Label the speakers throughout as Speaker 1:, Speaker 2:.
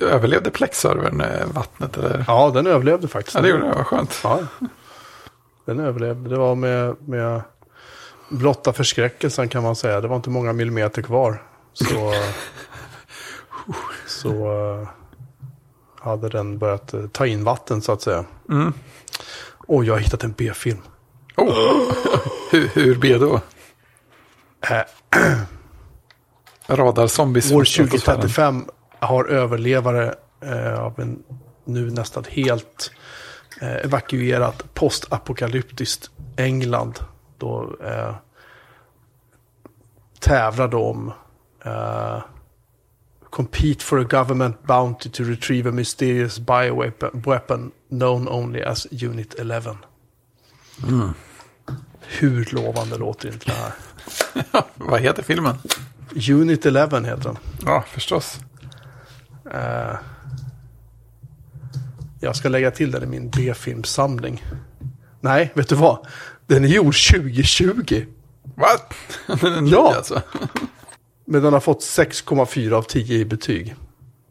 Speaker 1: Överlevde Plex-servern eh, vattnet? Eller?
Speaker 2: Ja, den överlevde faktiskt.
Speaker 1: Ja, det gjorde det. Vad skönt.
Speaker 2: Ja, den överlevde. Det var med, med blotta förskräckelsen kan man säga. Det var inte många millimeter kvar. Så, så eh, hade den börjat eh, ta in vatten så att säga.
Speaker 1: Mm.
Speaker 2: Och jag har hittat en B-film.
Speaker 1: Oh. hur, hur B då? Radar zombies.
Speaker 2: År
Speaker 1: från atmosfären.
Speaker 2: 2035 har överlevare eh, av en nu nästan helt eh, evakuerat postapokalyptiskt England. Då eh, tävlar de om eh, Compete for a government bounty to retrieve a mysterious bioweapon weapon known only as Unit 11. Hur lovande låter inte det här?
Speaker 1: Vad heter filmen?
Speaker 2: Unit 11 heter den.
Speaker 1: Ja, förstås.
Speaker 2: Eh, jag ska lägga till den i min B-filmsamling. Nej, vet du vad? Den är gjord 2020.
Speaker 1: What? Den är ny
Speaker 2: Ja.
Speaker 1: alltså.
Speaker 2: Men den har fått 6,4 av 10 i betyg.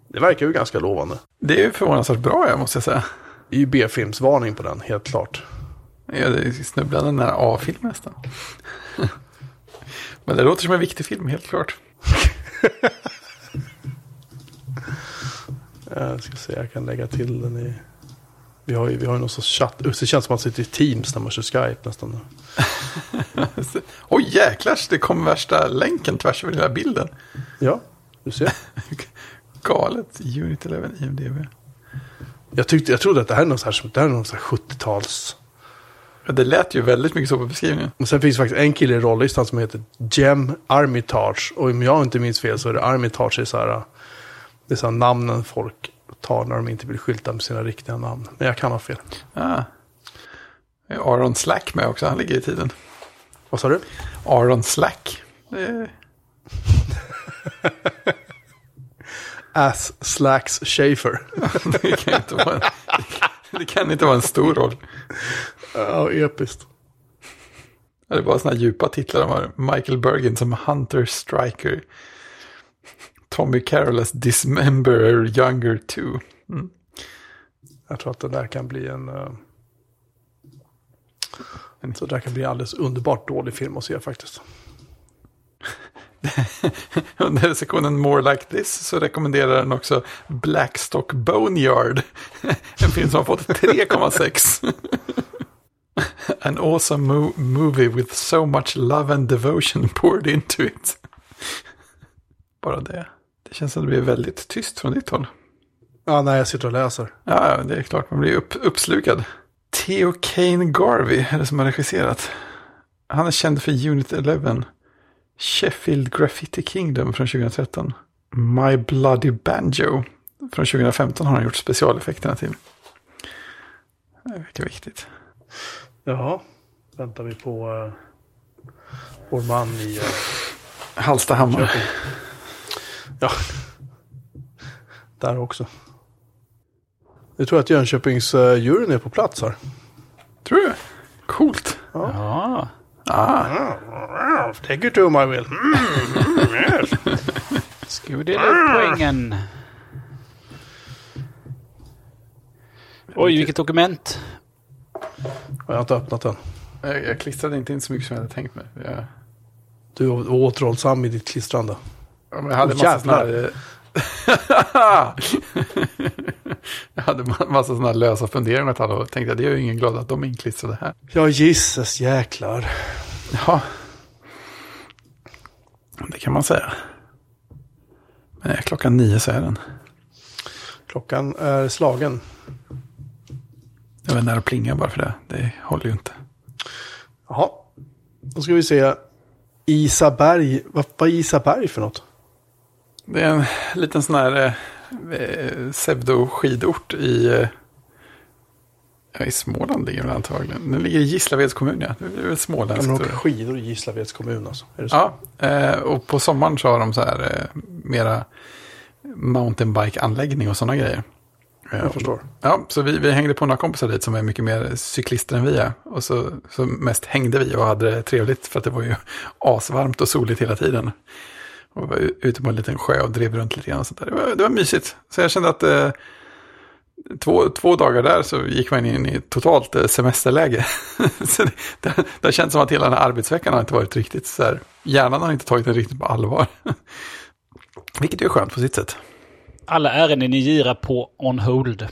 Speaker 2: Det verkar ju ganska lovande.
Speaker 1: Det är ju förvånansvärt bra, jag måste säga.
Speaker 2: Det är ju B-filmsvarning på den, helt klart.
Speaker 1: Ja, det är snubblande nära A-film nästan. Men det låter som en viktig film, helt klart.
Speaker 2: Jag Eh, ska se, jag kan lägga till den i... Vi har ju, vi har ju någon sorts chatt. Det känns som att man sitter i Teams när man kör Skype nästan.
Speaker 1: Oj, jäklars, det kom värsta länken tvärs över hela bilden.
Speaker 2: Ja, du ser.
Speaker 1: Galet. Unit 11 IMDB.
Speaker 2: Jag, tyckte, jag trodde att det här är någon, så här, det här är någon så här 70-tals...
Speaker 1: Ja, Det lät ju väldigt mycket så på beskrivningen.
Speaker 2: Och sen finns det faktiskt en kille i rollistan som heter Jem Armitage. Och om jag inte minns fel så är det Armitage är så här, det är så namnen folk tar när de inte vill skylta med sina riktiga namn. Men jag kan ha fel.
Speaker 1: Ah. Är Aron Slack med också? Han ligger i tiden.
Speaker 2: Vad sa du?
Speaker 1: Aron Slack. Är-
Speaker 2: Ass Slacks Schaefer.
Speaker 1: Det kan inte vara en, det kan inte vara en stor roll.
Speaker 2: ja, episkt.
Speaker 1: Det är bara sådana djupa titlar. De har Michael Bergen som Hunter Striker. Tommy Carroll as Dismemberer Younger 2.
Speaker 2: Jag tror att det där kan bli en... Uh, så det där kan bli en alldeles underbart dålig film att se faktiskt.
Speaker 1: Under sektionen More Like This så rekommenderar den också Blackstock Boneyard. En film som har fått 3,6. An awesome mo- movie with so much love and devotion poured into it. Bara det. Det känns som att det blir väldigt tyst från ditt håll.
Speaker 2: Ja, nej, jag sitter och läser.
Speaker 1: Ja, det är klart. Man blir upp, uppslukad. Theo Kane Garvey är det som har regisserat. Han är känd för Unit 11. Sheffield Graffiti Kingdom från 2013. My Bloody Banjo från 2015 har han gjort specialeffekterna till. Det verkar viktigt.
Speaker 2: Jaha, väntar vi på uh, vår man i... Uh,
Speaker 1: Hallstahammar.
Speaker 2: Ja, där också. Jag tror att Jönköpings uh, juryn är på plats här.
Speaker 1: Tror du? Coolt.
Speaker 3: Ja.
Speaker 2: Ah, take it to my will. Mm, yes.
Speaker 3: Ska vi dela upp poängen? Oj, vilket dokument.
Speaker 2: Jag har inte öppnat den.
Speaker 1: Jag, jag klistrade inte in så mycket som jag hade tänkt mig. Jag,
Speaker 2: Du var återhållsam i ditt klistrande.
Speaker 1: Ja, men jag hade
Speaker 2: Åh,
Speaker 1: massa
Speaker 2: jävlar.
Speaker 1: här... jag hade ma- massa sådana lösa funderingar ett och tänkte att det är ju ingen glad att de är inklistrade här.
Speaker 2: Ja, gisses jäklar.
Speaker 1: Ja. Det kan man säga. Men är klockan nio så är den.
Speaker 2: Klockan är slagen.
Speaker 1: Jag var nära att plinga bara för det. Det håller ju inte.
Speaker 2: Jaha. Då ska vi se. Isaberg. Vad, vad är Isaberg för något?
Speaker 1: Det är en liten sån här eh, eh, pseudo-skidort i, eh, ja, i Småland ligger den antagligen. Den ligger i Gislaveds kommun, ja. Det är väl småländskt.
Speaker 2: åka
Speaker 1: jag.
Speaker 2: skidor i Gislaveds kommun alltså?
Speaker 1: Ja, eh, och på sommaren så har de så här eh, mera mountainbike-anläggning och sådana grejer.
Speaker 2: Jag förstår.
Speaker 1: Ja, så vi, vi hängde på några kompisar dit som är mycket mer cyklister än vi är. Och så, så mest hängde vi och hade det trevligt för att det var ju asvarmt och soligt hela tiden. Och var ute på en liten sjö och drev runt lite grann och sånt där. Det var, det var mysigt. Så jag kände att eh, två, två dagar där så gick man in i totalt eh, semesterläge. så det, det, det har känts som att hela den här arbetsveckan har inte varit riktigt så här. Hjärnan har inte tagit den riktigt på allvar. Vilket är skönt på sitt sätt.
Speaker 3: Alla ärenden ni girar på on hold.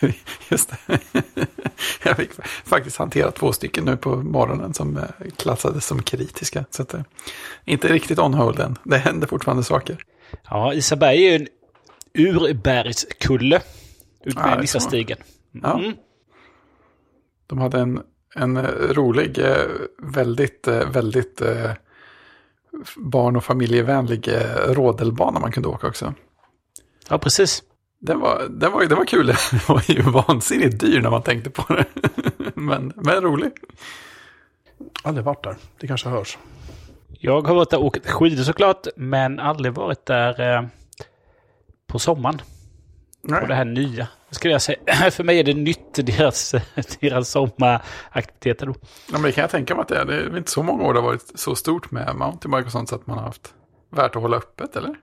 Speaker 1: Just det. Jag fick faktiskt hantera två stycken nu på morgonen som eh, klassades som kritiska. Så att, eh, inte riktigt on hold än. Det händer fortfarande saker.
Speaker 3: Ja, Isaberg är ju en urbergskulle. Ut
Speaker 1: Ja,
Speaker 3: Nissastigen.
Speaker 1: Ja.
Speaker 3: Mm.
Speaker 1: De hade en, en eh, rolig, väldigt, väldigt barn och familjevänlig rådelbana man kunde åka också.
Speaker 3: Ja, precis.
Speaker 1: Den var, den var, den var kul. Den var ju vansinnigt dyr när man tänkte på det. Men, men rolig.
Speaker 2: Aldrig varit där. Det kanske hörs.
Speaker 3: Jag har varit där och åkt skidor såklart, men aldrig varit där eh, på sommaren. Och det här nya. Skulle jag säga. För mig är det nytt, deras, deras sommaraktiviteter då.
Speaker 1: Ja, men det kan jag tänka mig att det är. Det är inte så många år det har varit så stort med mountainbike och sånt så att man har haft värt att hålla öppet, eller?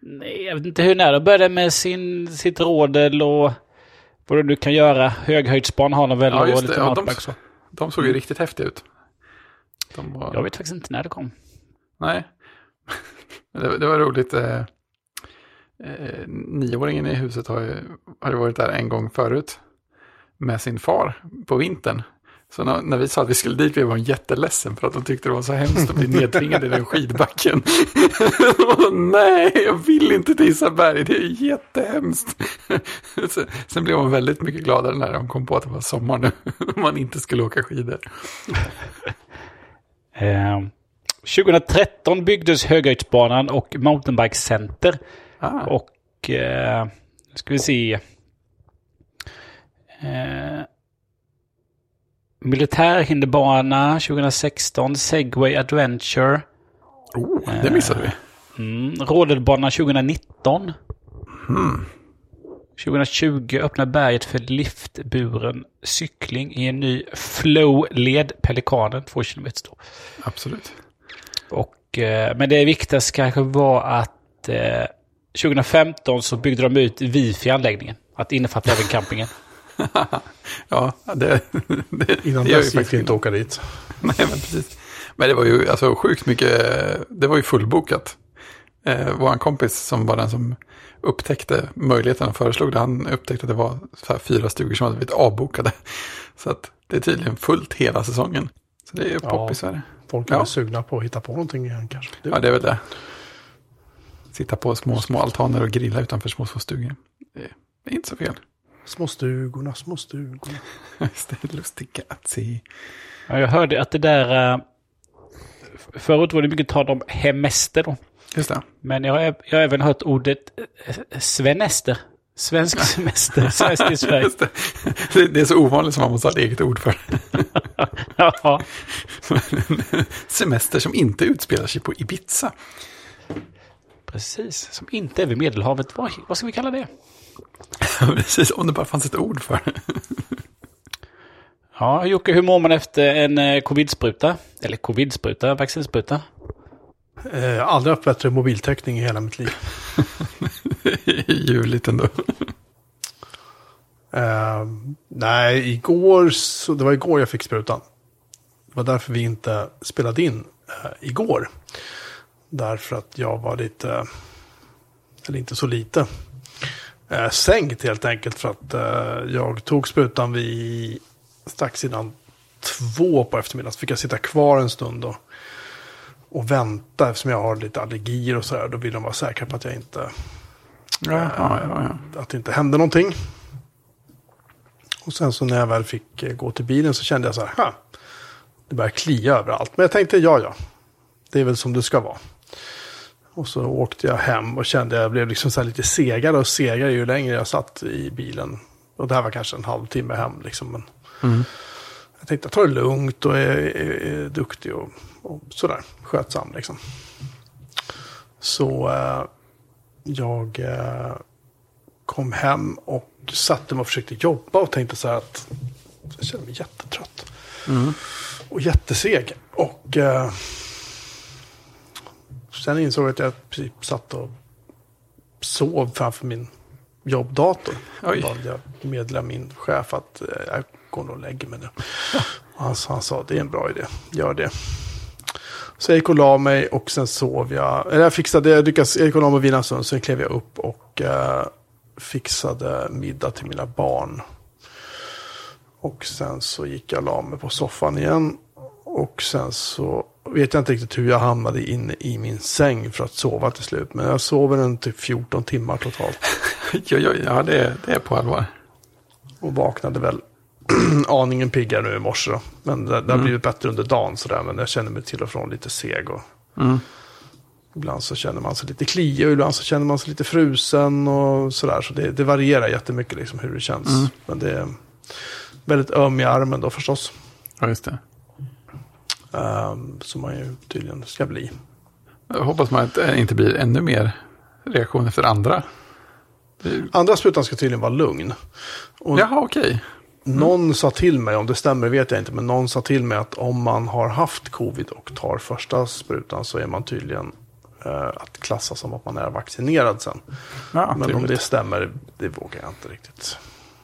Speaker 3: Nej, jag vet inte hur när de började med sin, sitt rådel och vad du kan göra. Höghöjdsban har de väl
Speaker 1: Ja,
Speaker 3: och lite.
Speaker 1: Ja, de,
Speaker 3: så.
Speaker 1: de såg ju riktigt häftiga ut. De var...
Speaker 3: Jag vet faktiskt inte när det kom.
Speaker 1: Nej. Det, det var roligt. Eh, eh, nioåringen i huset har ju, har ju varit där en gång förut. Med sin far på vintern. Så när, när vi sa att vi skulle dit blev hon jätteledsen för att de tyckte det var så hemskt att bli nedtvingad i den skidbacken. Nej, jag vill inte till Isaberg, det är jättehemskt. Sen, sen blev hon väldigt mycket gladare när de kom på att det var sommar nu. Om man inte skulle åka skidor.
Speaker 3: Eh, 2013 byggdes Höghöjdsbanan och Mountainbike Center.
Speaker 1: Ah,
Speaker 3: Och eh, nu ska vi se. Eh, Militärhinderbana 2016. Segway Adventure.
Speaker 1: oh, det missade vi.
Speaker 3: Mm, Rådelbana 2019.
Speaker 1: Hmm.
Speaker 3: 2020 öppnar berget för liftburen cykling i en ny flow-led, Pelikanen, två kilometer stor.
Speaker 1: Absolut.
Speaker 3: Och, eh, men det viktigaste kanske var att eh, 2015 så byggde de ut wifi-anläggningen. Att innefatta även campingen.
Speaker 1: ja, det, det,
Speaker 2: Innan
Speaker 1: det
Speaker 2: dess gick det inte åka dit.
Speaker 1: Nej, men precis. Men det var ju alltså sjukt mycket, det var ju fullbokat. Eh, Vår kompis som var den som upptäckte möjligheten och föreslog det, han upptäckte att det var fyra stugor som hade blivit avbokade. Så att det är tydligen fullt hela säsongen. Så det är ju
Speaker 2: Ja.
Speaker 1: poppis det.
Speaker 2: Folk är
Speaker 1: Ja.
Speaker 2: sugna på att hitta på någonting igen kanske. Det,
Speaker 1: Ja, det är väl det. Sitta på små, små altaner och grilla utanför små, små stugor. Det är inte så fel.
Speaker 2: Små stugorna, små stugorna.
Speaker 1: Just det, lustiga att se.
Speaker 3: Ja, jag hörde att det där... eh, Förut var det mycket tal om hemester då.
Speaker 1: Just det.
Speaker 3: Men jag har, jag har även hört ordet eh, svenester. Svensk semester. Svensk i Sverige.
Speaker 1: Det. Det, det är så ovanligt som man måste ha ett eget ord för.
Speaker 3: Ja,
Speaker 1: Semester som inte utspelar sig på Ibiza.
Speaker 3: precis. Som inte är vid Medelhavet. Vad, vad ska vi kalla det?
Speaker 1: Precis, om det bara fanns ett ord för det.
Speaker 3: Ja, Jocke, hur mår man efter en eh, covid-spruta? Eller covid-spruta, vaccinspruta?
Speaker 2: Eh, aldrig haft bättre mobiltäckning i hela mitt liv.
Speaker 1: Ljuvligt ändå.
Speaker 2: Eh, nej, igår, så, det var igår jag fick sprutan. Det var därför vi inte spelade in eh, igår. Därför att jag var lite, eller inte så lite, eh, sänkt helt enkelt. För att eh, jag tog sprutan vid strax innan två på eftermiddagen. Så fick jag sitta kvar en stund och, och vänta eftersom jag har lite allergier och sådär. Då vill de vara säkra på att jag inte
Speaker 1: Ja, ja, ja, ja.
Speaker 2: att det inte hände någonting. Och sen så när jag väl fick eh, gå till bilen så kände jag så här, det börjar klia överallt. Men jag tänkte, ja, ja, det är väl som det ska vara. Och så åkte jag hem och kände jag blev liksom så här lite segare och segare ju längre jag satt i bilen. Och det här var kanske en halvtimme hem liksom. Men Jag tänkte, tar det lugnt och är, är, är duktig och, och sådär, skötsam liksom. Så eh, jag eh, kom hem och satte mig och försökte jobba och tänkte så här att jag kände mig jättetrött. Och jätteseg. Och eh, sen insåg jag att jag princip satt och sov framför min jobbdator.
Speaker 1: Oj.
Speaker 2: Jag meddelade min chef att eh, jag går nog och lägger mig nu. Och han, han sa det är en bra idé, gör det. Så jag gick och la mig och sen sov jag. Eller jag fixade, jag lyckades, jag gick och la mig och vilade en stund. Sen klev jag upp och eh, fixade middag till mina barn. Och sen så gick jag och la mig på soffan igen. Och sen så vet jag inte riktigt hur jag hamnade inne i min säng för att sova till slut. Men jag sover en typ 14 timmar totalt.
Speaker 1: Oj, oj, ja, det, det är på allvar.
Speaker 2: Och vaknade väl aningen piggare nu i morse. Då. Men det, det har blivit bättre under dagen sådär. Men jag känner mig till och från lite seg. Och Ibland så känner man sig lite kliig och ibland så känner man sig lite frusen och sådär. Så det, det varierar jättemycket liksom hur det känns. Men det är väldigt öm i armen då förstås.
Speaker 1: Ja, just det.
Speaker 2: Um, som man ju tydligen ska bli.
Speaker 1: Jag hoppas man att det inte blir ännu mer reaktioner för andra.
Speaker 2: Andra sprutan ska tydligen vara lugn. Och
Speaker 1: Jaha, okej.
Speaker 2: Någon sa till mig, om det stämmer vet jag inte, men någon sa till mig att om man har haft covid och tar första sprutan så är man tydligen eh, att klassa som att man är vaccinerad sen.
Speaker 1: Ja,
Speaker 2: men om det stämmer, det vågar jag inte riktigt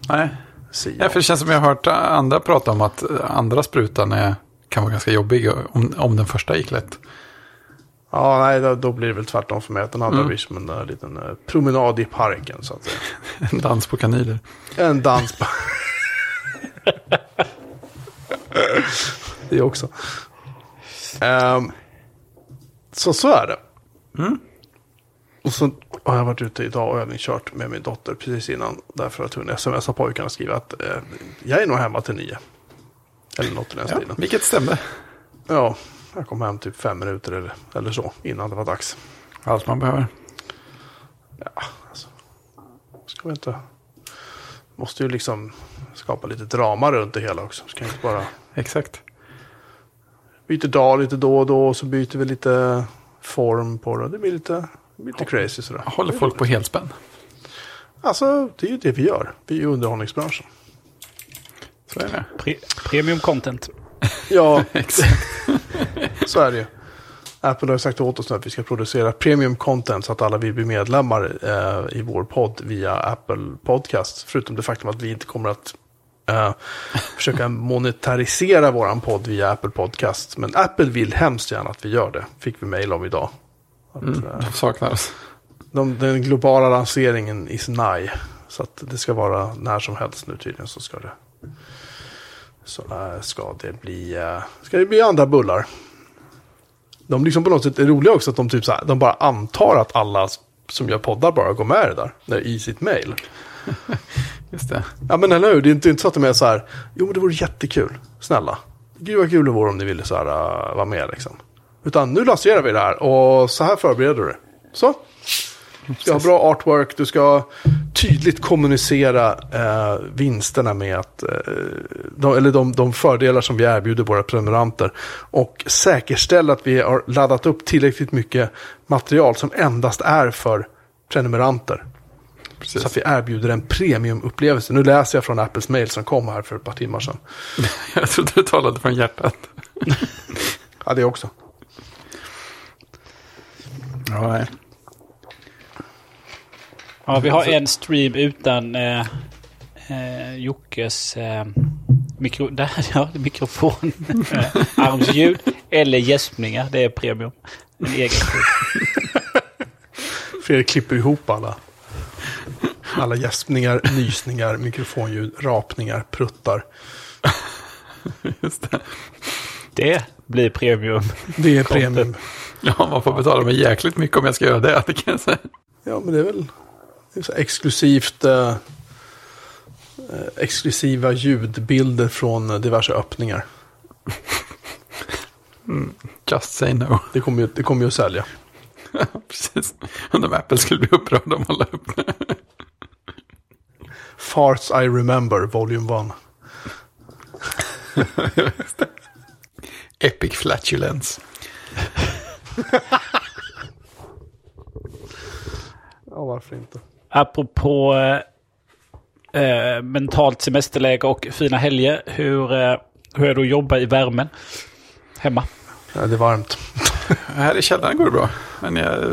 Speaker 1: Nej.
Speaker 2: säga.
Speaker 1: Ja, för det känns som jag har hört andra prata om att andra sprutan är, kan vara ganska jobbig om, om den första gick lätt.
Speaker 2: Ja, nej, då, då blir det väl tvärtom för mig. Att den andra blir som en eh, liten eh, promenad i parken, så att säga.
Speaker 1: En dans på kanyler.
Speaker 2: En dans på... det också. Ehm, så så är det. Och så har jag varit ute idag och övningskört med min dotter precis innan. Därför att hon smsar pojkarna och skriver att eh, jag är nog hemma till nio. Eller något i den
Speaker 1: Ja,
Speaker 2: stilen.
Speaker 1: vilket stämde.
Speaker 2: Ja, jag kom hem typ fem minuter eller, eller så innan det var dags.
Speaker 1: Allt man behöver.
Speaker 2: Ja, alltså. Ska vi inte... Måste ju liksom skapa lite drama runt det hela också. Ska inte bara
Speaker 1: Exakt.
Speaker 2: byta dag lite då och då och så byter vi lite form på det. Det blir lite, lite crazy sådär.
Speaker 1: Håller folk på helspänn.
Speaker 2: Alltså, det är ju det vi gör. Vi är ju underhållningsbranschen.
Speaker 1: Så är det.
Speaker 3: Pre premium content.
Speaker 2: Ja,
Speaker 1: Exakt.
Speaker 2: så är det ju. Apple har sagt åt oss nu att vi ska producera premium content så att alla vill bli medlemmar eh, i vår podd via Apple Podcast. Förutom det faktum att vi inte kommer att eh, försöka monetarisera våran podd via Apple Podcast. Men Apple vill hemskt gärna att vi gör det. Fick vi mejl om idag. Att, eh,
Speaker 1: De saknar oss.
Speaker 2: de, den globala lanseringen is nigh. Så att det ska vara när som helst nu tydligen så ska det. Så äh, ska det bli, äh, ska det bli andra bullar. De liksom på något sätt är roliga också att de typ så här, de bara antar att alla som gör poddar bara går med det där. där I sitt mail.
Speaker 1: Just det.
Speaker 2: Ja men eller hur, det är inte, inte så att de är så här, jo men det vore jättekul, snälla. Gud vad kul det vore om ni ville så här, äh, vara med liksom. Utan nu lanserar vi det här och så här förbereder du det. Så. Du ska ha bra artwork, du ska tydligt kommunicera eh, vinsterna med att, eh, de, eller de, de fördelar som vi erbjuder våra prenumeranter. Och säkerställa att vi har laddat upp tillräckligt mycket material som endast är för prenumeranter.
Speaker 1: Precis.
Speaker 2: Så att vi erbjuder en premiumupplevelse. Nu läser jag från Apples mail som kom här för ett par timmar sedan.
Speaker 1: Jag trodde du talade från hjärtat.
Speaker 2: Ja, det också.
Speaker 1: Ja.
Speaker 3: Ja, vi har en stream utan eh, eh, Jockes eh, mikro, där, ja, mikrofon. Eh, armsljud eller gäspningar. Det är premium. En egen stream.
Speaker 2: Fredrik klipper ihop alla. Alla gäspningar, nysningar, mikrofonljud, rapningar, pruttar.
Speaker 1: Just det.
Speaker 3: Det blir premium.
Speaker 2: Det är premium.
Speaker 1: Ja, man får betala mig jäkligt mycket om jag ska göra det. Det kan jag säga.
Speaker 2: Ja, men det är väl exklusivt. Eh, eh, exklusiva ljudbilder från eh, diverse öppningar.
Speaker 1: Just say no.
Speaker 2: Det kommer ju, det kommer ju att sälja.
Speaker 1: Precis. Undrar om Apple skulle bli upprörd om man la upp det.
Speaker 2: Farts I remember, volume 1.
Speaker 1: Epic flatulence.
Speaker 2: Ja, varför inte?
Speaker 3: Apropå eh, eh, mentalt semesterläge och fina helger. Hur, eh, hur är det att jobba i värmen hemma?
Speaker 2: Ja, det är varmt.
Speaker 1: Här i källaren går det bra. Men jag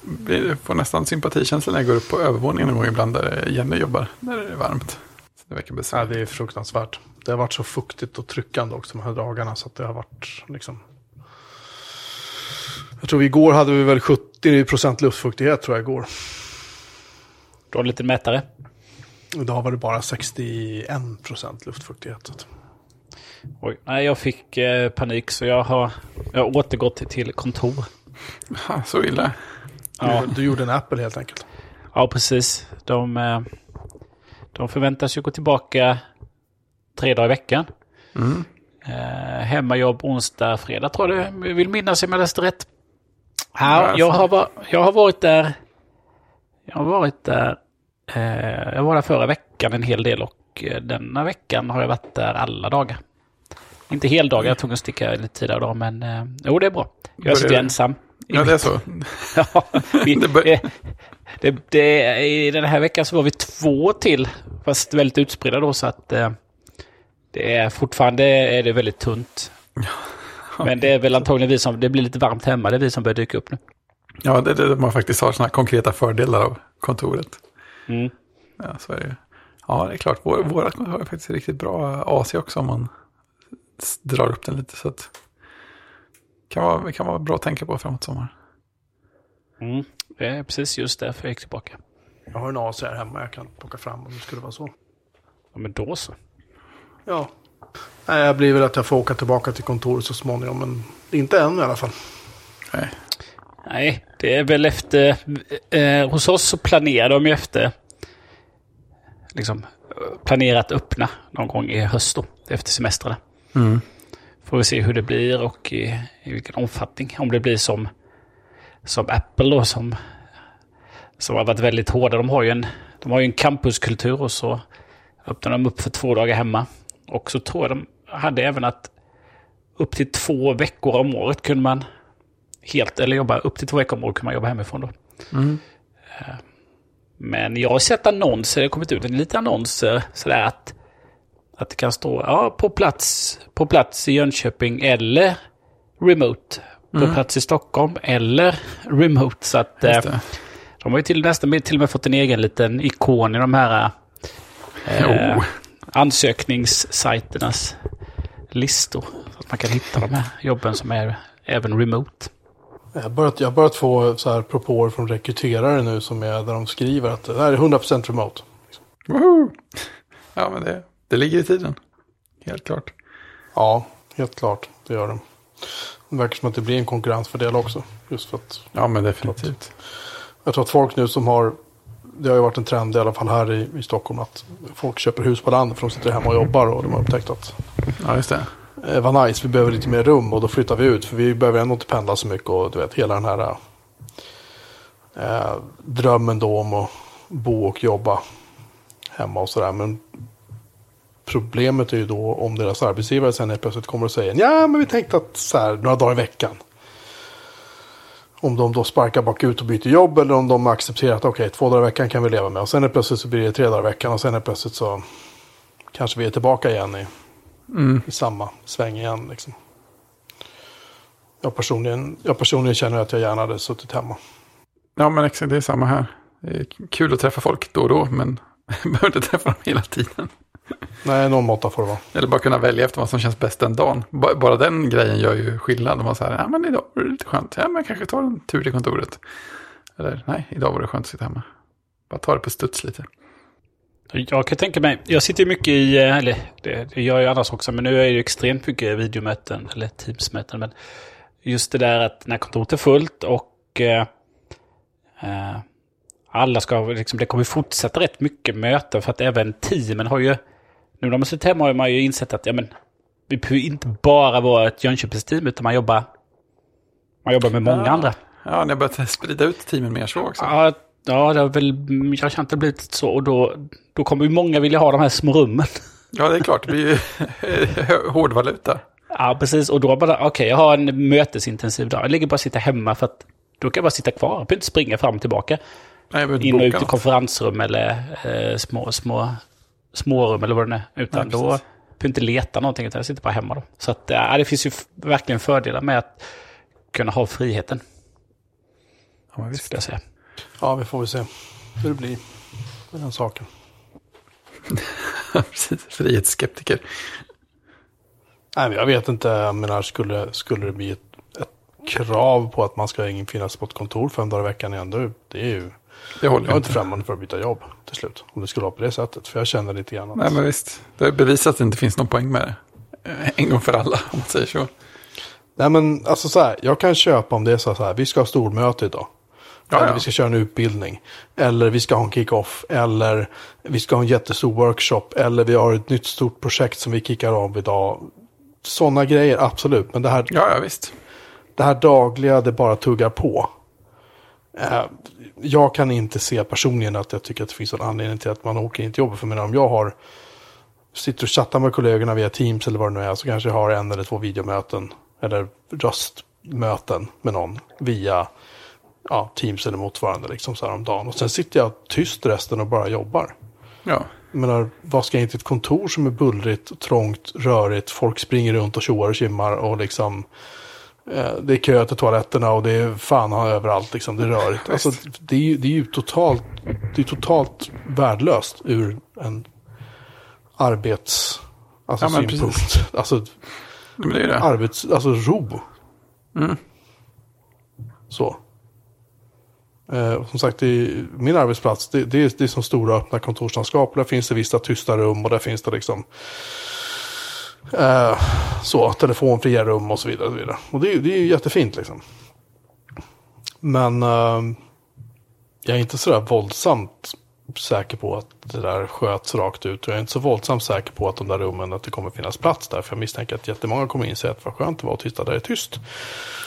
Speaker 1: blir- får nästan sympatikänsla när jag går upp på övervåningen någon gång ibland där Jenny jobbar. Där är det varmt. Så det verkar
Speaker 2: Ja, det är fruktansvärt. Det har varit så fuktigt och tryckande också de här dagarna så att det har varit liksom... Jag tror igår hade vi väl 70% luftfuktighet tror jag igår.
Speaker 3: Du har en liten mätare.
Speaker 2: Idag var det bara 61% luftfuktighet.
Speaker 3: Oj. Nej, jag fick eh, panik så jag har, jag har återgått till kontor.
Speaker 1: Ha, så illa.
Speaker 3: Ja.
Speaker 2: du, du gjorde en Apple helt enkelt.
Speaker 3: Ja, precis. De, eh, de förväntas ju gå tillbaka tre dagar i veckan.
Speaker 1: Mm.
Speaker 3: Eh, hemmajobb onsdag, fredag tror jag det. Jag vill minnas om jag läste rätt.
Speaker 1: Ja,
Speaker 3: Ja, jag, har, jag har varit där. Jag har varit där. Eh, jag var där förra veckan en hel del och eh, denna veckan har jag varit där alla dagar. Inte heldagar, jag tog en sticka lite tidigare då, men eh, jo det är bra. Jag sitter ensam.
Speaker 1: Ja, det är så.
Speaker 3: Ja, vi,
Speaker 1: Det
Speaker 3: det, I den här veckan så var vi två till, fast väldigt utspridda då så att det är fortfarande är det väldigt tunt. Men det är väl antagligen vi som, det blir lite varmt hemma, det är vi som börjar dyka upp nu.
Speaker 1: Ja, det är det man faktiskt har sådana konkreta fördelar av kontoret.
Speaker 3: Mm.
Speaker 1: Ja, så är det ju. Ja, det är klart. Vår, våra har faktiskt riktigt bra AC också om man drar upp den lite. Så att kan vara, kan vara bra att tänka på framåt sommar.
Speaker 3: Mm. Det är precis just därför jag gick tillbaka.
Speaker 2: Jag har en AC här hemma jag kan plocka fram om det skulle vara så.
Speaker 3: Ja, men då så.
Speaker 2: Ja. Nej, jag blir väl att jag får åka tillbaka till kontoret så småningom, men inte än i alla fall.
Speaker 1: Nej.
Speaker 3: Nej, det är väl efter... Eh, hos oss så planerar de ju efter... Liksom planerat öppna någon gång i höst då, efter semestrarna.
Speaker 1: Mm.
Speaker 3: Får vi se hur det blir och i, i vilken omfattning. Om det blir som, som Apple då som, som har varit väldigt hårda. De har ju en, de har ju en campuskultur och så öppnar de upp för två dagar hemma. Och så tror jag de hade även att upp till två veckor om året kunde man helt, eller jobba upp till två veckor om året kunde man jobba hemifrån då.
Speaker 1: Mm.
Speaker 3: Eh, Men jag har sett annonser, det har kommit ut en liten annonser sådär att, att det kan stå ja, på, plats, på plats i Jönköping eller remote. På plats i Stockholm eller remote. Så att
Speaker 1: Mm.
Speaker 3: Eh, de har ju till, nästan till och med fått en egen liten ikon i de här eh,
Speaker 1: Jo.
Speaker 3: ansökningssajternas listor. Så att man kan hitta de här jobben som är även remote.
Speaker 2: Jag har börjat, jag har börjat få så här propåer från rekryterare nu som är där de skriver att det här är 100% remote.
Speaker 1: Woho! Ja, men det, det ligger i tiden. Helt klart.
Speaker 2: Ja, helt klart. Det gör de. Det verkar som att det blir en konkurrensfördel också. Just för att
Speaker 1: Ja, men definitivt.
Speaker 2: jag tror att folk nu som har, det har ju varit en trend i alla fall här i, i Stockholm att folk köper hus på landet för de sitter hemma och jobbar och de har upptäckt att
Speaker 1: Ja, just det
Speaker 2: eh, vad nice, vi behöver lite mer rum och då flyttar vi ut för vi behöver ändå inte pendla så mycket och du vet hela den här eh, drömmen då om att bo och jobba hemma och sådär. Men problemet är ju då om deras arbetsgivare sen helt plötsligt kommer och säger ja men vi tänkte att så här, några dagar i veckan. Om de då sparkar bakut och byter jobb eller om de accepterar att okej, två dagar i veckan kan vi leva med. Och sen är plötsligt så blir det tre dagar i veckan och sen är plötsligt så kanske vi är tillbaka igen i,
Speaker 1: Mm.
Speaker 2: i samma sväng igen. Liksom. Jag, personligen, jag personligen känner att jag gärna hade suttit hemma.
Speaker 1: Ja, men exakt, det är samma här. Det är kul att träffa folk då och då, men behöver inte träffa dem hela tiden.
Speaker 2: Nej, någon måtta får det vara.
Speaker 1: Eller bara kunna välja efter vad som känns bäst den dagen. Ba- Bara den grejen gör ju skillnad. Man säger, ja men idag var det lite skönt. Ja, men jag kanske tar en tur till kontoret. Eller, nej, idag var det skönt att sitta hemma. Bara ta det på studs lite.
Speaker 3: Jag kan tänka mig, jag sitter ju mycket i, eh, eller det, det gör jag annars också, men nu är det ju extremt mycket videomöten, eller Teamsmöten. Men just det där att när kontoret är fullt och eh, eh, alla ska, liksom, det kommer fortsätta rätt mycket möten för att även teamen har ju, nu när man sitter hemma har man ju insett att ja, men, vi behöver inte bara vara ett Jönköpingsteam utan man jobbar, man jobbar med många
Speaker 1: Ja.
Speaker 3: andra.
Speaker 1: Ja, ni har börjat sprida ut teamen mer så också.
Speaker 3: Ja, ja, det har väl, jag har blivit så och då, då kommer ju många vilja ha de här små rummen.
Speaker 1: Ja, det är klart. Det blir ju hårdvaluta.
Speaker 3: Ja, precis. Och då bara, okej, jag har en mötesintensiv dag. Jag ligger bara och sitter hemma för att då kan jag bara sitta kvar. Jag behöver inte springa fram och tillbaka.
Speaker 1: Nej, jag behöver
Speaker 3: in och
Speaker 1: inte
Speaker 3: ut i konferensrum eller eh, små, små smårum eller vad det nu är. Utan
Speaker 1: Nej,
Speaker 3: då behöver du inte leta någonting, utan jag sitter bara hemma då. Så att, ja, det finns ju verkligen fördelar med att kunna ha friheten,
Speaker 1: Ja, men visst.
Speaker 3: skulle jag säga.
Speaker 2: Ja, vi får väl se hur det blir med den saken.
Speaker 1: Precis, frihetsskeptiker.
Speaker 2: Nej, jag vet inte. Jag menar, skulle, skulle det bli ett, ett krav på att man ska finnas på ett kontor fem dagar i veckan igen, då, det är ju...
Speaker 1: Det håller
Speaker 2: Jag är inte främmande för att byta jobb till slut. Om det skulle vara på det sättet. För jag känner lite grann att...
Speaker 1: Nej, men visst. Det är bevisat att det inte finns någon poäng med det. Eh, En gång för alla, om man säger så.
Speaker 2: Nej men alltså så här, jag kan köpa om det är så här, vi ska ha stormöte idag.
Speaker 1: Ja,
Speaker 2: eller vi ska köra en utbildning. Eller vi ska ha en kick-off. Eller vi ska ha en jättestor workshop. Eller vi har ett nytt stort projekt som vi kickar av idag. Sådana grejer, absolut. Men det här,
Speaker 1: Ja, ja, visst.
Speaker 2: det här dagliga, det bara tuggar på. Eh, jag kan inte se personligen att jag tycker att det finns en anledning till att man åker in till jobbet. För menar, om jag har sitter och chattar med kollegorna via Teams eller vad det nu är så kanske jag har en eller två videomöten eller röstmöten med någon via ja, Teams eller motsvarande liksom så här om dagen. Och sen sitter jag tyst resten och bara jobbar.
Speaker 1: Ja,
Speaker 2: Jag menar, vad ska jag in till ett kontor som är bullrigt, trångt, rörigt, folk springer runt och tjoar och kimmar och liksom eh, det är kö till toaletterna och det är fan överallt liksom, det är rörigt. Alltså, det, är ju, det är ju totalt, det är totalt värdelöst ur en arbets, alltså
Speaker 1: Ja,
Speaker 2: synpunkt. Alltså,
Speaker 1: men det är det.
Speaker 2: arbets, alltså ro. Så. Eh, som sagt, i min arbetsplats, det, det, är, det är som stora öppna kontorslandskap. Där finns det vissa tysta rum och där finns det liksom eh, så, telefonfria rum och så vidare. Och, så vidare. och det, är- det är ju jättefint liksom. Men eh, jag är inte sådär våldsamt säker på att det där sköts rakt ut. Och jag är inte så våldsamt säker på att de där rummen, att det kommer finnas plats där. För jag misstänker att jättemånga kommer inse att vad skönt det var att titta där det är tyst.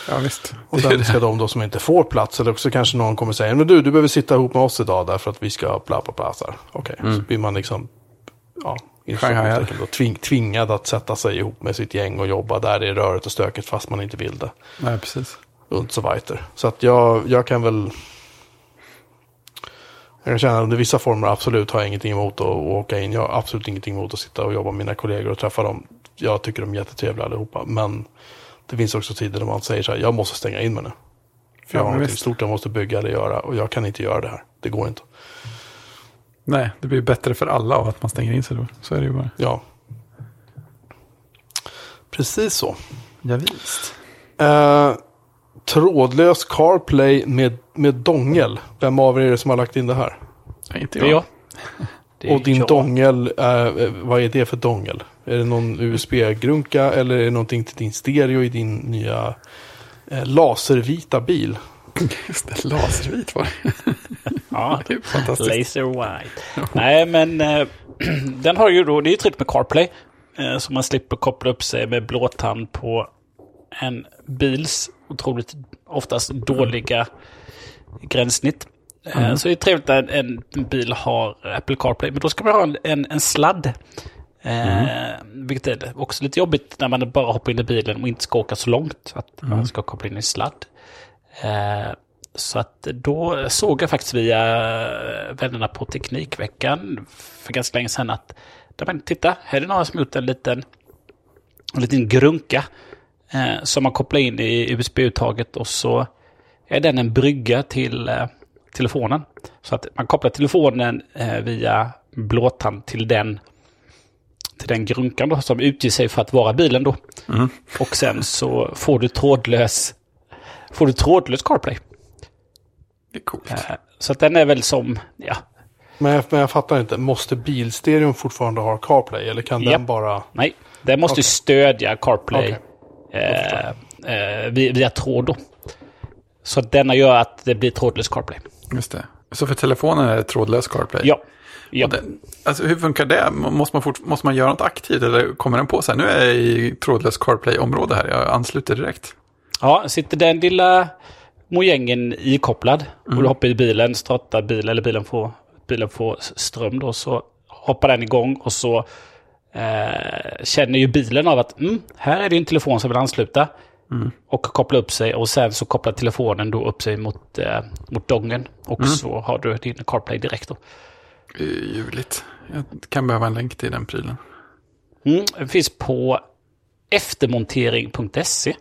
Speaker 1: Ja, visst.
Speaker 2: Och sen ska de då som inte får plats, eller också kanske någon kommer säga, men du, du behöver sitta ihop med oss idag därför att vi ska bla bla bla. så här. Okej, så blir man liksom, ja,
Speaker 1: Shanghai.
Speaker 2: då tving, tvingad att sätta sig ihop med sitt gäng och jobba där det är rörigt och stökigt fast man inte vill det.
Speaker 1: Nej, precis.
Speaker 2: Und så weiter. Så att jag, jag kan väl... Jag kan känna att under vissa former absolut har jag ingenting emot att, åka in. Jag har absolut ingenting emot att sitta och jobba med mina kollegor och träffa dem. Jag tycker de är jättetrevliga allihopa. Men det finns också tider då man säger så här, jag måste stänga in mig nu. För jag
Speaker 1: Ja,
Speaker 2: har något
Speaker 1: visst.
Speaker 2: stort jag måste bygga eller göra och jag kan inte göra det här. Det går inte.
Speaker 1: Nej, det blir bättre för alla av att man stänger in sig då. Så är det ju bara.
Speaker 2: Ja. Precis så.
Speaker 1: Ja, visst.
Speaker 2: Eh, trådlös CarPlay med, med dongel. Vem av er är det som har lagt in det här?
Speaker 1: Nej, inte
Speaker 3: Det är
Speaker 1: jag.
Speaker 3: jag. Det är
Speaker 2: Och din
Speaker 3: jag.
Speaker 2: dongel, eh, vad är det för dongel? Är det någon USB-grunka eller är det någonting till din stereo i din nya eh, laservita bil?
Speaker 1: Just det, laservit var det.
Speaker 3: Ja,
Speaker 1: Det är fantastiskt.
Speaker 3: Laser White. Nej, men eh, den har ju då, det är ju tryggt med CarPlay. Eh, så man slipper koppla upp sig med blåtand på en bils otroligt oftast dåliga gränssnitt. Eh, Så det är trevligt att en bil har Apple CarPlay. Men då ska man ha en, en, en sladd. Eh, Vilket är också lite jobbigt när man bara hoppar in i bilen och inte ska åka så långt. Att man ska koppla in en sladd. Eh, så att då såg jag faktiskt via vännerna på Teknikveckan för ganska länge sedan att där man, titta, här är det några som gjort en liten, en liten grunka eh, som man kopplar in i USB-uttaget och så är den en brygga till eh, telefonen. Så att man kopplar telefonen eh, via blåtand till den till den grunkan då, som utger sig för att vara bilen då. Och sen så får du trådlös får du trådlös CarPlay.
Speaker 1: Det är coolt.
Speaker 3: Eh, Så att den är väl som, ja,
Speaker 2: Men jag, men jag fattar inte, måste bilstereon fortfarande ha CarPlay eller kan
Speaker 3: Japp.
Speaker 2: den bara...
Speaker 3: nej, den måste ju
Speaker 2: Okej.
Speaker 3: stödja CarPlay
Speaker 2: Okej.
Speaker 3: Eh, eh, via, via tråd då. Så denna gör att det blir trådlös CarPlay.
Speaker 1: Just det. Så för telefonen är det trådlös CarPlay?
Speaker 3: Ja. ja.
Speaker 1: Den, alltså hur funkar det? Måste man, fort, måste man göra något aktivt eller kommer den på så här? Nu är jag i trådlös CarPlay-område här, jag ansluter direkt.
Speaker 3: ja, sitter den lilla mojängen ikopplad och du hoppar i bilen, startar bilen eller bilen får, bilen får ström då så hoppar den igång och så eh, känner ju bilen av att mm, här är det en telefon som vill ansluta. Och koppla upp sig och sen så kopplar telefonen då upp sig mot, eh, mot dongen. Och så har du din CarPlay direkt då.
Speaker 1: Ljuvligt. Jag kan behöva en länk till den prylen.
Speaker 3: Mm, det finns på eftermontering.se.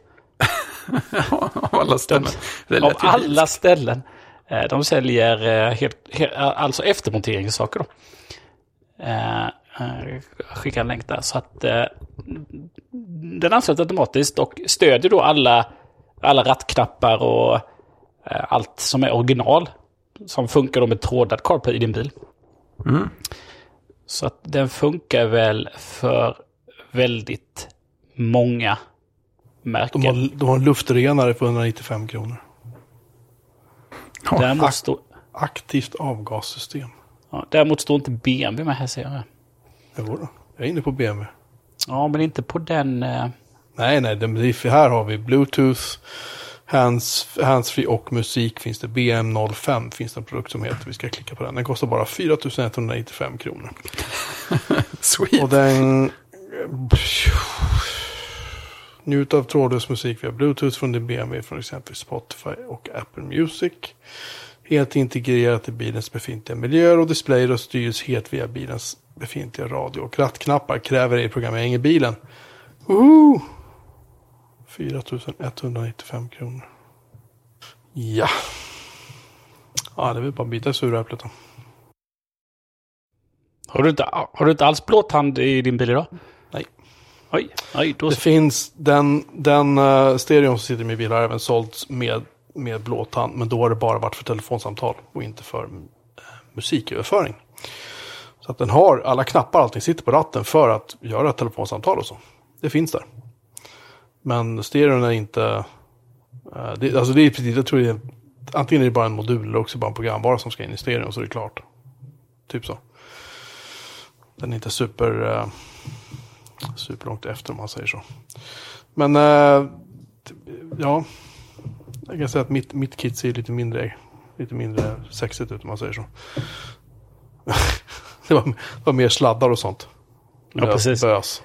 Speaker 1: Av alla ställen. Det
Speaker 3: Av alla ställen. Eh, De säljer eh, helt, helt, alltså eftermonteringssaker. Då. Skicka en länk där. Så att eh, den ansluter automatiskt och stödjer då alla, alla rattknappar och eh, allt som är original. Som funkar då med trådad CarPlay i din bil.
Speaker 1: Mm.
Speaker 3: Så att den funkar väl för väldigt många märken.
Speaker 2: De har, de har en luftrenare för 195 kronor.
Speaker 1: Ja,
Speaker 3: Däremot, stå,
Speaker 2: Aktivt avgassystem.
Speaker 3: ja, däremot står inte BMW med här ser jag.
Speaker 2: Jo jag är inne på BMW.
Speaker 3: Ja, men inte på den... Eh,
Speaker 2: Nej, nej, för här har vi Bluetooth, hands, handsfree och musik finns det. BM05 finns det en produkt som heter. Vi ska klicka på den. Den kostar bara 4 195 kronor.
Speaker 1: Sweet.
Speaker 2: Och den... Njut av trådlös musik via Bluetooth från din BMW från exempelvis Spotify och Apple Music. Helt integrerat i bilens befintliga miljöer och displayer och styrs helt via bilens befintliga radio och rattknappar. Kräver ej programmering i bilen. Woohoo! 4 195 kronor. Ja. Ja, det är väl bara att bita i suräpplet då.
Speaker 3: har, du inte, har du inte alls blåtand i din bil idag?
Speaker 2: Nej.
Speaker 3: Oj, oj då
Speaker 2: Det finns den, den uh, stereon som sitter i min bil har även sålts med, med blåtand. Men då har det bara varit för telefonsamtal och inte för eh, musiköverföring. Så att den har alla knappar, allting sitter på ratten för att göra telefonsamtal och så. Det finns där. Men stereon är inte... eh, det, alltså det är precis, jag tror det är, antingen är det bara en modul eller också bara en programvara som ska in i stereon så är det klart. Typ så. Den är inte super... eh, superlångt efter om man säger så. Men eh, ja, jag kan säga att mitt, mitt kit ser lite mindre, lite mindre sexigt ut om man säger så. det, var, det var mer sladdar och sånt.
Speaker 3: Ja, precis.
Speaker 2: Bös.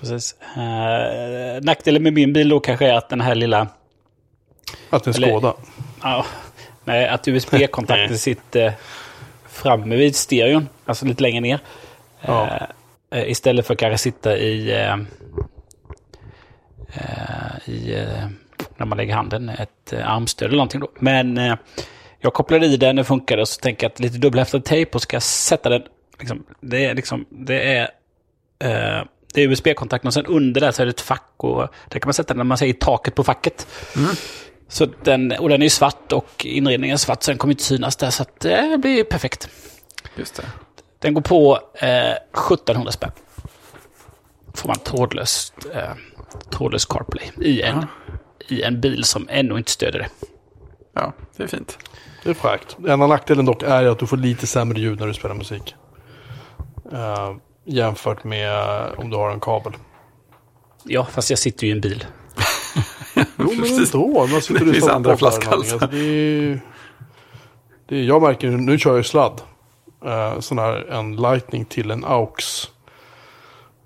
Speaker 3: Precis. Uh, nackdelen med min bil då kanske är att den här lilla...
Speaker 2: Att en
Speaker 3: Eller-
Speaker 2: skåda.
Speaker 3: Ja, nej, att USB-kontakten sitter framme vid stereon, alltså lite längre ner.
Speaker 2: Ja.
Speaker 3: Eh, istället för att kanske sitta i... eh, i när man lägger handen, ett eh, armstöd eller någonting då. Men eh, jag kopplade i den, den funkade och så tänker jag att lite dubbelhäftad tejp och ska sätta den. Liksom, det är liksom, det är... eh, det är USB-kontakten och sen under där så är det ett fack och där kan man sätta den när man säger taket på facket. Så den, och den är ju svart och inredningen är svart så den kommer inte synas där så att det blir perfekt.
Speaker 1: Just det.
Speaker 3: Den går på eh, 1700 spänn. Får man trådlöst, eh, trådlös CarPlay i en, i en bil som ännu inte stöder det.
Speaker 1: Ja, det är fint.
Speaker 2: Det är fräckt. Enda nackdelen dock är att du får lite sämre ljud när du spelar musik. Eh, jämfört med eh, om du har en kabel.
Speaker 3: Ja, fast jag sitter ju i en bil.
Speaker 2: Jo, men
Speaker 1: Precis.
Speaker 2: ändå. Man sitter
Speaker 1: Det finns andra flaskhalsar.
Speaker 2: Alltså, det är, det är, jag märker, nu kör jag ju sladd. Uh, sån här, en lightning till en aux.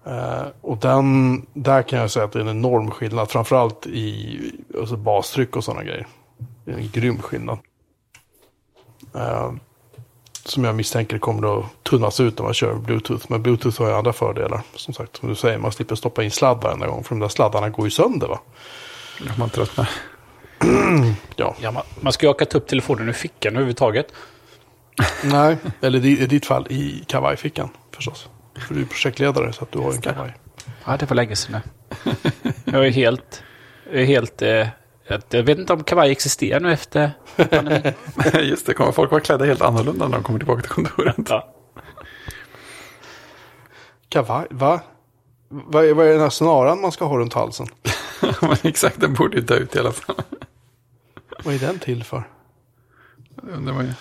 Speaker 2: Eh, och den, där kan jag säga att det är en enorm skillnad. Framförallt i alltså bastryck och sådana grejer. Det är en grym skillnad. Eh, som jag misstänker kommer att tunnas ut när man kör Bluetooth. Men Bluetooth har ju andra fördelar. Som sagt, som du säger, man slipper stoppa in sladd varenda gång. För de där sladdarna går ju sönder va?
Speaker 1: Om man tröttnar.
Speaker 2: Ja.
Speaker 3: Ja, man, man ska ju ha upp telefonen ur fickan överhuvudtaget.
Speaker 2: Nej, eller i, i ditt fall i kavajfickan förstås. För du är projektledare så att du har en kavaj.
Speaker 3: Ja, det var länge sedan nu. Jag är helt... Jag är helt... Eh, jag vet inte om kavaj existerar nu efter pandemin.
Speaker 1: Just det, kommer folk vara klädda helt annorlunda när de kommer tillbaka till kontoret.
Speaker 3: Ja.
Speaker 2: Kavaj? Va? Vad är, vad är den här snaran man ska ha runt halsen?
Speaker 1: Men exakt, den borde ju dö ut i alla fall.
Speaker 2: Vad är den till för?
Speaker 1: Det var ju...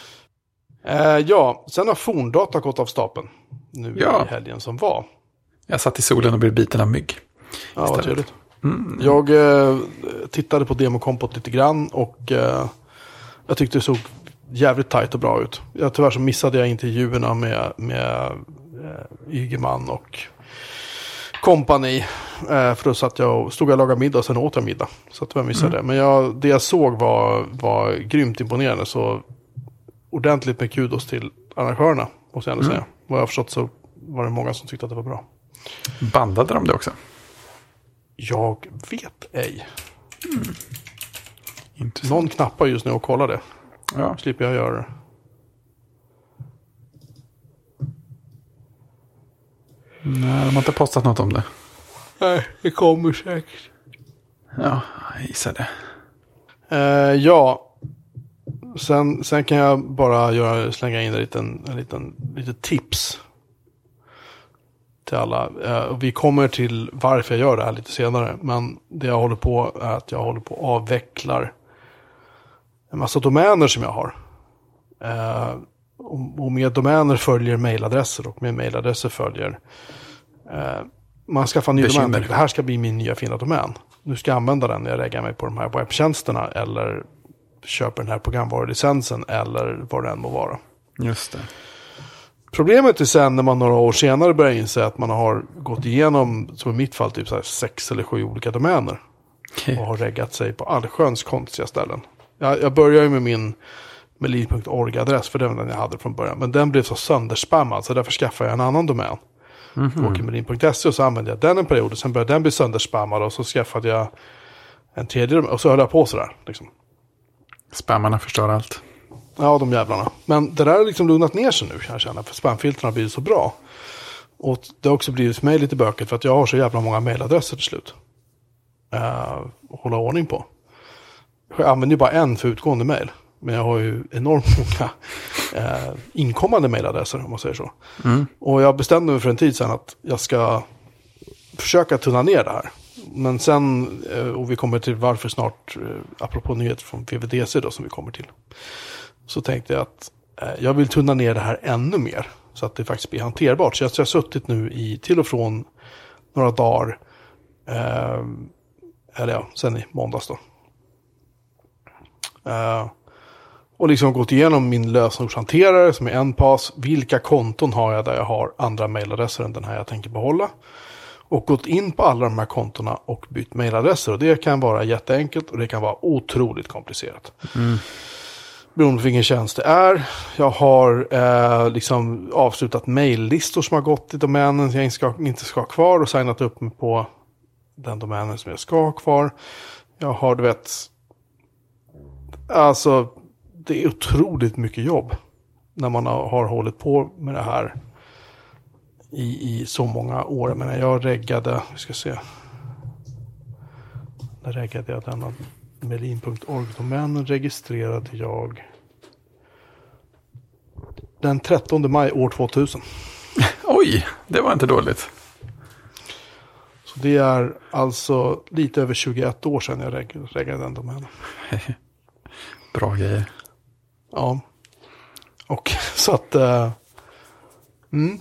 Speaker 2: Eh, ja, sen har Forndata gått av stapeln. Nu
Speaker 1: Ja.
Speaker 2: i helgen som var.
Speaker 1: Jag satt i solen och blev biten av mygg.
Speaker 2: Ja, vad trevligt. Jag eh, tittade på demokompot lite grann och eh, jag tyckte det såg jävligt tajt och bra ut. Jag, tyvärr så missade jag intervjuerna med, med eh, Ygeman och kompani. Eh, för då satt jag och, stod jag och lagade middag och sen åt jag middag. Så att jag missade det. Men jag, det jag såg var, var grymt imponerande. Så ordentligt med kudos till arrangörerna. Måste jag ändå säga. Vad jag har förstått så var det många som tyckte att det var bra.
Speaker 1: Bandade de det också?
Speaker 2: Jag vet ej.
Speaker 1: Intressant.
Speaker 2: Någon knappar just nu och kollar det.
Speaker 1: Ja.
Speaker 2: Slipper jag göra det.
Speaker 1: Nej, de har inte postat något om det.
Speaker 2: Nej, det kommer säkert.
Speaker 1: Ja, jag gissar det.
Speaker 2: Eh, ja. Sen, sen kan jag bara göra, slänga in en liten, en liten litet tips. Till alla. Eh, vi kommer till varför jag gör det här lite senare. Men det jag håller på är att jag håller på och avvecklar en massa domäner som jag har. Eh, och, med domäner följer mailadresser och med mailadresser följer eh, man skaffar en ny domän. Det här ska bli min nya fina domän. Nu ska jag använda den när jag reggar mig på de här webbtjänsterna eller köper den här programvarulicensen eller vad det än må vara.
Speaker 1: Just det.
Speaker 2: Problemet är sen när man några år senare börjar inse att man har gått igenom, som i mitt fall, typ så sex eller sju olika domäner. Och har reggat sig på allsköns konstiga ställen. Jag, jag börjar ju med min melin.org-adress, för det var den jag hade från början. Men den blev så sönderspammad, så därför skaffade jag en annan domän. Åkermelin.se och så använde jag den en period. Och sen började den bli sönderspammad och så skaffade jag en tredje domän. Och så höll jag på sådär. Liksom.
Speaker 1: Spammarna förstör allt.
Speaker 2: Ja, de jävlarna. Men det där har liksom lugnat ner sig nu kan jag känna. För spamfiltren har blivit så bra. Och det har också blivit för mig lite bökigt för att jag har så jävla många mailadresser till slut. Uh, att hålla ordning på. Jag använder ju bara en för utgående mail. Men jag har ju enormt många eh, inkommande mailadresser om man säger så. Och jag bestämde mig för en tid sedan att jag ska försöka tunna ner det här. Men sen, eh, och vi kommer till varför snart, eh, apropå nyheter från VVDC då som vi kommer till. Så tänkte jag att eh, jag vill tunna ner det här ännu mer. Så att det faktiskt blir hanterbart. Så jag, så jag har suttit nu i till och från några dagar. Eh, eller ja, sen i måndags då. Eh, och liksom gått igenom min lösenordshanterare som är en pass. Vilka konton har jag där jag har andra mailadresser än den här jag tänker behålla. Och gått in på alla de här kontona och bytt mailadresser. Och det kan vara jätteenkelt och det kan vara otroligt komplicerat. Beroende på vilken tjänst det är. Jag har eh, liksom avslutat maillistor som har gått i domänen som jag inte ska, inte ska ha kvar. Och signat upp mig på den domänen som jag ska ha kvar. Jag har, du vet, Alltså, det är otroligt mycket jobb när man har, har hållit på med det här i, i så många år. Jag menar, jag reggade, vi ska se. När reggade jag denna melin.org-domänen registrerade jag den 13 maj år 2000.
Speaker 1: Oj, det var inte dåligt.
Speaker 2: Så det är alltså lite över 21 år sedan jag regg- reggade den domänen.
Speaker 1: Bra grejer.
Speaker 2: Ja. Och så att... Eh, mm.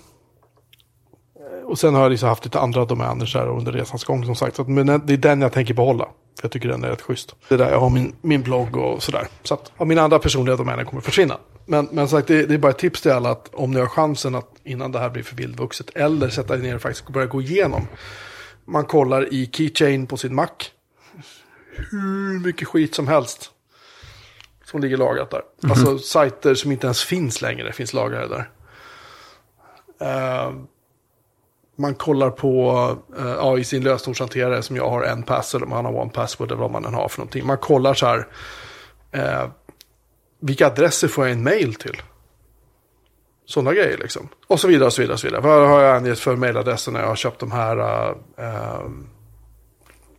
Speaker 2: Och sen har jag liksom haft lite andra domäner så här under resans gång som sagt. Så att, men det är den jag tänker behålla. För jag tycker den är rätt schysst. Det är där jag har min, min blogg och sådär. Så att ja, mina andra personliga domäner kommer försvinna. Men, men sagt, det, det är bara ett tips till alla att om ni har chansen att innan det här blir för vildvuxet. Eller sätta er ner och faktiskt börja gå igenom. Man kollar i Keychain på sin Mac. Hur mycket skit som helst som ligger lagrat där. Alltså sajter som inte ens finns längre finns lagrade där. Eh, man kollar på, eh, ja, i sin lösenordshanterare som jag har en pass eller man har one password eller vad man än har för någonting. Man kollar så här, eh, vilka adresser får jag en mail till? Sådana grejer liksom. Och så vidare och så vidare. Och så vidare. Vad har jag angett för mailadresser när jag har köpt de här eh, eh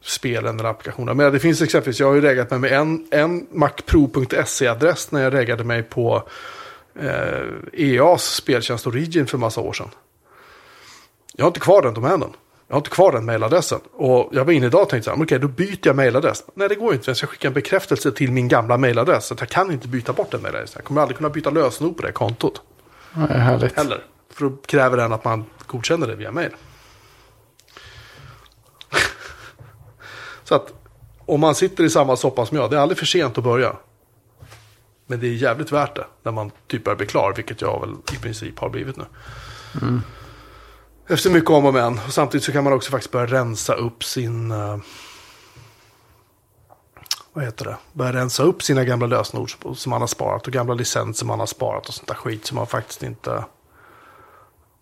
Speaker 2: spelen eller applikationerna. Men det finns exempelvis, jag har ju reggat mig med en, en macpro.se-adress när jag reggade mig på eh, EAs speltjänst Origin för massa år sedan. Jag har inte kvar den domänen. Jag har inte kvar den mailadressen. Och jag var inne idag och tänkte så här, okej då byter jag mailadress. Nej det går inte, jag ska skicka en bekräftelse till min gamla mailadress. Så jag kan inte byta bort den mailadressen. Jag kommer aldrig kunna byta lösenord på det kontot.
Speaker 1: Är härligt.
Speaker 2: Heller. För då kräver den att man godkänner det via mail. Så att om man sitter i samma soppa som jag, det är aldrig för sent att börja. Men det är jävligt värt det när man typ börjar bli klar, vilket jag väl i princip har blivit nu. Efter mycket om och men. Och samtidigt så kan man också faktiskt börja rensa upp sin... eh, vad heter det? Börja rensa upp sina gamla lösenord som- som man har sparat. Och gamla licenser man har sparat och sånt där skit som man faktiskt inte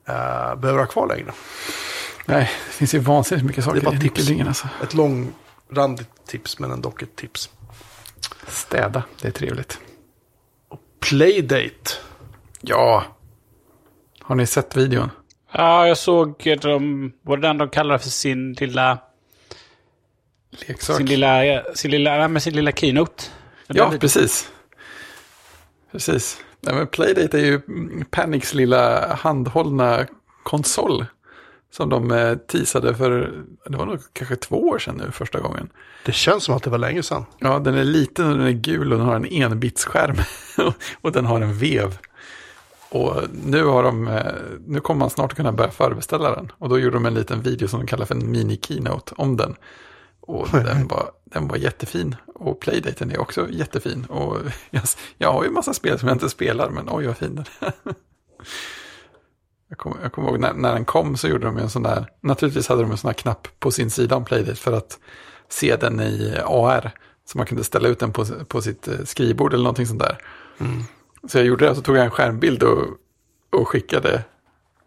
Speaker 2: eh, behöver ha kvar längre.
Speaker 1: Nej, det finns ju vansinnigt mycket saker
Speaker 2: Det är bara
Speaker 1: i
Speaker 2: tips.
Speaker 1: nyckelringen. Alltså.
Speaker 2: Ett långrandigt tips men ändå ett tips.
Speaker 1: Städa, det är trevligt.
Speaker 2: Playdate.
Speaker 1: Ja. Har ni sett videon?
Speaker 3: Ja, jag såg de, vad den de kallar för sin lilla,
Speaker 1: Leksak.
Speaker 3: sin lilla, sin lilla, nej, men sin lilla keynote. Den
Speaker 1: Ja, precis. Precis. Nej, men Playdate är ju Panics lilla handhållna konsol. Som de eh, teasade för, det var nog kanske två år sedan nu första gången.
Speaker 2: Det känns som att det var länge sedan.
Speaker 1: Ja, den är liten och den är gul och den har en enbitsskärm. och den har en vev. Och nu, har de, eh, nu kommer man snart kunna börja förbeställa den. Och då gjorde de en liten video som de kallar för en mini-keynote om den. Och den var, den var jättefin. Och playdaten är också jättefin. Och jag, jag har ju massa spel som jag inte spelar, men oj vad fin den är. Jag kommer, jag kommer ihåg när, när den kom så gjorde de en sån där, naturligtvis hade de en sån här knapp på sin sida om Playdate för att se den i AR. Så man kunde ställa ut den på, på sitt eh, skrivbord eller någonting sånt där. Så jag gjorde det, så tog jag en skärmbild och, och skickade.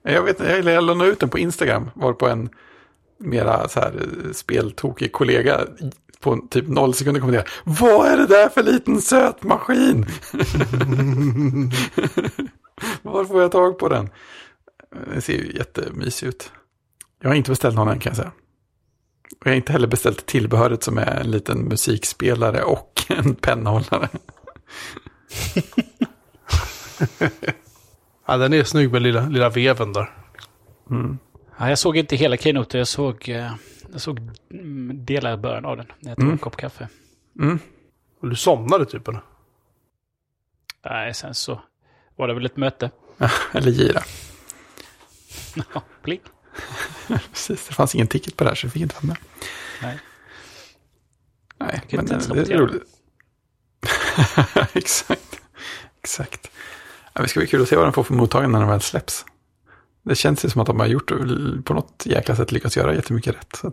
Speaker 1: Jag vet inte, jag, jag la ut den på Instagram, var på en mera så här eh, speltokig kollega på typ noll sekunder kommenterade. Vad är det där för liten söt maskin? Var får jag tag på den? Den ser ju jättemysig ut. Jag har inte beställt någon än kan jag säga. Och jag har inte heller beställt tillbehöret som är en liten musikspelare och en pennhållare.
Speaker 2: Ja, den är snygg med lilla, lilla veven där.
Speaker 3: Ja, jag såg inte hela keynoten, jag såg, eh, jag såg mm, delar i början av den. När jag tog en kopp kaffe.
Speaker 1: Mm.
Speaker 2: Och du somnade typ eller?
Speaker 3: Nej, sen så var det väl ett möte.
Speaker 1: Eller gira.
Speaker 3: Ja, Pling.
Speaker 1: Precis, det fanns ingen ticket på det här så vi fick inte vara med.
Speaker 3: Nej.
Speaker 1: Nej, men det, det är roligt. Exakt. Exakt. Ja, det ska bli kul att se vad den får för mottagande när den väl släpps. Det känns ju som att de har gjort på något jäkla sätt lyckats göra jättemycket rätt. Så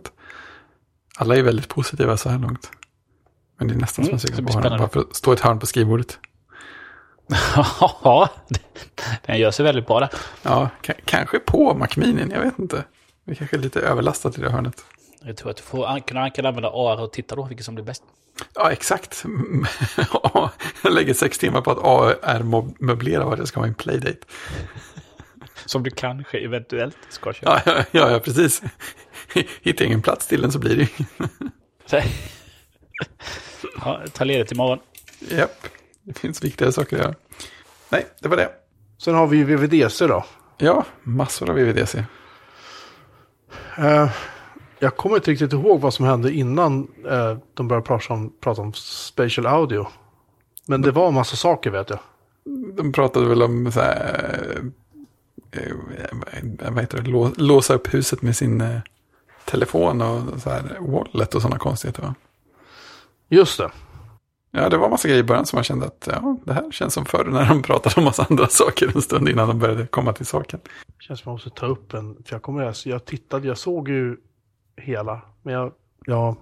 Speaker 1: alla är väldigt positiva så här långt. Men det är nästan
Speaker 3: Mm,
Speaker 1: som att jag ska bara,
Speaker 3: spännande.
Speaker 1: bara för att stå i ett hörn på skrivbordet.
Speaker 3: Ja, den gör sig väldigt bra där.
Speaker 1: Ja, ka- kanske på Macminin, jag vet inte. Det är kanske lite överlastat i det hörnet.
Speaker 3: Jag tror att du får an- kunna kan använda AR och titta då vilket som blir bäst.
Speaker 1: Ja, exakt. Ja, jag lägger sex timmar på att AR-möblera vad det ska vara en playdate.
Speaker 3: Som du kanske eventuellt ska köpa.
Speaker 1: Ja, ja, ja, precis. Hittar jag ingen plats till den så blir det ju.
Speaker 3: Ja, ta ledigt imorgon.
Speaker 1: Japp, det finns viktigare saker att göra. Nej, det var det.
Speaker 2: Sen har vi ju VVDC då.
Speaker 1: Ja, massor av VVDC.
Speaker 2: Eh, jag kommer inte riktigt ihåg vad som hände innan eh, de började prata om, prata om spatial audio. Men det var en massa saker vet jag.
Speaker 1: De pratade väl om så här, eh, eh, vad heter det, Lå, låsa upp huset med sin eh, telefon och så här wallet och sådana konstigheter va?
Speaker 2: Just det.
Speaker 1: Ja, det var massa grejer i början som man kände att ja, det här känns som förr när de pratade om massa andra saker en stund innan de började komma till saken.
Speaker 2: Det känns som jag måste ta upp en. För jag kommer ihåg, jag tittade, jag såg ju hela. Men jag, jag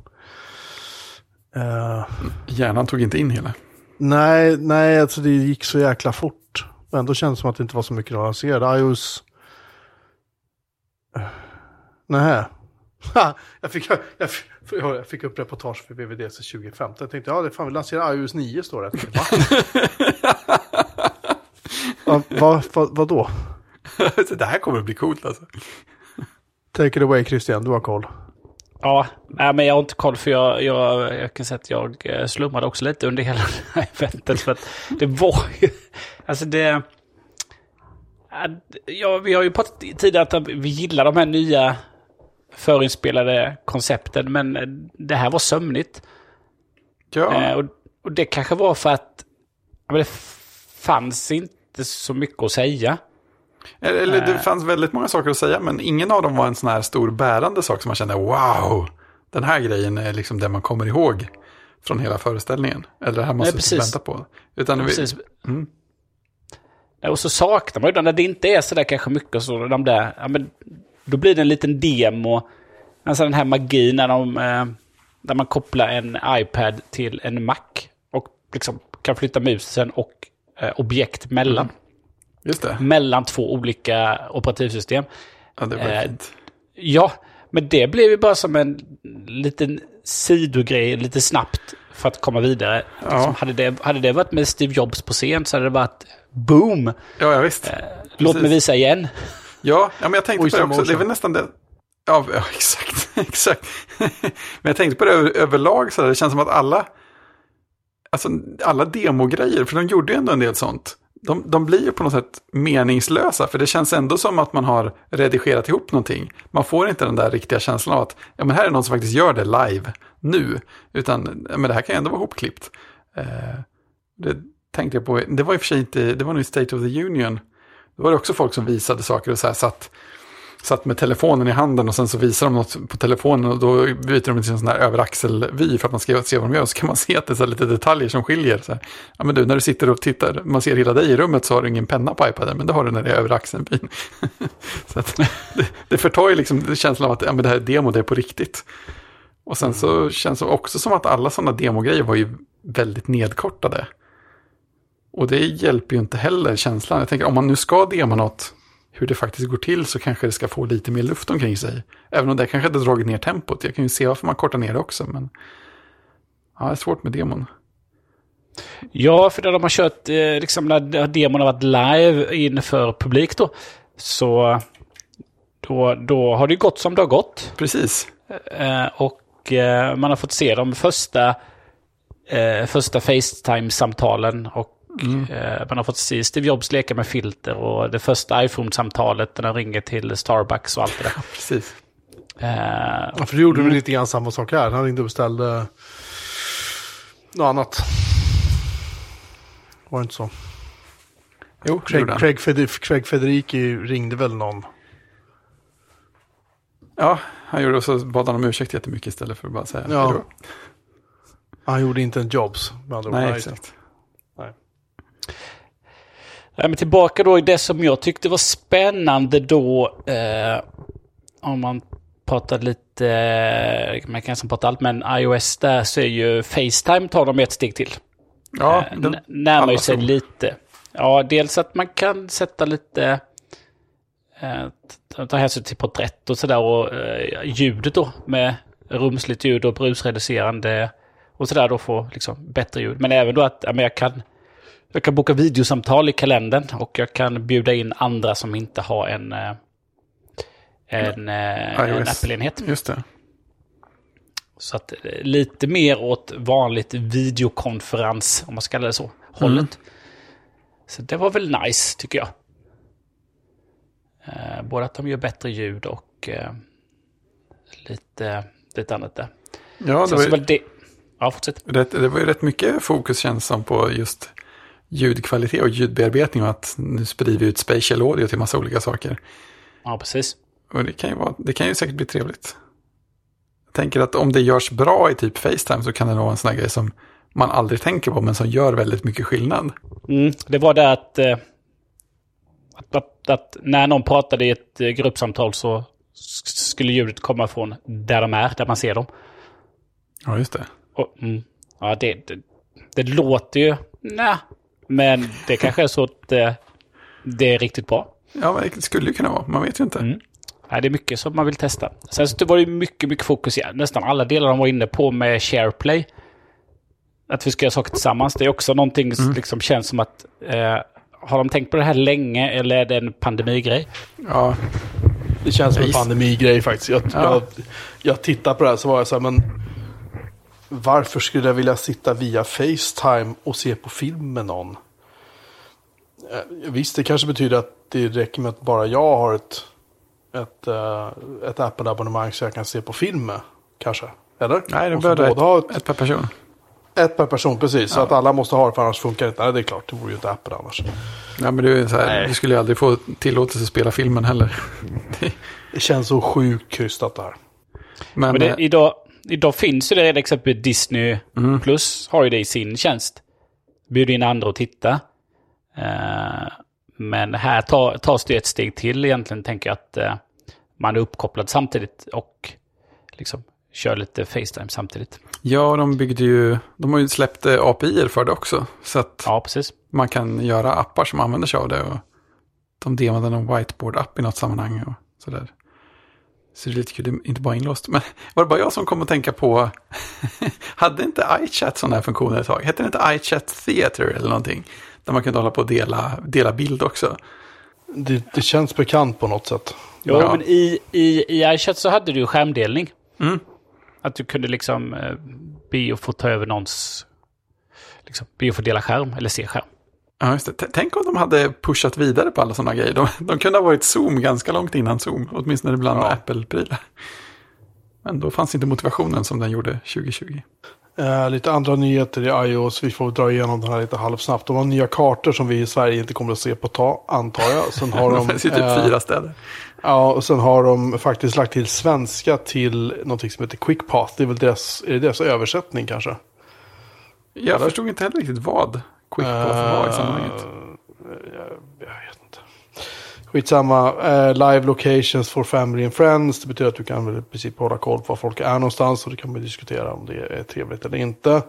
Speaker 2: eh,
Speaker 1: Hjärnan tog inte in hela.
Speaker 2: nej, nej, alltså det gick så jäkla fort. Och ändå kändes det som att det inte var så mycket avancerat. iOS... Nej. Jag, fick, jag, fick, jag fick upp reportage för VVDC 2015. Jag tänkte, ja, det fan vi lanserar iOS 9 står det. Jag tänkte, Va? Va, va, va, vadå?
Speaker 1: Det här kommer att bli coolt alltså.
Speaker 2: Take it away Christian, du har koll.
Speaker 3: Ja, nej, men jag har inte koll för jag, jag, jag kan säga att jag eh, slumrade också lite under hela det här eventet. För att det var ju, alltså det... Ja, vi har ju pratat tidigare att vi gillar de här nya förinspelade koncepten, men det här var sömnigt.
Speaker 1: Ja,
Speaker 3: Eh, och, och det kanske var för att ja, men det fanns inte så mycket att säga.
Speaker 1: Eller det
Speaker 3: eh.
Speaker 1: fanns väldigt många saker att säga, men ingen av dem var en sån här stor bärande sak som man kände wow, den här grejen är liksom det man kommer ihåg från hela föreställningen. Eller det här vi
Speaker 3: precis.
Speaker 1: vänta på. Utan vi,
Speaker 3: Precis.
Speaker 1: Mm.
Speaker 3: Ja, Och så saknar man ju den där det inte är så där kanske mycket så de där, ja, men Då blir det en liten demo. Alltså den här magin när, de, eh, när man kopplar en iPad till en Mac. Och liksom kan flytta musen och eh, objekt mellan.
Speaker 1: Det.
Speaker 3: Mellan två olika operativsystem.
Speaker 1: Ja, det var
Speaker 3: Eh,
Speaker 1: fint.
Speaker 3: Ja, men det blev ju bara som en liten sidogrej lite snabbt för att komma vidare.
Speaker 1: Ja.
Speaker 3: Liksom, hade, det, hade det varit med Steve Jobs på scen så hade det varit boom.
Speaker 1: Ja, ja visst.
Speaker 3: Låt
Speaker 1: Precis.
Speaker 3: mig visa igen.
Speaker 1: Ja, ja men jag tänkte på det också. Det är väl nästan det. Ja, ja exakt. exakt. men jag tänkte på det över, överlag. Så här, det känns som att alla, alltså, alla demogrejer, för de gjorde ju ändå en del sånt. De, de blir ju på något sätt meningslösa, för det känns ändå som att man har redigerat ihop någonting. Man får inte den där riktiga känslan av att ja, men här är någon som faktiskt gör det live nu. Utan ja, men det här kan ju ändå vara hopklippt. Eh, det tänkte jag på, det var i och för sig inte, det var nog i State of the Union. Då var det också folk som visade saker och så här satt, satt med telefonen i handen och sen så visar de något på telefonen och då byter de till en sån här överaxelvy för att man ska se vad de gör. Så kan man se att det är lite detaljer som skiljer. Så här. Ja men du, när du sitter och tittar, man ser hela dig i rummet så har du ingen penna på iPaden, men det har du när det är över axeln-vyn. så att det, det förtar ju liksom känslan av att ja, men det här är demo, det är på riktigt. Och sen så känns det också som att alla sådana demogrejer var ju väldigt nedkortade. Och det hjälper ju inte heller känslan. Jag tänker om man nu ska dema något, hur det faktiskt går till så kanske det ska få lite mer luft omkring sig. Även om det kanske hade dragit ner tempot. Jag kan ju se varför man kortar ner det också. Men ja, det är svårt med demon.
Speaker 3: Ja, för när de har kört, eh, liksom när demon har varit live inför publik då, så då, då har det gått som det har gått.
Speaker 1: Precis.
Speaker 3: Eh, och eh, man har fått se de första, första Facetime-samtalen. Och eh, man har fått se Steve Jobs leka med filter och det första iPhone-samtalet när de ringer till Starbucks och allt det där.
Speaker 1: Precis.
Speaker 3: Eh,
Speaker 2: Ja, för du gjorde väl lite grann samma sak här. Han ringde och beställde något annat. Var det inte så?
Speaker 1: Jo, det
Speaker 2: Craig. Craig, Feder, Craig Federici ringde väl någon.
Speaker 1: Ja, han gjorde och så bad han om ursäkt jättemycket istället för att bara säga
Speaker 2: Ja.
Speaker 1: hej då.
Speaker 2: Han gjorde inte en Jobs. med andra ord.
Speaker 1: Nej,
Speaker 2: Nej,
Speaker 1: exakt.
Speaker 2: Nej.
Speaker 3: Men tillbaka då i det som jag tyckte var spännande då. Eh, om man pratar lite, eh, man kan som prata allt, men iOS där så är ju Facetime tar de ett steg till.
Speaker 1: Ja,
Speaker 3: Eh,
Speaker 1: den,
Speaker 3: närmar sig
Speaker 1: tror.
Speaker 3: lite. Ja, dels att man kan sätta lite, eh, ta hänsyn till porträtt och sådär och eh, ljudet då med rumsligt ljud och brusreducerande och sådär då få liksom bättre ljud. Men även då att ja, men jag kan jag kan boka videosamtal i kalendern och jag kan bjuda in andra som inte har en, eh, en, eh, en. Apple-enhet.
Speaker 1: Just det.
Speaker 3: Så att eh, lite mer åt vanligt videokonferens, om man ska kalla det så, hållet. Så det var väl nice, tycker jag. Eh, både att de gör bättre ljud och eh, lite, lite annat där.
Speaker 1: Ja, det
Speaker 3: Sen
Speaker 1: var, ju,
Speaker 3: det... Ja, fortsätt.
Speaker 1: rätt, det var ju rätt mycket fokus känns som på just ljudkvalitet och ljudbearbetning och att nu sprider vi ut spatial audio till massa olika saker.
Speaker 3: Ja, precis.
Speaker 1: Och det kan ju, vara, det kan ju säkert bli trevligt. Jag tänker att om det görs bra i typ Facetime så kan det vara en sån här grej som man aldrig tänker på men som gör väldigt mycket skillnad.
Speaker 3: Mm, det var det att, eh, att, att, att när någon pratade i ett eh, gruppsamtal så skulle ljudet komma från där de är, där man ser dem.
Speaker 1: Ja, just det.
Speaker 3: Och, mm, ja, det, det, det låter ju... Nej, men det kanske är så att eh, det är riktigt bra.
Speaker 1: Ja, men det skulle ju kunna vara. Man vet ju inte.
Speaker 3: Mm. Det är mycket som man vill testa. Sen så var det ju mycket, mycket fokus, ja, nästan alla delar de var inne på med SharePlay. Att vi ska göra saker tillsammans. Det är också någonting som liksom känns som att... Eh, har de tänkt på det här länge eller är det en pandemigrej?
Speaker 1: Ja,
Speaker 2: Det känns som en pandemigrej faktiskt. Jag,
Speaker 1: Ja.
Speaker 2: jag, jag tittar på det här så var jag så här, men varför skulle jag vilja sitta via Facetime och se på film med någon? Eh, Visst, det kanske betyder att det räcker med att bara jag har ett, ett, eh, ett Apple-abonnemang så jag kan se på film med. Kanske. Eller?
Speaker 1: nej, det
Speaker 2: Måste
Speaker 1: behöver
Speaker 2: ha
Speaker 1: ett,
Speaker 2: ett,
Speaker 1: ett per person.
Speaker 2: ett per person, precis. Så att alla måste ha det, för annars funkar det inte. Nej, det är klart. Det vore ju inte Apple annars.
Speaker 1: Ja, men du, är så här,
Speaker 2: Nej.
Speaker 1: du skulle ju aldrig få tillåtelse att spela filmen heller.
Speaker 2: Det känns så sjukt krystat det här.
Speaker 1: Men,
Speaker 3: Men det,
Speaker 1: eh,
Speaker 3: idag, idag finns ju det redan exempelvis Disney Plus har ju det i sin tjänst. Bjuder in andra att titta. Eh, men här tar, tas det ett steg till egentligen, tänker jag att eh, man är uppkopplad samtidigt och liksom kör lite Facetime samtidigt.
Speaker 1: Ja, de byggde ju, de har ju släppt eh, API för det också. Så att
Speaker 3: Ja, precis.
Speaker 1: man kan göra appar som använder sig av det. Och de demoade någon whiteboard-app i något sammanhang och sådär. Så det är lite kul, det är inte bara inlåst. Men var det bara jag som kom att tänka på, hade inte iChat sådana här funktioner ett tag? Hette det inte iChat Theater eller någonting? Där man kunde hålla på och dela, dela bild också.
Speaker 2: Det, det känns bekant på något sätt.
Speaker 3: Jo,
Speaker 1: Ja.
Speaker 3: men i, i, i iChat så hade du ju skärmdelning.
Speaker 1: Mm.
Speaker 3: Att du kunde liksom eh, be att få ta över någons... Liksom, be att få dela skärm eller se skärm.
Speaker 1: Ja, just det. Tänk om de hade pushat vidare på alla sådana grejer. De, de kunde ha varit Zoom ganska långt innan Zoom. Åtminstone bland
Speaker 2: Ja.
Speaker 1: Apple-prylar. Men då fanns inte motivationen som den gjorde 2020.
Speaker 2: Eh, lite andra nyheter i iOS. Vi får dra igenom det här lite halvsnabbt. De har nya kartor som vi i Sverige inte kommer att se på ta, antar jag. Sen har de,
Speaker 1: finns ju typ
Speaker 2: eh,
Speaker 1: fyra städer.
Speaker 2: Ja, och sen har de faktiskt lagt till svenska till någonting som heter QuickPath. Det är väl deras, är det deras översättning kanske?
Speaker 1: Jag förstod inte heller riktigt vad QuickPath var i sammanhanget.
Speaker 2: Eh, jag, jag vet inte. Skitsamma. Eh, live locations for family and friends. Det betyder att du kan väl i princip hålla koll på var folk är någonstans. Och det kan man diskutera om det är trevligt eller inte.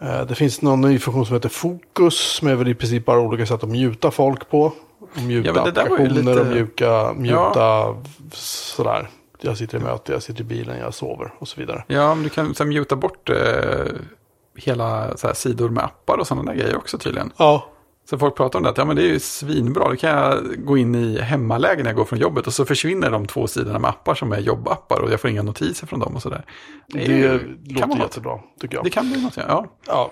Speaker 2: Eh, det finns någon ny funktion som heter Fokus. Som är väl i princip bara olika sätt att mjuta folk på. Mjuta
Speaker 1: Ja,
Speaker 2: applikationer
Speaker 1: lite-
Speaker 2: och mjuka, mjuta sådär. Jag sitter i möte, jag sitter i bilen, jag sover och så vidare.
Speaker 1: Ja, men du kan så muta bort eh, hela så här, sidor med appar och sådana där grejer också tydligen.
Speaker 2: Ja,
Speaker 1: Så folk pratar om det, att ja men det är ju svinbra, då kan jag gå in i hemmaläge när jag går från jobbet och så försvinner de två sidorna med appar som är jobbappar och jag får inga notiser från dem och sådär.
Speaker 2: det,
Speaker 1: ju-
Speaker 2: låter
Speaker 1: kan vara något.
Speaker 2: jättebra tycker jag.
Speaker 1: Det kan bli något, ja. ja.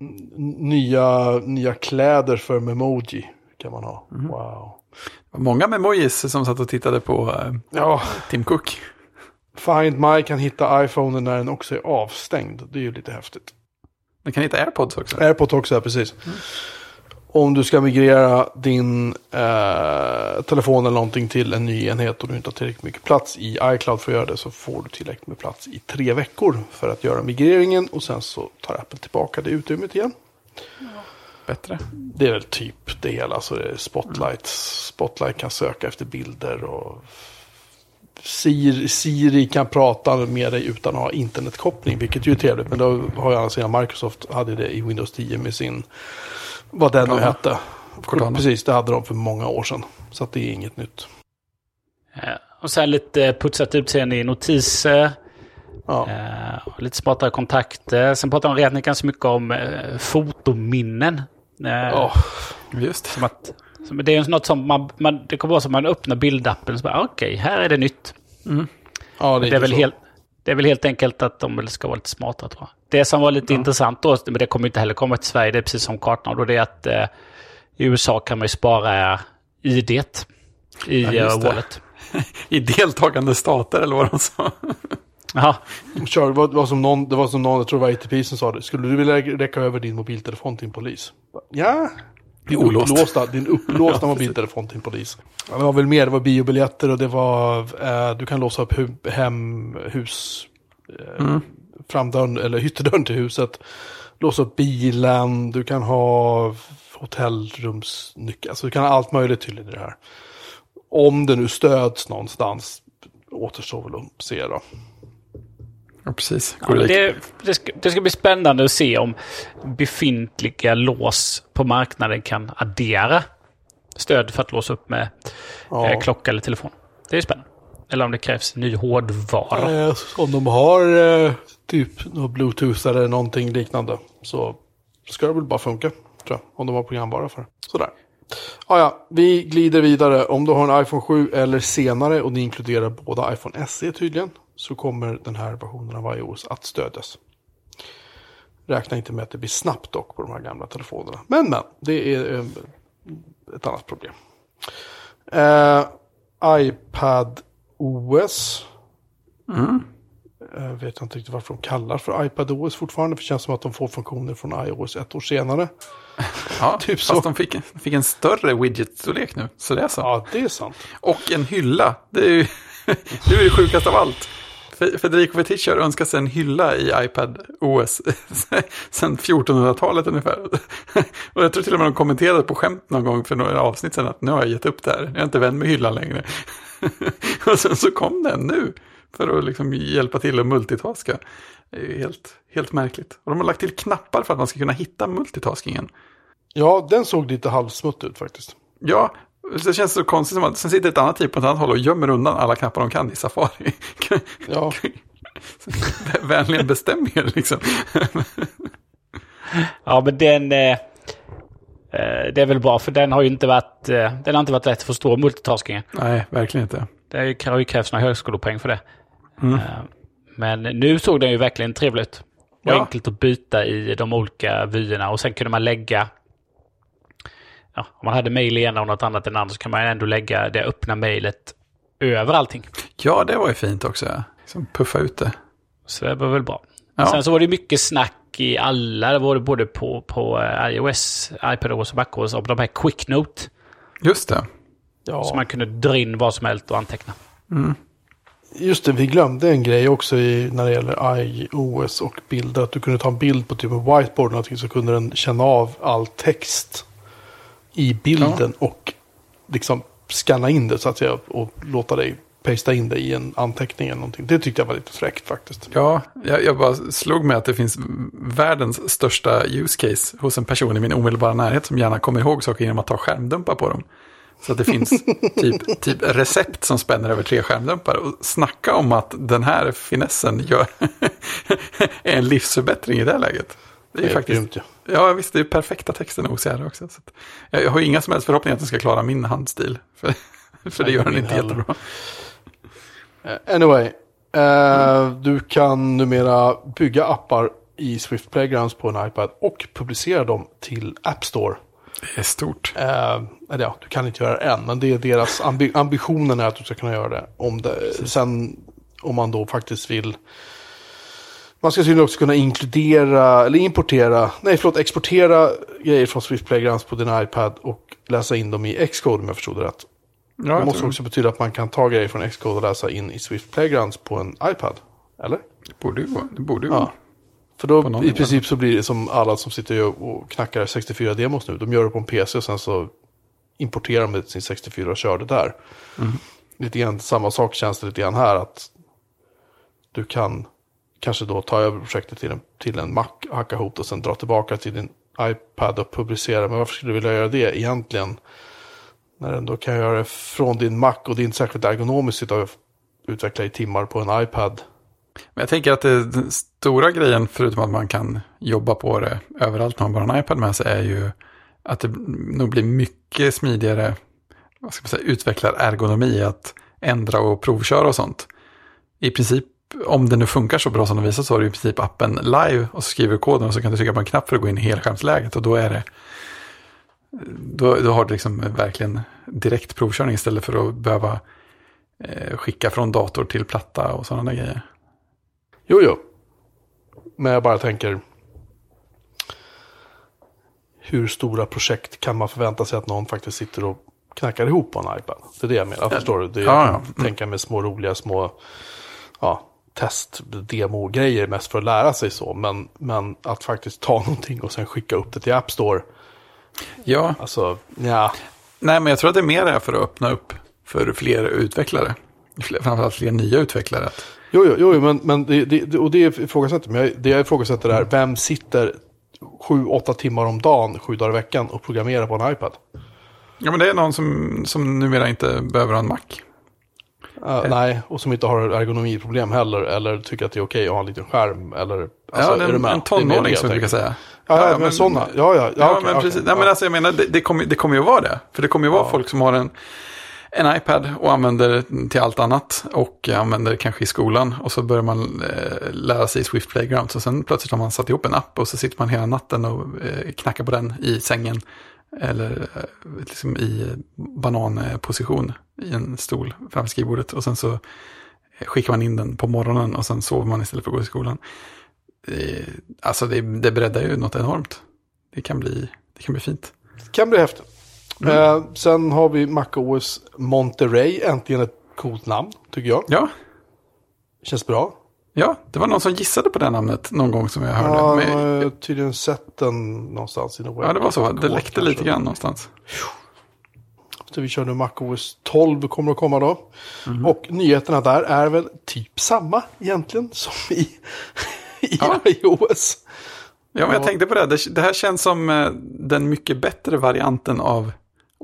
Speaker 2: N- nya, nya kläder för Memoji kan man ha.
Speaker 1: Mhm.
Speaker 2: Wow.
Speaker 1: Många memojis som satt och tittade på eh,
Speaker 2: Ja,
Speaker 1: Tim Cook.
Speaker 2: Find My kan hitta iPhone när den också är avstängd. Det är ju lite häftigt.
Speaker 1: Du kan hitta AirPods också.
Speaker 2: AirPod också, ja, precis.
Speaker 1: Mm.
Speaker 2: Om du ska migrera din eh, telefon eller någonting till en ny enhet och du inte har tillräckligt mycket plats i iCloud för att göra det så får du tillräckligt med plats i tre veckor för att göra migreringen och sen så tar Apple tillbaka det utrymmet igen.
Speaker 1: Bättre.
Speaker 2: Det är väl typ det hela. Så det är Spotlight. Spotlight kan söka efter bilder och Siri, Siri kan prata med dig utan att ha internetkoppling. Vilket ju är trevligt. Men då har ju annars sidan Microsoft hade det i Windows 10 med sin, vad den nu hette.
Speaker 1: Cortana.
Speaker 2: Precis, det hade de för många år sedan. Så att det är inget nytt.
Speaker 3: Och sen lite putsat utseende i notiser.
Speaker 2: Ja.
Speaker 3: Eh, och lite smartare kontakter. Sen pratar de redan ganska mycket om eh, fotominnen. Eh,
Speaker 2: Ja.
Speaker 1: Just
Speaker 3: som att, som, det är ju något som man, man, det kommer vara som man öppnar bildappen och så bara okej, här är det nytt.
Speaker 2: ja,
Speaker 3: Det är, väl
Speaker 2: så.
Speaker 3: helt, det är väl helt enkelt att de ska vara lite smartare tror jag. Det som var lite intressant då, men det kommer inte heller komma till Sverige, det är precis som kartan. Och då det är att eh, i USA kan man ju spara ID i
Speaker 1: Ja,
Speaker 3: ja,
Speaker 1: det.
Speaker 3: Wallet.
Speaker 1: I deltagande stater eller vad de sa.
Speaker 3: Jaha,
Speaker 2: Kör, det, var, det, var som någon, det var som någon, jag tror det var ITP som sa det. Skulle du vilja räcka över din mobiltelefon till en polis? Ja. Din
Speaker 1: Olåst.
Speaker 2: upplåsta, din upplåsta mobiltelefon till en polis. Ja, det var väl mer, det var biobiljetter och det var, eh, du kan låsa upp hu, hem, hus, eh, framdörren eller hytterdörren till huset. Låsa upp bilen, du kan ha hotellrumsnyckel, alltså du kan ha allt möjligt tydligen i det här. Om det nu stöds någonstans återstår väl att se då.
Speaker 1: Ja, precis.
Speaker 3: Ja, det, det, ska, det ska bli spännande att se om befintliga lås på marknaden kan addera stöd för att låsa upp med
Speaker 2: Ja.
Speaker 3: eh, klocka eller telefon. Det är spännande. Eller om det krävs ny hårdvara.
Speaker 2: Eh, om de har eh, typ något bluetooth eller någonting liknande så ska det väl bara funka. Tror jag, om de har programvara för det. Sådär. Ah, ja, vi glider vidare. Om du har en iPhone 7 eller senare och det inkluderar båda iPhone SE tydligen så kommer den här versionen av iOS att stödjas. Räkna inte med att det blir snabbt dock på de här gamla telefonerna. Men men, det är eh, ett annat problem. Eh, iPad OS. Jag vet inte riktigt varför de kallar för iPad OS fortfarande. För det känns som att de får funktioner från iOS ett år senare.
Speaker 1: Ja,
Speaker 2: typ
Speaker 1: fast
Speaker 2: så.
Speaker 1: de fick, fick en större widget-storlek nu. Så det är så.
Speaker 2: Ja, det är sant.
Speaker 1: Och en hylla. Det är ju det, är det sjukaste av allt. Fe- Federico Fetici har önskat sig en hylla i iPad OS sedan 1400-talet ungefär. Och jag tror till och med de kommenterade på skämt någon gång för några avsnitt sedan att nu har jag gett upp det här. Jag är inte vän med hyllan längre. Och sen så kom den nu för att liksom hjälpa till att multitaska. Helt, helt märkligt. Och de har lagt till knappar för att man ska kunna hitta multitaskingen.
Speaker 2: Ja, den såg lite halvsmutt ut faktiskt.
Speaker 1: Ja, det känns så konstigt som att sen sitter ett annat typ på ett annat håll och gömmer undan alla knappar de kan i Safari.
Speaker 2: Ja,
Speaker 1: Vänligen bestäm er liksom.
Speaker 3: Ja, men den... Eh, eh, det är väl bra, för den har ju inte varit, eh, den har inte varit lätt att förstå, multitaskingen.
Speaker 1: Nej, verkligen inte.
Speaker 3: Det har ju krävts några högskolepoäng för det. Eh, Men nu såg den ju verkligen trevlig ut. Och
Speaker 1: Ja.
Speaker 3: enkelt att byta i de olika vyerna. Och sen kunde man lägga... Ja, om man hade mejl i ena och något annat i den andra så kan man ändå lägga det öppna mejlet över allting.
Speaker 1: Ja, det var ju fint också. Liksom puffa ut det.
Speaker 3: Så det var väl bra.
Speaker 1: Ja.
Speaker 3: Sen så var det mycket snack i alla, det var det både på, på eh, iOS, iPadOS och MacOS, om de här Quick Note.
Speaker 1: Just det.
Speaker 2: ja.
Speaker 3: Så man kunde dra in vad som helst och anteckna.
Speaker 2: Just det, vi glömde en grej också i, när det gäller iOS och bilder. Att du kunde ta en bild på typ en whiteboard eller någonting så kunde den känna av all text i bilden och liksom scanna in det så att säga och låta dig pasta in det i en anteckning eller någonting. Det tyckte jag var lite fräckt faktiskt.
Speaker 1: Ja, jag, jag bara slog mig att det finns världens största use case hos en person i min omedelbara närhet som gärna kommer ihåg saker genom att ta skärmdumpar på dem. Så att det finns typ, typ recept som spänner över tre skärmdumpar. Och snacka om att den här finessen gör är en livsförbättring i det här läget. Det är ju
Speaker 2: Det är
Speaker 1: faktiskt,
Speaker 2: grymt ju.
Speaker 1: ja visst, det är perfekta texten OCR också. Så jag, har inga som helst förhoppningar att den ska klara min handstil. För, för det gör den inte
Speaker 2: heller.
Speaker 1: jättebra.
Speaker 2: Eh, Anyway, eh, du kan numera bygga appar i Swift Playgrounds på en iPad och publicera dem till App Store.
Speaker 1: Det är stort.
Speaker 2: Eh, eller ja, du kan inte göra det än, men det är deras ambi ambitionen är att du ska kunna göra det. Om det sen om man då faktiskt vill. Man ska tydligen också kunna inkludera eller importera, nej förlåt, exportera grejer från Swift Playgrounds på din iPad och läsa in dem i Xcode om jag förstod det rätt.
Speaker 1: Ja,
Speaker 2: Det måste
Speaker 1: tror-
Speaker 2: också betyda att man kan ta grejer från Xcode och läsa in i Swift Playgrounds på en iPad. Eller?
Speaker 1: det borde ju vara. Det borde ju
Speaker 2: Ja. För då i princip så blir det som alla som sitter och knackar 64 demos nu. De gör det på en PC och sen så importerar de det till sin 64 och kör det där.
Speaker 1: Mm.
Speaker 2: Lite grann samma sak känns det lite grann här. att Du kan kanske då ta över projektet till en, till en Mac, hacka ihop det och sen dra tillbaka till din iPad och publicera. Men varför skulle du vilja göra det egentligen? När du ändå kan göra det från din Mac och det är inte särskilt ergonomiskt att utveckla i timmar på en iPad.
Speaker 1: Men jag tänker att det, den stora grejen, förutom att man kan jobba på det överallt när man bara har en iPad med sig, är ju att det nog blir mycket smidigare vad ska man säga, utvecklar-ergonomi att ändra och provköra och sånt. I princip, om det nu funkar så bra som de visar så har du i princip appen live och så skriver koden och så kan du trycka på en knapp för att gå in i helskärmsläget och då är det då, då har du liksom verkligen direkt provkörning istället för att behöva eh, skicka från dator till platta och sådana där grejer.
Speaker 2: Jo, jo. Men jag bara tänker. Hur stora projekt kan man förvänta sig att någon faktiskt sitter och knackar ihop på en iPad? Det är det jag menar. Förstår du? Det är,
Speaker 1: Ja, ja.
Speaker 2: kan tänka med små roliga små ja, test, demo-grejer mest för att lära sig så. Men, men att faktiskt ta någonting och sen skicka upp det till App Store.
Speaker 1: Ja,
Speaker 2: Alltså, ja.
Speaker 1: nej men jag tror att det är mer är för att öppna upp för fler utvecklare. Fler, framförallt fler nya utvecklare.
Speaker 2: Jo, jo, jo men, men det, det, och det ifrågasätter men jag, det jag ifrågasätter är vem sitter sju, åtta timmar om dagen, sju dagar i veckan och programmerar på en iPad?
Speaker 1: Ja men det är någon som, som numera inte behöver ha en Mac.
Speaker 2: Uh, nej, och som inte har ergonomiproblem heller. Eller tycker att det är okej att ha en liten skärm. Eller, alltså,
Speaker 1: ja, en, en tonåring som du brukar säga.
Speaker 2: Ja, ja, men sådana. Ja, ja, ja,
Speaker 1: Ja,
Speaker 2: okej,
Speaker 1: men precis.
Speaker 2: ja.
Speaker 1: Nej, men alltså jag menar, det, det, kommer, det kommer ju vara det. För det kommer ju vara folk som har en, en iPad och använder till allt annat. Och använder det kanske i skolan. Och så börjar man eh, lära sig Swift Playground. Och sen plötsligt har man satt ihop en app och så sitter man hela natten och eh, knackar på den i sängen. Eller eh, liksom i bananposition i en stol framför skrivbordet. Och sen så skickar man in den på morgonen och sen sover man istället för att gå i skolan. Eh, Alltså det, det breddar ju något enormt. Det kan bli, det kan bli fint.
Speaker 2: Det kan bli häftigt.
Speaker 1: Mm.
Speaker 2: Eh, sen har vi MacOS Monterey. Äntligen ett coolt namn, tycker jag.
Speaker 1: Ja,
Speaker 2: Känns bra.
Speaker 1: Ja, det var någon som gissade på det namnet någon gång som jag hörde.
Speaker 2: Ja,
Speaker 1: Men-
Speaker 2: jag har tydligen sett den någonstans i någon
Speaker 1: ja, det var så. Det läckte
Speaker 2: kanske.
Speaker 1: lite grann någonstans.
Speaker 2: Så vi kör nu MacOS 12 kommer att komma då.
Speaker 1: Mhm.
Speaker 2: Och nyheterna där är väl typ samma egentligen som i, i
Speaker 1: Ja.
Speaker 2: iOS.
Speaker 1: Ja, men jag
Speaker 2: Ja.
Speaker 1: tänkte på det. det. Det här känns som eh, den mycket bättre varianten av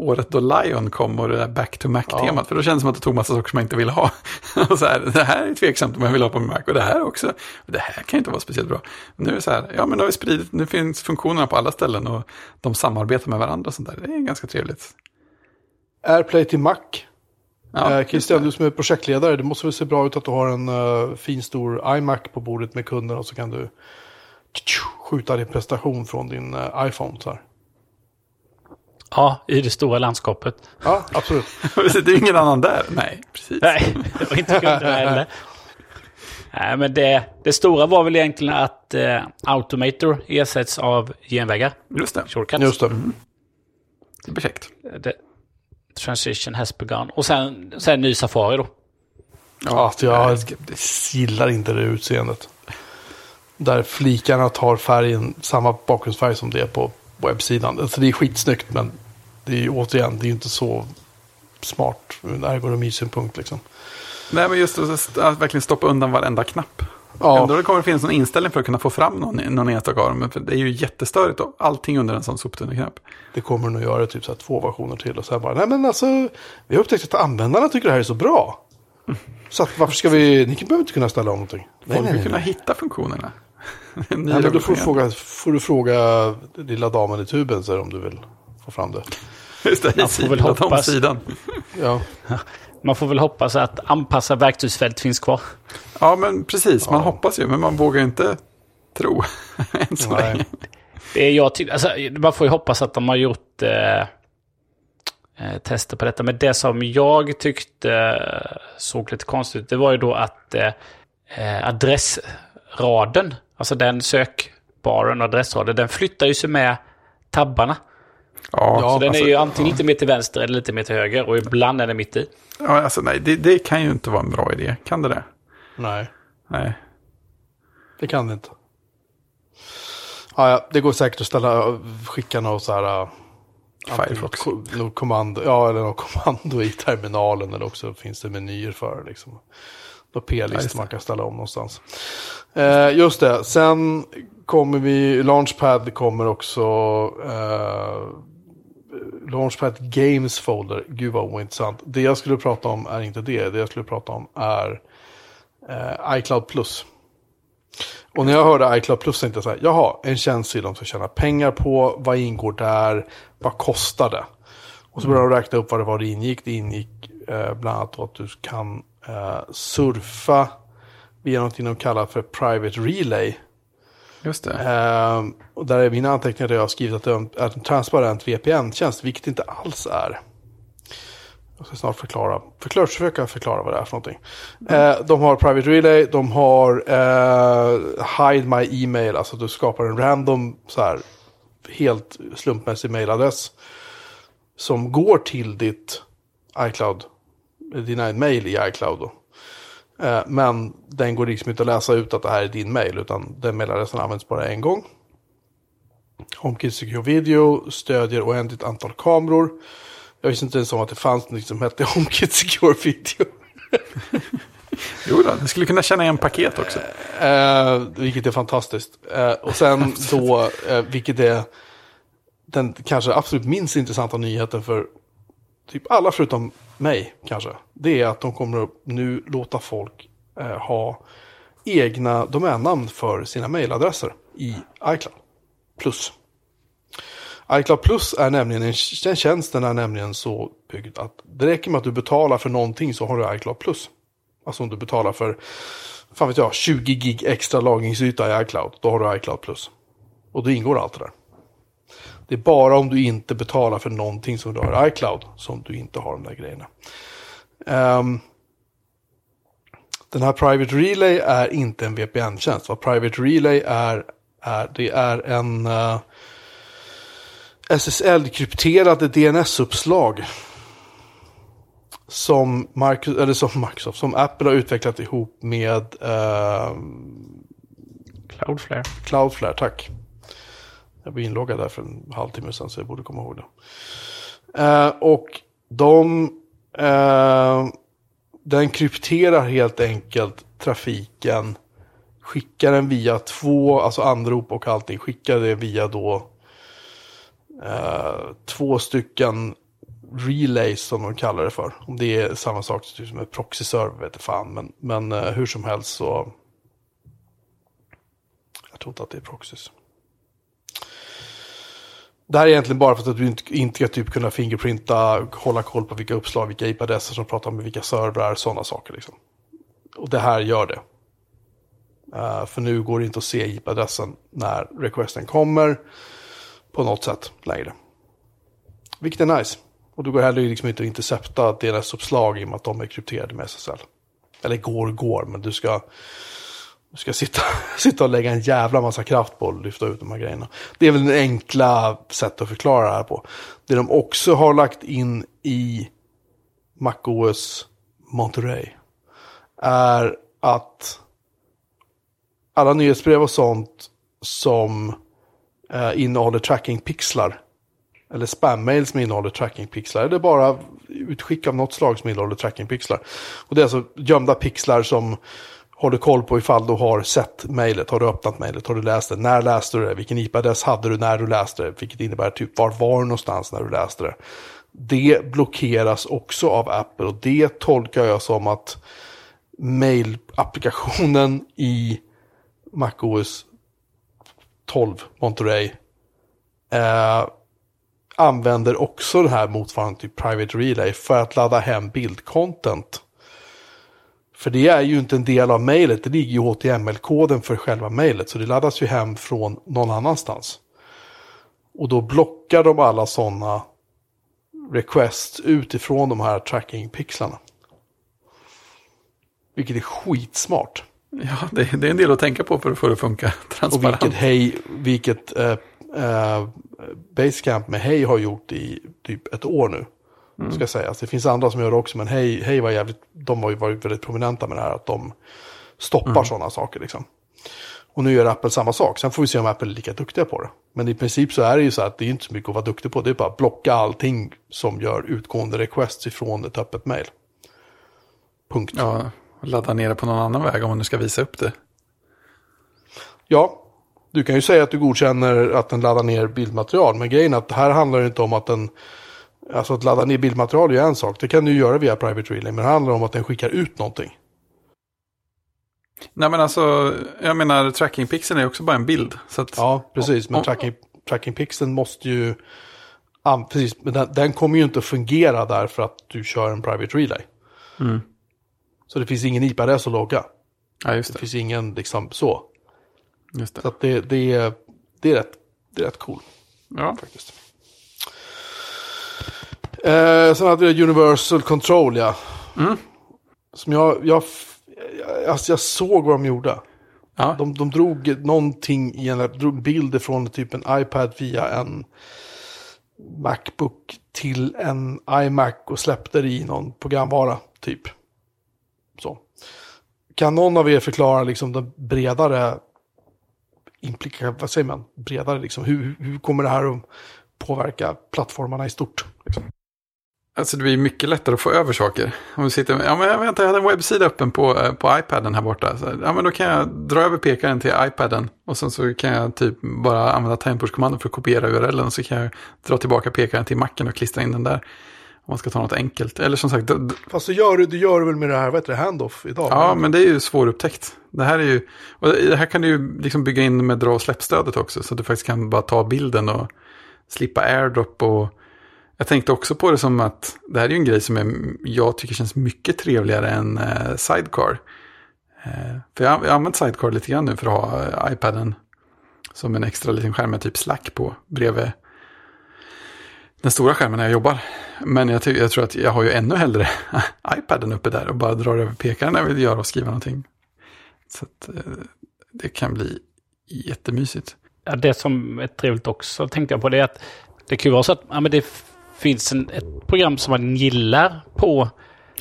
Speaker 1: året då Lion kom och det där back to Mac-temat. För då kändes det som att det tog massa saker som jag inte ville ha. och så här, det här är tveksamt om jag vill ha på Mac. Och det här också. Det här kan inte vara speciellt bra. Nu är det så här, ja men nu har vi spridit, nu finns funktionerna på alla ställen och de samarbetar med varandra och sånt där. Det är ganska trevligt.
Speaker 2: AirPlay till Mac.
Speaker 1: Ja,
Speaker 2: eh, Christian, du som är projektledare, det måste väl se bra ut att du har en eh, fin stor iMac på bordet med kunder och så kan du skjuta din prestation från din eh, iPhone. Så här.
Speaker 3: Ja, i det stora landskapet.
Speaker 2: Ja, absolut.
Speaker 1: det är ingen annan där. Nej, precis.
Speaker 3: Nej, det var inte kunder heller. Nej, men det, det stora var väl egentligen att eh, Automator ersätts av genvägar.
Speaker 1: Just det,
Speaker 3: Shortcuts.
Speaker 2: Just det.
Speaker 1: det är perfekt.
Speaker 3: Det, transition has begun. Och sen, sen ny Safari då.
Speaker 2: Ja, alltså jag gillar inte det utseendet. Där flikarna tar färgen, samma bakgrundsfärg som det på webbsidan. Alltså det är skitsnyggt men det är ju återigen, det är ju inte så smart ur ergonomisynpunkt liksom.
Speaker 1: Nej, men just att, att verkligen stoppa undan varenda knapp.
Speaker 2: Ja.
Speaker 1: Ändå det kommer det finnas någon inställning för att kunna få fram någon, någon enstaka av dem. För Det är ju jättestörigt och allting under en sån soptunneknapp.
Speaker 2: Det kommer nog göra typ så här två versioner till och sen bara, nej men alltså, vi har upptäckt att användarna tycker det här är så bra. Så att varför ska vi, ni behöver inte kunna ställa om någonting.
Speaker 1: Folk
Speaker 2: nej,
Speaker 1: vill
Speaker 2: nej.
Speaker 1: kunna hitta funktionerna.
Speaker 2: Nej men då får du, fråga, får du fråga lilla damen i tuben så här, om du vill få fram det.
Speaker 1: Just det,
Speaker 3: Man får väl hoppas.
Speaker 1: sidan.
Speaker 2: Ja,
Speaker 3: Man får väl hoppas att anpassa verktygsfält finns kvar.
Speaker 1: Ja, men precis. Man hoppas ju, men man vågar inte tro. Än så
Speaker 2: Nej.
Speaker 1: länge.
Speaker 3: Det är jag alltså, man får ju hoppas att de har gjort eh, eh, tester på detta. Men det som jag tyckte eh, såg lite konstigt ut, det var ju då att eh, eh, adressraden, alltså den sökbaren och adressraden, den flyttar ju sig med tabbarna.
Speaker 1: Ja,
Speaker 2: Ja,
Speaker 3: Så den
Speaker 1: alltså,
Speaker 3: är ju antingen lite mer till vänster eller lite mer till höger och ibland är den mitt i.
Speaker 1: ja, alltså nej, det, det kan ju inte vara en bra idé. Kan det det?
Speaker 2: nej.
Speaker 1: Nej.
Speaker 2: Det kan det inte. Ja, ja, det går säkert att ställa, skicka något så här... äh,
Speaker 1: Firefox.
Speaker 2: Något kommando, ja, eller något kommando i terminalen eller också finns det menyer för liksom. Något
Speaker 1: Ja, just
Speaker 2: p-list man kan ställa om någonstans. Eh, just det, sen kommer vi, Launchpad kommer också, eh, Launchpad Games Folder, gud vad ointressant. Det jag skulle prata om är inte det, det jag skulle prata om är eh, iCloud Plus. Och när jag hörde iCloud Plus tänkte jag så här, jaha, en tjänst till de ska tjäna pengar på, vad ingår där, vad kostar det? Och så började de räkna upp vad det var det ingick. Det ingick eh, bland annat att du kan eh, surfa via någonting de kallar för Private Relay.
Speaker 1: Just det.
Speaker 2: Ehm, och där är mina anteckningar där jag har skrivit att en- är en transparent VPN-tjänst, vilket inte alls är. Jag ska snart förklara, förklara försöka förklara vad det är för någonting. Eh, de har Private Relay, de har eh, Hide My Email, alltså du skapar en random, så här, helt slumpmässig mailadress. Som går till ditt iCloud, dina mail i iCloud. Då. Eh, Men den går liksom inte att läsa ut att det här är din mail, utan den mailadressen används bara en gång. HomeKit Secure Video stödjer oändligt antal kameror. Jag visste inte ens om att det fanns något som hette HomeKit Secure Video.
Speaker 1: Jo då, det skulle kunna känna igen paket också.
Speaker 2: Eh, vilket är fantastiskt. Eh, och sen då, eh, vilket är den kanske absolut minst intressanta nyheten för typ alla förutom mig kanske. Det är att de kommer att nu låta folk eh, ha egna domännamn för sina mejladresser i iCloud. Plus. iCloud Plus är nämligen, en, den tjänsten är nämligen så byggd att det räcker med att du betalar för någonting så har du iCloud Plus. Alltså om du betalar för, fan vet jag, 20 gig extra lagringsyta i iCloud, då har du iCloud Plus. Och då ingår allt det där. Det är bara om du inte betalar för någonting som du har i iCloud som du inte har de där grejerna. Ehm, den här Private Relay är inte en VPN-tjänst. Vad Private Relay är, är det är en eh, SSL-krypterade DNS-uppslag. som, Microsoft, eller som, Microsoft, som Apple har utvecklat ihop med eh,
Speaker 3: Cloudflare.
Speaker 2: Cloudflare, tack. Jag var inloggad där för en halvtimme sedan så jag borde komma ihåg det. Eh, och de, eh, den krypterar helt enkelt trafiken, skickar den via två, alltså anrop och allting, skickar det via då eh, två stycken relays som de kallar det för. Om det är samma sak typ som en proxy-server vet jag fan, men, men eh, hur som helst så jag tror inte att det är proxys. Det här är egentligen bara för att du inte, inte ska typ kunna fingerprinta, hålla koll på vilka uppslag, vilka IP-adresser som pratar med vilka servrar, sådana saker. Liksom. Och det här gör det. Uh, för nu går det inte att se IP-adressen när requesten kommer på något sätt längre. Vilket är nice. Och du går heller liksom inte att intercepta DNS-uppslag i och med att de är krypterade med SSL. Eller går, går, men du ska du ska sitta, sitta och lägga en jävla massa kraft på att lyfta ut de här grejerna. Det är väl det enkla sätt att förklara det här på. Det de också har lagt in i MacOS Monterey är att alla nyhetsbrev och sånt som eh, innehåller trackingpixlar eller spam-mail som innehåller trackingpixlar. Eller bara utskick av något slag som innehåller trackingpixlar. Och det är alltså gömda pixlar som håller koll på ifall du har sett mejlet, har du öppnat mejlet, har du läst det, när läste du det, vilken IP-adress hade du när du läste det, vilket innebär typ var var du någonstans när du läste det. Det blockeras också av Apple och det tolkar jag som att mejlapplikationen i MacOS 12 Monterey eh, använder också den här motsvarande till Private Relay för att ladda hem bildcontent för det är ju inte en del av mejlet, det ligger ju HTML-koden för själva mejlet. Så det laddas ju hem från någon annanstans. Och då blockar de alla sådana requests utifrån de här tracking-pixlarna. Vilket är skitsmart.
Speaker 1: Ja, det, det, är en del att tänka på för att få det att funka transparent.
Speaker 2: Och vilket, hej, vilket eh, eh, Basecamp med Hej har gjort i typ ett år nu. Mm. Ska sägas. Det finns andra som gör det också, men hej, hej var jävligt, de har ju varit väldigt prominenta med det här, att de stoppar mm. sådana saker liksom. Och nu gör Apple samma sak. Sen får vi se om Apple är lika duktiga på det. Men i princip så är det ju så att det är inte så mycket att vara duktig på. Det är bara att blocka allting som gör utgående requests ifrån ett öppet mail. Punkt.
Speaker 1: Ja, ladda ner det på någon annan väg om man nu ska visa upp det.
Speaker 2: Ja, du kan ju säga att du godkänner att den laddar ner bildmaterial. Men grejen är att det här handlar inte om att den Alltså att ladda ner bildmaterial är en sak. Det kan du göra via Private Relay. Men det handlar om att den skickar ut någonting.
Speaker 1: Nej men alltså, jag menar trackingpixeln är också bara en bild. Så att,
Speaker 2: ja, precis. Men tracking, trackingpixeln måste ju... Ah, precis, men den, den, kommer ju inte att fungera där för att du kör en Private Relay.
Speaker 1: Mm.
Speaker 2: Så det finns ingen IP-adress att logga.
Speaker 1: Ja, just det.
Speaker 2: det finns ingen liksom så.
Speaker 1: Just det.
Speaker 2: Så att det, det, är, det, är rätt, det är rätt cool.
Speaker 1: Ja.
Speaker 2: Faktiskt. Eh, sen hade jag Universal Control, ja.
Speaker 1: Mm.
Speaker 2: Som jag, jag, alltså jag såg vad de gjorde.
Speaker 1: Ja.
Speaker 2: De, de drog någonting i en, drog bilder från typ en iPad via en Macbook till en iMac och släppte det i någon programvara, typ. Så. Kan någon av er förklara liksom den bredare implika, vad säger man, bredare liksom, hur, hur kommer det här att påverka plattformarna i stort? Liksom?
Speaker 1: Alltså det blir mycket lättare att få över saker. Om du sitter, ja men vänta, jag hade en webbsida öppen på, eh, på iPaden här borta. Så, ja men då kan jag dra över pekaren till iPaden. Och sen så kan jag typ bara använda tangentbordskommando för att kopiera URLen. Och så kan jag dra tillbaka pekaren till macken och klistra in den där. Om man ska ta något enkelt. Eller som sagt.
Speaker 2: Fast så gör du, du gör väl med det här, vad heter det, handoff idag?
Speaker 1: Ja, men det är ju svårupptäckt. Det här är ju, och det här kan du ju liksom bygga in med dra och släppstödet också. Så att du faktiskt kan bara ta bilden och slippa airdrop och jag tänkte också på det som att det här är ju en grej som är, jag tycker känns mycket trevligare än eh, Sidecar. Eh, för jag, jag har använt Sidecar lite grann nu för att ha eh, iPaden som en extra liten skärm med typ Slack på bredvid den stora skärmen när jag jobbar. Men jag, jag tror att jag har ju ännu hellre iPaden uppe där och bara drar över pekaren när jag vill göra och skriva någonting. Så att, eh, det kan bli jättemysigt.
Speaker 3: Ja, det som är trevligt också tänkte jag på det är att det kan ju vara så att ja, men det finns en, ett program som man gillar på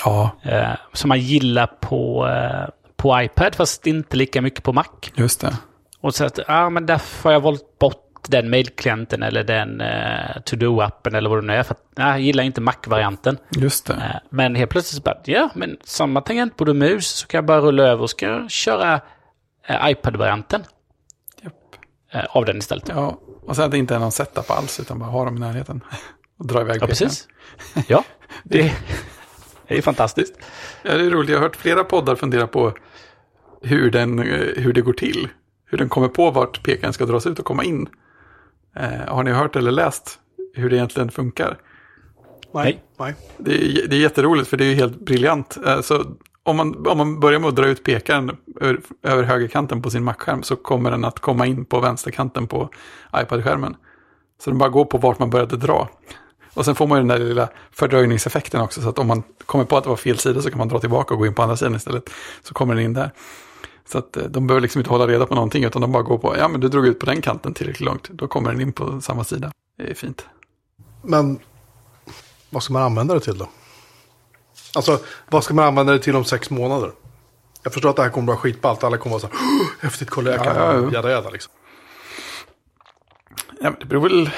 Speaker 1: Ja,
Speaker 3: Eh, som man gillar på, eh, på iPad fast inte lika mycket på Mac.
Speaker 1: just det.
Speaker 3: Och så att, ja men därför har jag valt bort den mailklienten eller den eh, to-do-appen eller vad det nu är. För att, nej, jag gillar inte Mac-varianten.
Speaker 1: Just det.
Speaker 3: Eh, men helt plötsligt så bara, ja men samma tangentbord och mus så kan jag bara rulla över och ska köra eh, iPad-varianten.
Speaker 1: Japp.
Speaker 3: Eh, av den istället.
Speaker 1: Ja, och sen att det inte är någon setup alls, utan bara ha dem i närheten. Och dra iväg
Speaker 3: Ja, precis. Ja, det, det är fantastiskt.
Speaker 1: Ja, det är roligt. Jag har hört flera poddar fundera på hur, den, eh, hur det går till. Hur den kommer på vart pekaren ska dras ut och komma in. Eh, har ni hört eller läst hur det egentligen funkar?
Speaker 3: Nej.
Speaker 2: Nej.
Speaker 1: Det är, det är jätteroligt för det är ju helt briljant. Eh, så om, man, om man börjar med att dra ut pekaren över, över högerkanten på sin Mac-skärm så kommer den att komma in på vänsterkanten på iPad-skärmen. Så den bara går på vart man började dra. Och sen får man ju den där lilla fördröjningseffekten också. Så att om man kommer på att det var fel sida så kan man dra tillbaka och gå in på andra sidan istället. Så kommer den in där. Så att eh, de behöver liksom inte hålla reda på någonting utan de bara går på, ja men du drog ut på den kanten tillräckligt långt. Då kommer den in på samma sida. Det är fint.
Speaker 2: Men vad ska man använda det till då? Alltså, vad ska man använda det till om sex månader? Jag förstår att det här kommer att vara skitballt. Alla kommer att vara så här, "Åh, häftigt, kolla jag kan
Speaker 1: Ja, ja, ja.
Speaker 2: jada jada liksom.
Speaker 1: Ja, men det beror väl,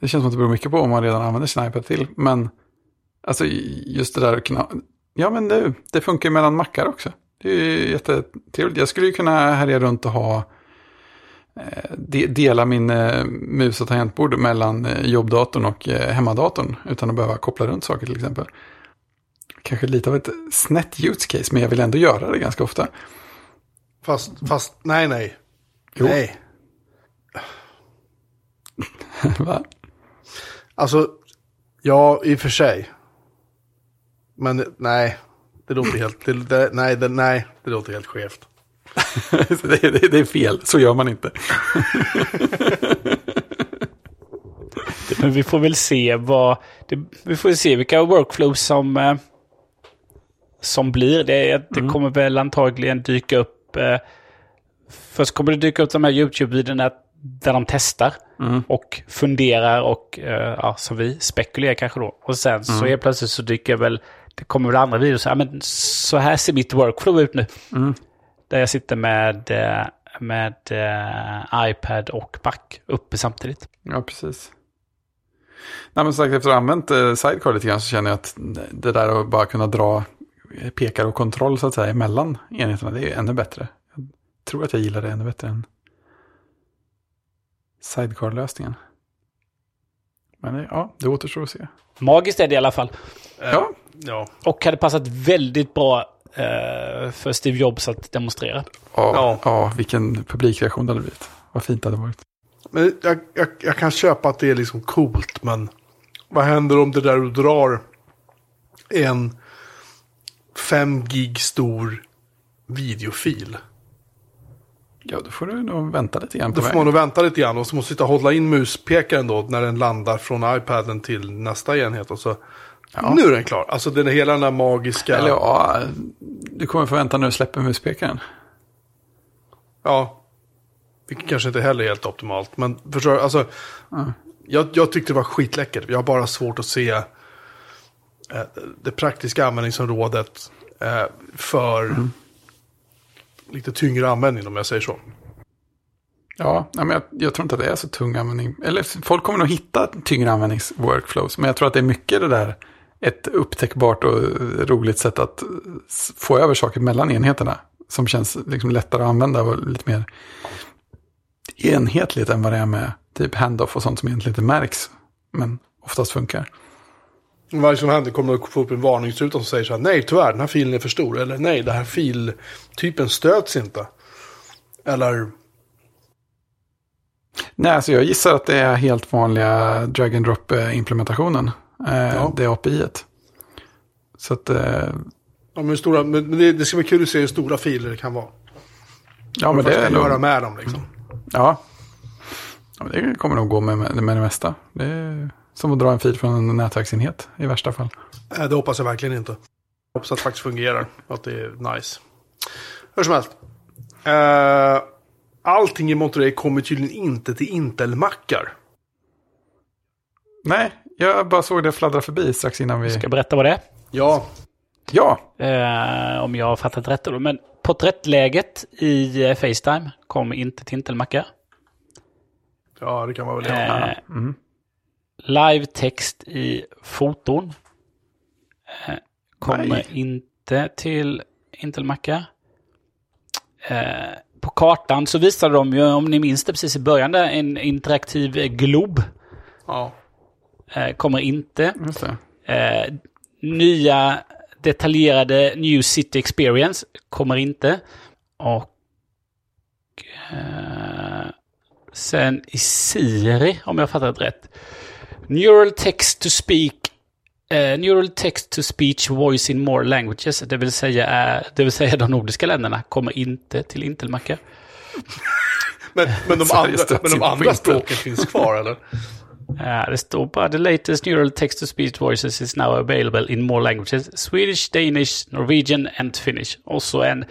Speaker 1: det känns som att det beror mycket på om man redan använder sin iPad till. Men alltså just det där att kunna, ja men det, det funkar ju mellan mackar också. Det är ju jättetrevligt. Jag skulle ju kunna härja runt och ha, eh, de, dela min eh, mus och tangentbord mellan eh, jobbdatorn och hemmadatorn. Utan att behöva koppla runt saker till exempel. Kanske lite av ett snett use case, men jag vill ändå göra det ganska ofta.
Speaker 2: Fast, fast, nej, nej.
Speaker 1: Jo.
Speaker 2: Nej.
Speaker 1: Va?
Speaker 2: Alltså, ja, i och för sig. Men nej, det låter helt, det, det, nej, det, nej, det låter helt skevt.
Speaker 1: Det, det, det är fel, så gör man inte.
Speaker 3: Men vi får väl se vad... Det, vi får se vilka workflows som, eh, som blir. Det, det kommer väl antagligen dyka upp... Eh, först kommer det dyka upp de här YouTube-videorna där de testar och funderar och, eh, ja, som vi, spekulerar kanske då. Och sen så helt plötsligt så dyker väl... Det kommer väl andra videor så här, men så här ser mitt workflow ut nu. Där jag sitter med, eh, med eh, iPad och Mac uppe samtidigt.
Speaker 1: Ja, precis. Nej, men sagt, efter att ha använt eh, Sidecar lite grann så känner jag att det där att bara kunna dra pekar och kontroll så att säga emellan enheterna, det är ännu bättre. Jag tror att jag gillar det ännu bättre än Sidecar-lösningen. Men ja, det återstår att se.
Speaker 3: Magiskt är det i alla fall.
Speaker 1: Ja,
Speaker 2: Ja,
Speaker 3: Och hade passat väldigt bra eh, för Steve Jobs att demonstrera.
Speaker 1: ja,
Speaker 2: Ja.
Speaker 1: ja. vilken publikreaktion det hade blivit. Vad fint det hade varit.
Speaker 2: men jag, jag, jag kan köpa att det är liksom coolt, men vad händer om det där du drar en 5 gig stor videofil?
Speaker 1: Ja, då får du nog vänta lite grann på
Speaker 2: Då får
Speaker 1: vägen.
Speaker 2: man nog vänta lite grann och så måste sitta och hålla in muspekaren då när den landar från iPaden till nästa enhet. Och så, Nu är den klar. Alltså den hela den där magiska...
Speaker 1: Eller ja, du kommer få vänta när du släpper muspekaren.
Speaker 2: Ja. Vilket kanske inte heller är helt optimalt. Men förstår alltså. Jag, jag tyckte det var skitläckert. Jag har bara svårt att se eh, det praktiska användningsområdet eh, för lite tyngre användning om jag säger så.
Speaker 1: Ja, men jag, jag tror inte att det är så tung användning. Eller folk kommer nog hitta tyngre användningsworkflows. Men jag tror att det är mycket det där, ett upptäckbart och roligt sätt att få över saker mellan enheterna. Som känns liksom lättare att använda och lite mer enhetligt än vad det är med typ handoff och sånt som egentligen inte märks. Men oftast funkar.
Speaker 2: Varje som händer kommer att få upp en varningsruta som säger så här. Nej, tyvärr, den här filen är för stor. Eller nej, den här filtypen stöds inte. Eller
Speaker 1: Nej, alltså jag gissar att det är helt vanliga drag and drop-implementationen. Eh,
Speaker 2: Ja.
Speaker 1: Det API-et. Så att, eh,
Speaker 2: Ja, men stora, men det, det ska bli kul att se hur stora filer det kan vara.
Speaker 1: ja men det är
Speaker 2: göra
Speaker 1: nog,
Speaker 2: med dem liksom.
Speaker 1: ja. ja. men Det kommer nog gå med, med, det mesta. Det som att dra en fil från en nätverksenhet i värsta fall.
Speaker 2: Nej, det hoppas jag verkligen inte. Jag hoppas att det faktiskt fungerar. Att det är nice. Hur som helst. Eh, allting i Monterey kommer tydligen inte till Intel-mackar.
Speaker 1: Nej, jag bara såg det fladdra förbi strax innan vi...
Speaker 3: Ska jag berätta vad det är?
Speaker 2: Ja,
Speaker 1: Ja,
Speaker 3: Eh, om jag har fattat rätt. Då. Men porträttläget i eh, Facetime kommer inte till Intel-mackar.
Speaker 2: Ja, det kan man väl göra.
Speaker 3: Eh, Live-text i foton eh, kommer
Speaker 1: Nej.
Speaker 3: inte till Intel-mackar. Eh, på kartan så visade de ju, om ni minns det precis i början, där, en interaktiv glob.
Speaker 2: Ja.
Speaker 3: Eh, kommer inte. nya detaljerade New City Experience kommer inte. Och sen i Siri, om jag fattat rätt. Neural text to speak eh, Neural text to speech voice in more languages, det vill säga, eh, det vill säga de nordiska länderna, kommer inte till Intel-mackar.
Speaker 2: Men, men de andra, men de andra språken finns kvar, eller?
Speaker 3: Ja, det står bara the latest neural text to speech voices is now available in more languages. Swedish, Danish, Norwegian and Finnish. Och så en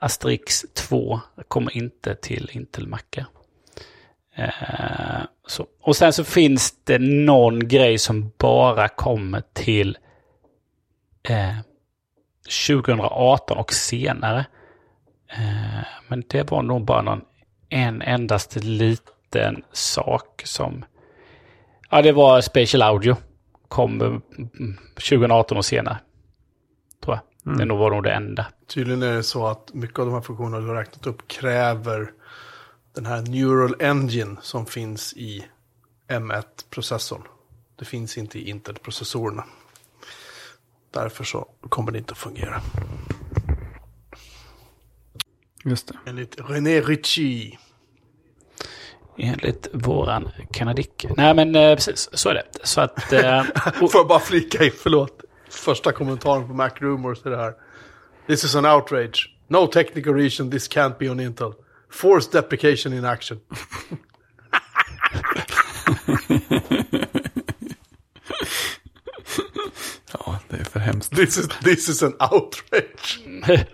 Speaker 3: Asterix 2 kommer inte till Intel-mackar. Eh, så. Och sen så finns det någon grej som bara kommer till eh, 2018 och senare. Eh, men det var nog bara någon en endast liten sak som... Ja, det var Spatial Audio. Kom mm, 2018 och senare. Tror jag. Det nog var nog det enda.
Speaker 2: Tydligen är det så att mycket av de här funktionerna du har räknat upp kräver den här Neural Engine som finns i M1-processorn. Det finns inte i Intel-processorerna. Därför så kommer det inte att fungera.
Speaker 1: Just det.
Speaker 2: Enligt René Ritchie.
Speaker 3: Enligt våran kanadick. Nej, men eh, precis. Så är det. Så att... Eh, och,
Speaker 2: Får jag bara flika in, förlåt. Första kommentaren på Mac Rumors är det här. This is an outrage. No technical reason this can't be on Intel. Forced deprecation in action.
Speaker 1: Ja, det är för hemskt.
Speaker 2: This is, this is an outrage.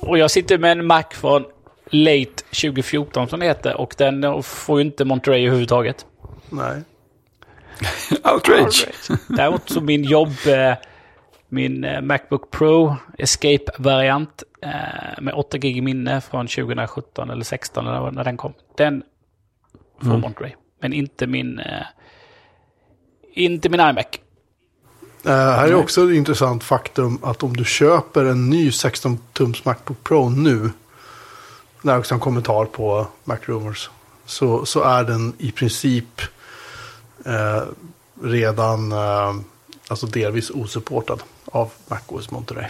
Speaker 3: och jag sitter med en Mac från late 2014 som det heter. Och den får ju inte Monterey överhuvudtaget.
Speaker 2: Nej.
Speaker 1: Outrage!
Speaker 3: Däremot så min jobb, eh, min eh, Macbook Pro Escape-variant eh, med 8 gig minne från 2017 eller 16 eller när den kom. Den får Monterey. Men inte min, eh, inte min iMac.
Speaker 2: Uh, här är också ett intressant faktum att om du köper en ny 16-tums Macbook Pro nu. Det är också en kommentar på Mac Rumors. Så, så är den i princip eh, redan eh, alltså delvis osupportad av MacOS Monterey.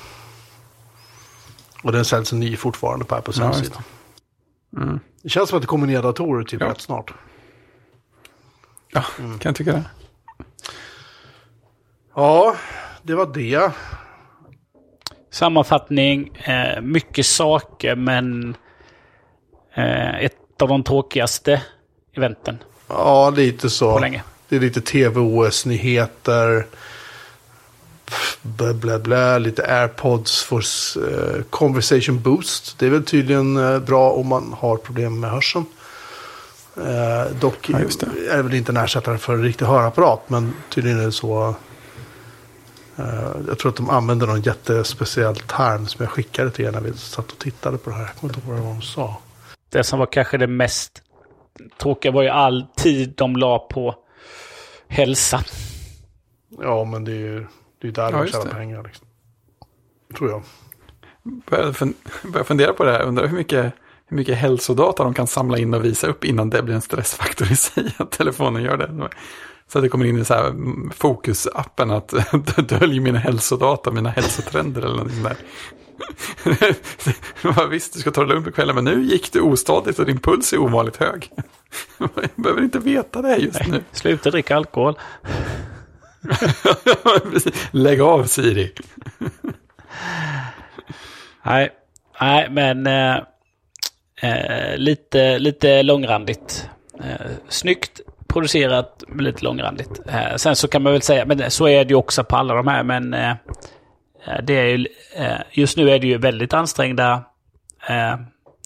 Speaker 2: Och den säljs ny fortfarande på Apples
Speaker 1: Ja,
Speaker 2: hemsida. Det känns som att det kommer nya datorer till
Speaker 1: Ja.
Speaker 2: rätt snart.
Speaker 1: Ja, kan jag tycka det.
Speaker 2: Ja, det var det.
Speaker 3: Sammanfattning, eh, mycket saker men eh, ett av de tråkigaste eventen
Speaker 2: Ja, lite så.
Speaker 3: på länge.
Speaker 2: Det är lite tv-OS-nyheter. Blä, blä, blä, lite airpods för eh, conversation boost. Det är väl tydligen eh, bra om man har problem med hörseln. Eh, dock
Speaker 1: Ja, det.
Speaker 2: är det väl inte en ersättare för en riktig hörapparat. Men tydligen är det så. Jag tror att de använder någon jättespeciell term som jag skickade till er när vi satt och tittade på det här. Jag kommer inte ihåg vad de sa.
Speaker 3: Det som var kanske det mest tråkiga var ju all tid de la på hälsa.
Speaker 2: Ja, men det är ju det är där
Speaker 1: Ja,
Speaker 2: de tjänar
Speaker 1: det.
Speaker 2: pengar. Liksom. Tror jag.
Speaker 1: Börjar fun- börjar fundera på det här. Undrar hur mycket, hur mycket hälsodata de kan samla in och visa upp innan det blir en stressfaktor i sig att telefonen gör det. Så att det kommer in i så här mm, fokusappen att dölj mina hälsodata, mina hälsotrender eller någonting där. Visst, du ska ta det lugnt på kvällen, men nu gick du ostadigt och din puls är ovanligt hög. Jag behöver inte veta det just nu.
Speaker 3: Sluta dricka alkohol.
Speaker 1: Lägg av Siri.
Speaker 3: Nej, nej men eh, eh, lite, lite långrandigt. Eh, snyggt producerat, men lite långrandigt. Eh, sen så kan man väl säga, men så är det ju också på alla de här, men eh, eh, det är ju, eh, just nu är det ju väldigt ansträngda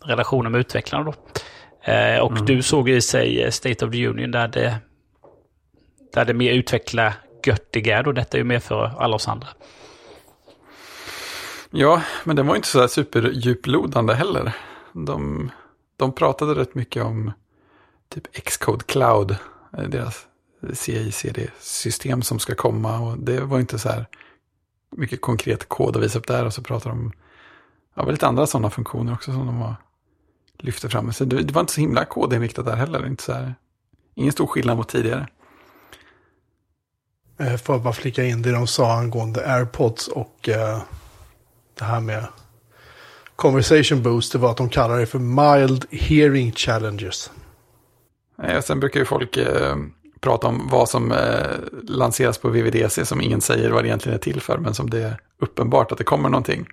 Speaker 3: relationer med utvecklarna då. Och du såg i sig State of the Union där det, där det mer utvecklar göttiga då detta är ju mer för alla oss andra.
Speaker 1: Ja, men den var inte så här superdjuplodande heller. De, de pratade rätt mycket om typ Xcode Cloud, eh, deras CI-CD-system som ska komma. Och det var inte så här mycket konkret kod att visa upp där. Och så pratade de ja, lite andra sådana funktioner också som de var, lyfte fram. Så det, det var inte så himla kodinriktat där heller. Inte så här, ingen stor skillnad mot tidigare.
Speaker 2: Eh, får jag bara flika in det de sa angående AirPods och eh, det här med Conversation Boost. Det var att de kallar det för Mild Hearing Challenges.
Speaker 1: Eh, sen brukar ju folk eh, prata om vad som eh, lanseras på VVDC som ingen säger vad det egentligen är till för, men som det är uppenbart att det kommer någonting.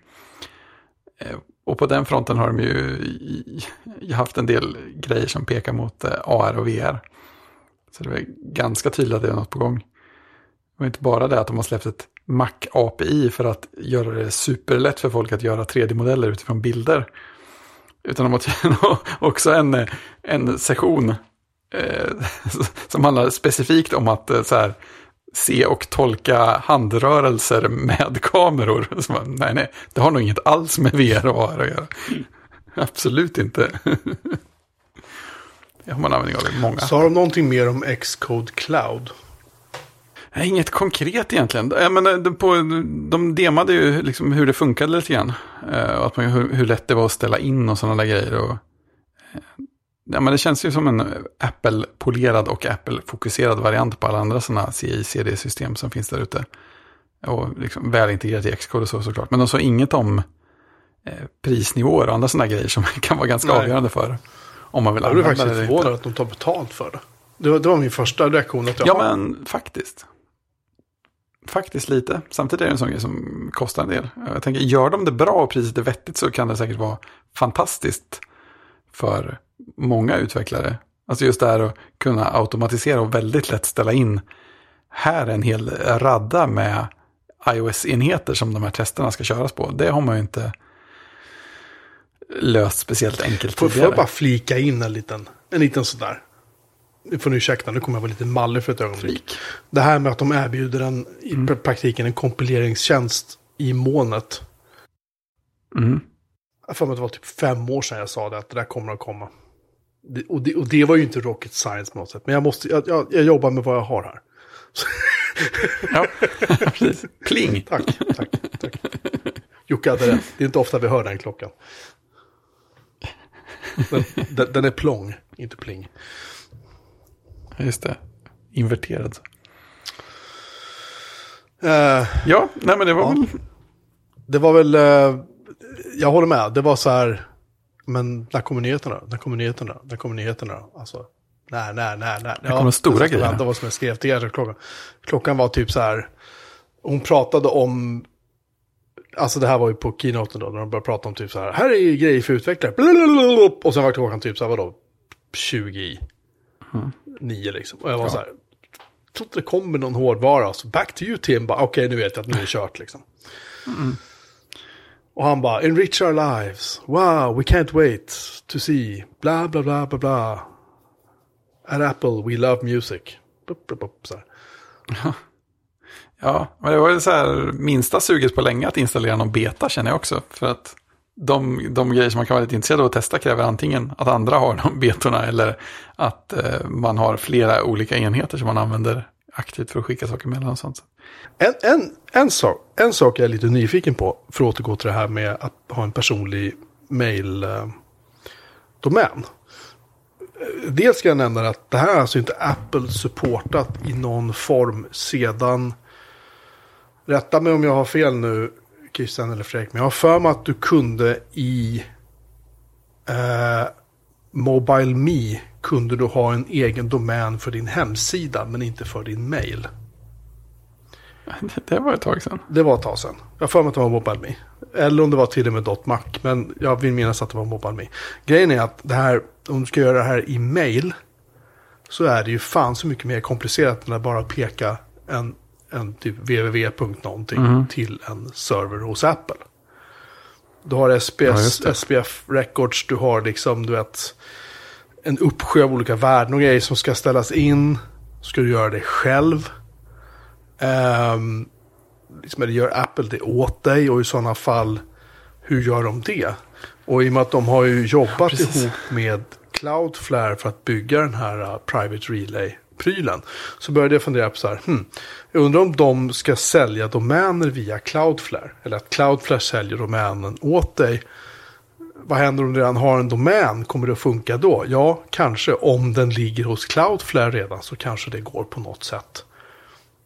Speaker 1: Eh, och på den fronten har de ju i, i, haft en del grejer som pekar mot AR och VR. Så det är ganska tydligt att det är något på gång. Det var inte bara det att de har släppt ett Mac-API för att göra det superlätt för folk att göra 3D-modeller utifrån bilder. Utan de har också en, en session eh, som handlar specifikt om att eh, så här, se och tolka handrörelser med kameror. Så man, nej, nej, det har nog inget alls med VR och AR att göra. Absolut inte. Det har man användning av i många.
Speaker 2: Så har de någonting mer om Xcode Cloud?
Speaker 1: Inget konkret egentligen. Jag menar, på, de demade ju liksom hur det funkade lite grann. Eh, att man, hur, hur lätt det var att ställa in och sådana där grejer. Och, eh, ja, men det känns ju som en Apple-polerad och Apple-fokuserad variant på alla andra sådana CI-CD-system som finns där ute. Och liksom väl integrerat i Xcode och så såklart. Men de sa inget om eh, prisnivåer och andra sådana grejer som kan vara ganska
Speaker 2: Nej.
Speaker 1: avgörande för om man vill
Speaker 2: Jag blev
Speaker 1: använda
Speaker 2: faktiskt
Speaker 1: det
Speaker 2: förvånad att de tar betalt för det. Det var, det var min första reaktion. Att jag,
Speaker 1: Ja, men faktiskt. Faktiskt lite. Samtidigt är det en sån grej som kostar en del. Jag tänker, gör de det bra och priset är vettigt så kan det säkert vara fantastiskt för många utvecklare. Alltså just det här att kunna automatisera och väldigt lätt ställa in. Här är en hel radda med iOS-enheter som de här testerna ska köras på. Det har man ju inte löst speciellt enkelt
Speaker 2: Får, får
Speaker 1: tidigare.
Speaker 2: jag bara flika in en liten, en liten sådär. Nu får ni ursäkta, nu kommer jag vara lite mallig för ett ögonblick. Det här med att de erbjuder en, i
Speaker 1: Mm.
Speaker 2: pr- praktiken en kompileringstjänst i molnet.
Speaker 1: Mm.
Speaker 2: Jag för mig att det var typ fem år sedan jag sa det, att det där kommer att komma. Det, och, det, och det var ju inte rocket science på något sätt. Men jag, måste, jag, jag, jag jobbar med vad jag har här.
Speaker 1: Ja, precis. Pling.
Speaker 2: Tack, tack, tack. Jocke hade rätt. Det är inte ofta vi hör den klockan. Den, den, den är plång, inte pling.
Speaker 1: Just det. Inverterad.
Speaker 2: Eh,
Speaker 1: Ja, nej men det var
Speaker 2: Ja.
Speaker 1: väl...
Speaker 2: det var väl, eh, jag håller med. Det var så här, men när kommer nyheterna? När kommer nyheterna? När kommer nyheterna? Alltså, nej, nej, nej, nej.
Speaker 1: kommer de stora grejerna.
Speaker 2: vänta vad som jag skrev till er. Klockan, klockan var typ så här, hon pratade om, alltså det här var ju på keynoten då, när de började prata om typ så här, här är grejer för utvecklare. Och sen var klockan typ så här, vadå, 20 i nio liksom. Och jag var så här, tror inte det kommer någon hårdvara. Så back to you Tim, bara okej nu vet jag att nu är det kört liksom. Och han bara, enrich our lives. Wow, we can't wait to see. Bla, bla, bla, bla, bla. At Apple, we love music. Bup, bup, bup, så här.
Speaker 1: Ja, men det var ju så här minsta suget på länge att installera någon beta känner jag också. För att de, de grejer som man kan vara lite intresserad av att testa kräver antingen att andra har de betorna eller att eh, man har flera olika enheter som man använder aktivt för att skicka saker mellan och sånt.
Speaker 2: En, en, en, sak, en sak jag är lite nyfiken på, för att återgå till det här med att ha en personlig mail-domän. Eh, Dels ska jag nämna att det här är alltså inte Apple supportat i någon form sedan, rätta mig om jag har fel nu, Christian eller Fredrik, men jag har för mig att du kunde i eh, Mobile Me kunde du ha en egen domän för din hemsida, men inte för din mail.
Speaker 1: Det, var ett tag sedan.
Speaker 2: Det var ett tag sedan. Jag för mig att det var Mobile Me. Eller om det var till och med .mac. Men jag vill minnas att det var Mobile Me. Grejen är att det här, om du ska göra det här i mail. Så är det ju fan så mycket mer komplicerat än att bara peka en, en typ www. någonting till en server hos Apple. Du har
Speaker 1: Ja,
Speaker 2: SPS,
Speaker 1: det.
Speaker 2: SPF Records, du har liksom, du vet, en uppsjö av olika värden och grejer som ska ställas in. Ska du göra det själv? Ehm, liksom, eller gör Apple det åt dig och i sådana fall, hur gör de det? Och i och med att de har ju jobbat
Speaker 1: Precis.
Speaker 2: ihop med Cloudflare för att bygga den här uh, Private Relay-prylen. Så började jag fundera på så här, hmm, jag undrar om de ska sälja domäner via Cloudflare. Eller att Cloudflare säljer domänen åt dig. Vad händer om du redan har en domän? Kommer det att funka då? Ja, kanske. Om den ligger hos Cloudflare redan så kanske det går på något sätt.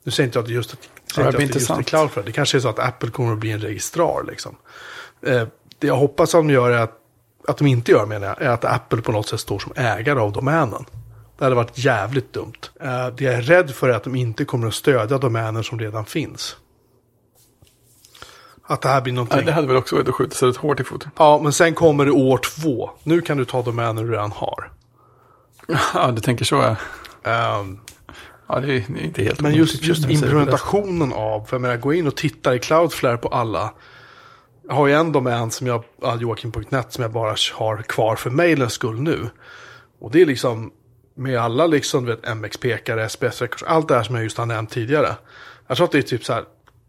Speaker 2: Nu säger inte jag att det just, säger
Speaker 1: det
Speaker 2: att det just är. Cloudflare. Det kanske är så att Apple kommer att bli en registrar. Liksom. Eh, det jag hoppas att de gör är att, att de inte gör menar jag, är att Apple på något sätt står som ägare av domänen. Det hade varit jävligt dumt. Eh, det jag är rädd för är att de inte kommer att stödja domäner som redan finns. Att det här blir någonting.
Speaker 1: Nej, det hade väl också varit att skjuta sig rätt hårt i foten.
Speaker 2: Ja, men sen kommer det år två. Nu kan du ta domäner du redan har.
Speaker 1: Ja, du tänker så. Ja,
Speaker 2: Ehm,
Speaker 1: ja det, är, det är inte helt
Speaker 2: men just, just implementationen av, för jag menar, gå in och titta i Cloudflare på alla. Jag har ju en domän som jag, ja, Joakim.net, som jag bara har kvar för mailens skull nu. Och det är liksom med alla liksom, vet, MX-pekare, SPS-rekords, allt det här som jag just har nämnt tidigare. Jag tror att det är typ så här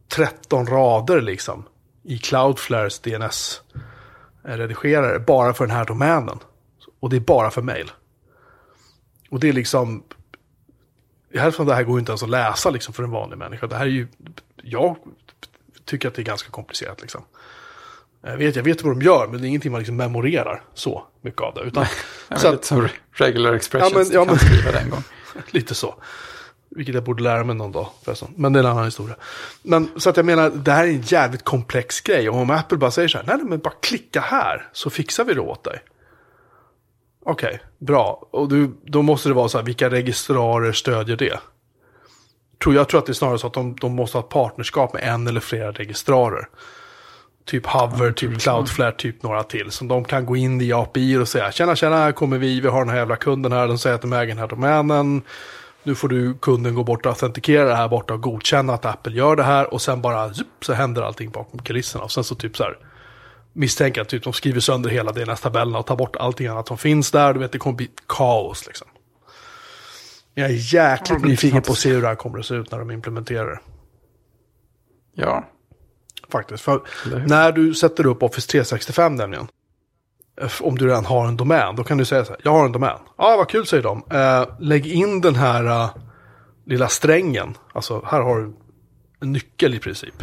Speaker 2: 13 rader liksom i Cloudflares DNS-redigerare bara för den här domänen. Och det är bara för mail. Och det är liksom, hälften av det här går ju inte ens att läsa liksom för en vanlig människa. Det här är ju, jag tycker att det är ganska komplicerat liksom. Jag vet, jag vet vad de gör, men det är ingenting man liksom memorerar så mycket av det. Utan,
Speaker 1: Ja,
Speaker 2: så att,
Speaker 1: som regular expressions,
Speaker 2: Ja, men- ja,
Speaker 1: kan
Speaker 2: men-
Speaker 1: skriva det en gång.
Speaker 2: Lite så. Vilket jag borde lära mig någon dag förresten. Men det är en annan historia. Men så att jag menar, det här är en jävligt komplex grej. Och om Apple bara säger så här, nej, nej men bara klicka här så fixar vi det åt dig. Okej, bra. Och du, då måste det vara så här, vilka registrarer stödjer det? Tror, jag tror att det är snarare så att de, de måste ha ett partnerskap med en eller flera registrarer. Typ Hover, typ Cloudflare, typ några till. Som de kan gå in i API och säga, tjena tjena, här kommer vi, vi har den här jävla kunden här, de säger att de äger den här domänen. Nu får du kunden gå bort och autentikera det här borta och godkänna att Apple gör det här. Och sen bara, zup, så händer allting bakom kulisserna. Och sen så typ så här, misstänker att typ, de skriver sönder hela DNS-tabellerna och tar bort allting annat som finns där. Du vet, det kommer bli kaos liksom. Jag är jäkligt nyfiken på att se hur det här kommer att se ut när de implementerar det.
Speaker 1: Ja,
Speaker 2: Faktiskt. För när du sätter upp Office 365 nämligen. eh, Om du redan har en domän. Då kan du säga så här. Jag har en domän. Ja, vad kul säger de. Eh, lägg in den här eh, lilla strängen. Alltså här har du en nyckel i princip.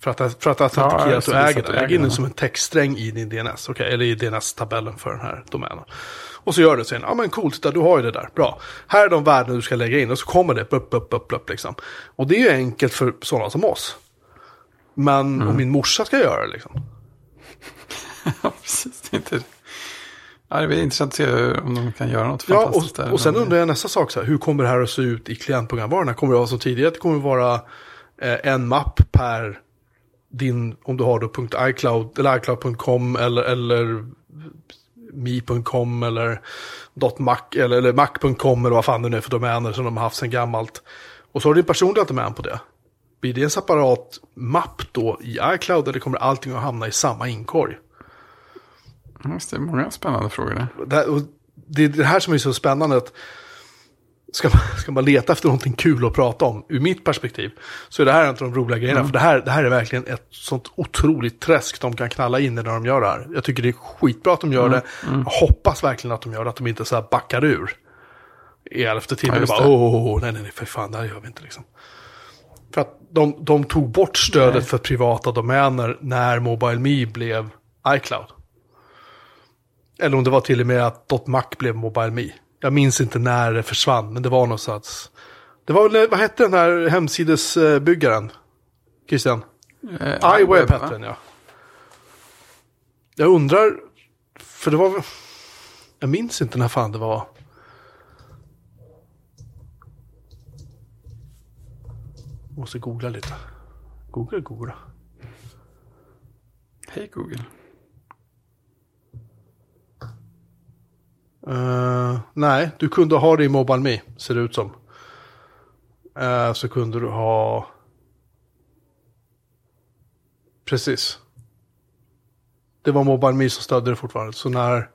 Speaker 2: För att, för att autentikera
Speaker 1: Ja,
Speaker 2: att du
Speaker 1: det
Speaker 2: äger den. Lägg in den som en textsträng i din DNS. Okej, eller i DNS-tabellen för den här domänen. Och så gör du sen. Ja men coolt, titta, du har ju det där. Bra. Här är de värden du ska lägga in. Och så kommer det upp, upp, upp, upp liksom. Och det är ju enkelt för sådana som oss. Men
Speaker 1: Mm.
Speaker 2: om min morsa ska göra det liksom.
Speaker 1: ja precis. Det är inte... Ja, det blir intressant att se om de kan göra något
Speaker 2: Ja,
Speaker 1: fantastiskt där.
Speaker 2: och, och sen
Speaker 1: Men-
Speaker 2: undrar jag nästa sak, så här, hur kommer det här att se ut i klientprogramvarorna? Kommer det vara som tidigare, det kommer vara eh, en mapp per din, om du har då .icloud, eller icloud.com eller, eller mi.com eller .mac eller, eller mac.com eller vad fan det nu är för domäner som de har haft sedan gammalt. Och så har du din personliga domän på det. Blir det en separat mapp då i iCloud eller kommer allting att hamna i samma inkorg?
Speaker 1: Just det, många spännande frågor där.
Speaker 2: Det, här- och det är det här som är så spännande. Att ska, man, ska man leta efter någonting kul att prata om, ur mitt perspektiv, så är det här en av de roliga grejerna. För det här, det här är verkligen ett sånt otroligt träsk de kan knalla in i när de gör det här. Jag tycker det är skitbra att de gör det. Jag hoppas verkligen att de gör det, att de inte så här backar ur. I elfte timmen
Speaker 1: Ja,
Speaker 2: och bara, åh, oh, oh, nej, nej, nej, för fan, det här gör vi inte liksom. För att de, de tog bort stödet
Speaker 1: Nej.
Speaker 2: för privata domäner när MobileMe blev iCloud. Eller om det var till och med att .mac blev MobileMe. Jag minns inte när det försvann, men det var någonstans. Det var väl, vad hette den här hemsidesbyggaren? Christian?
Speaker 1: Eh,
Speaker 2: iWeb hette den ja. Jag undrar, för det var Jag minns inte när fan det var. Måste googla lite. Googla, googla.
Speaker 1: Hej Google.
Speaker 2: Eh, nej, du kunde ha det i MobileMe, ser det ut som. Eh, så kunde du ha... Precis. Det var MobileMe som stödde det fortfarande. Så när,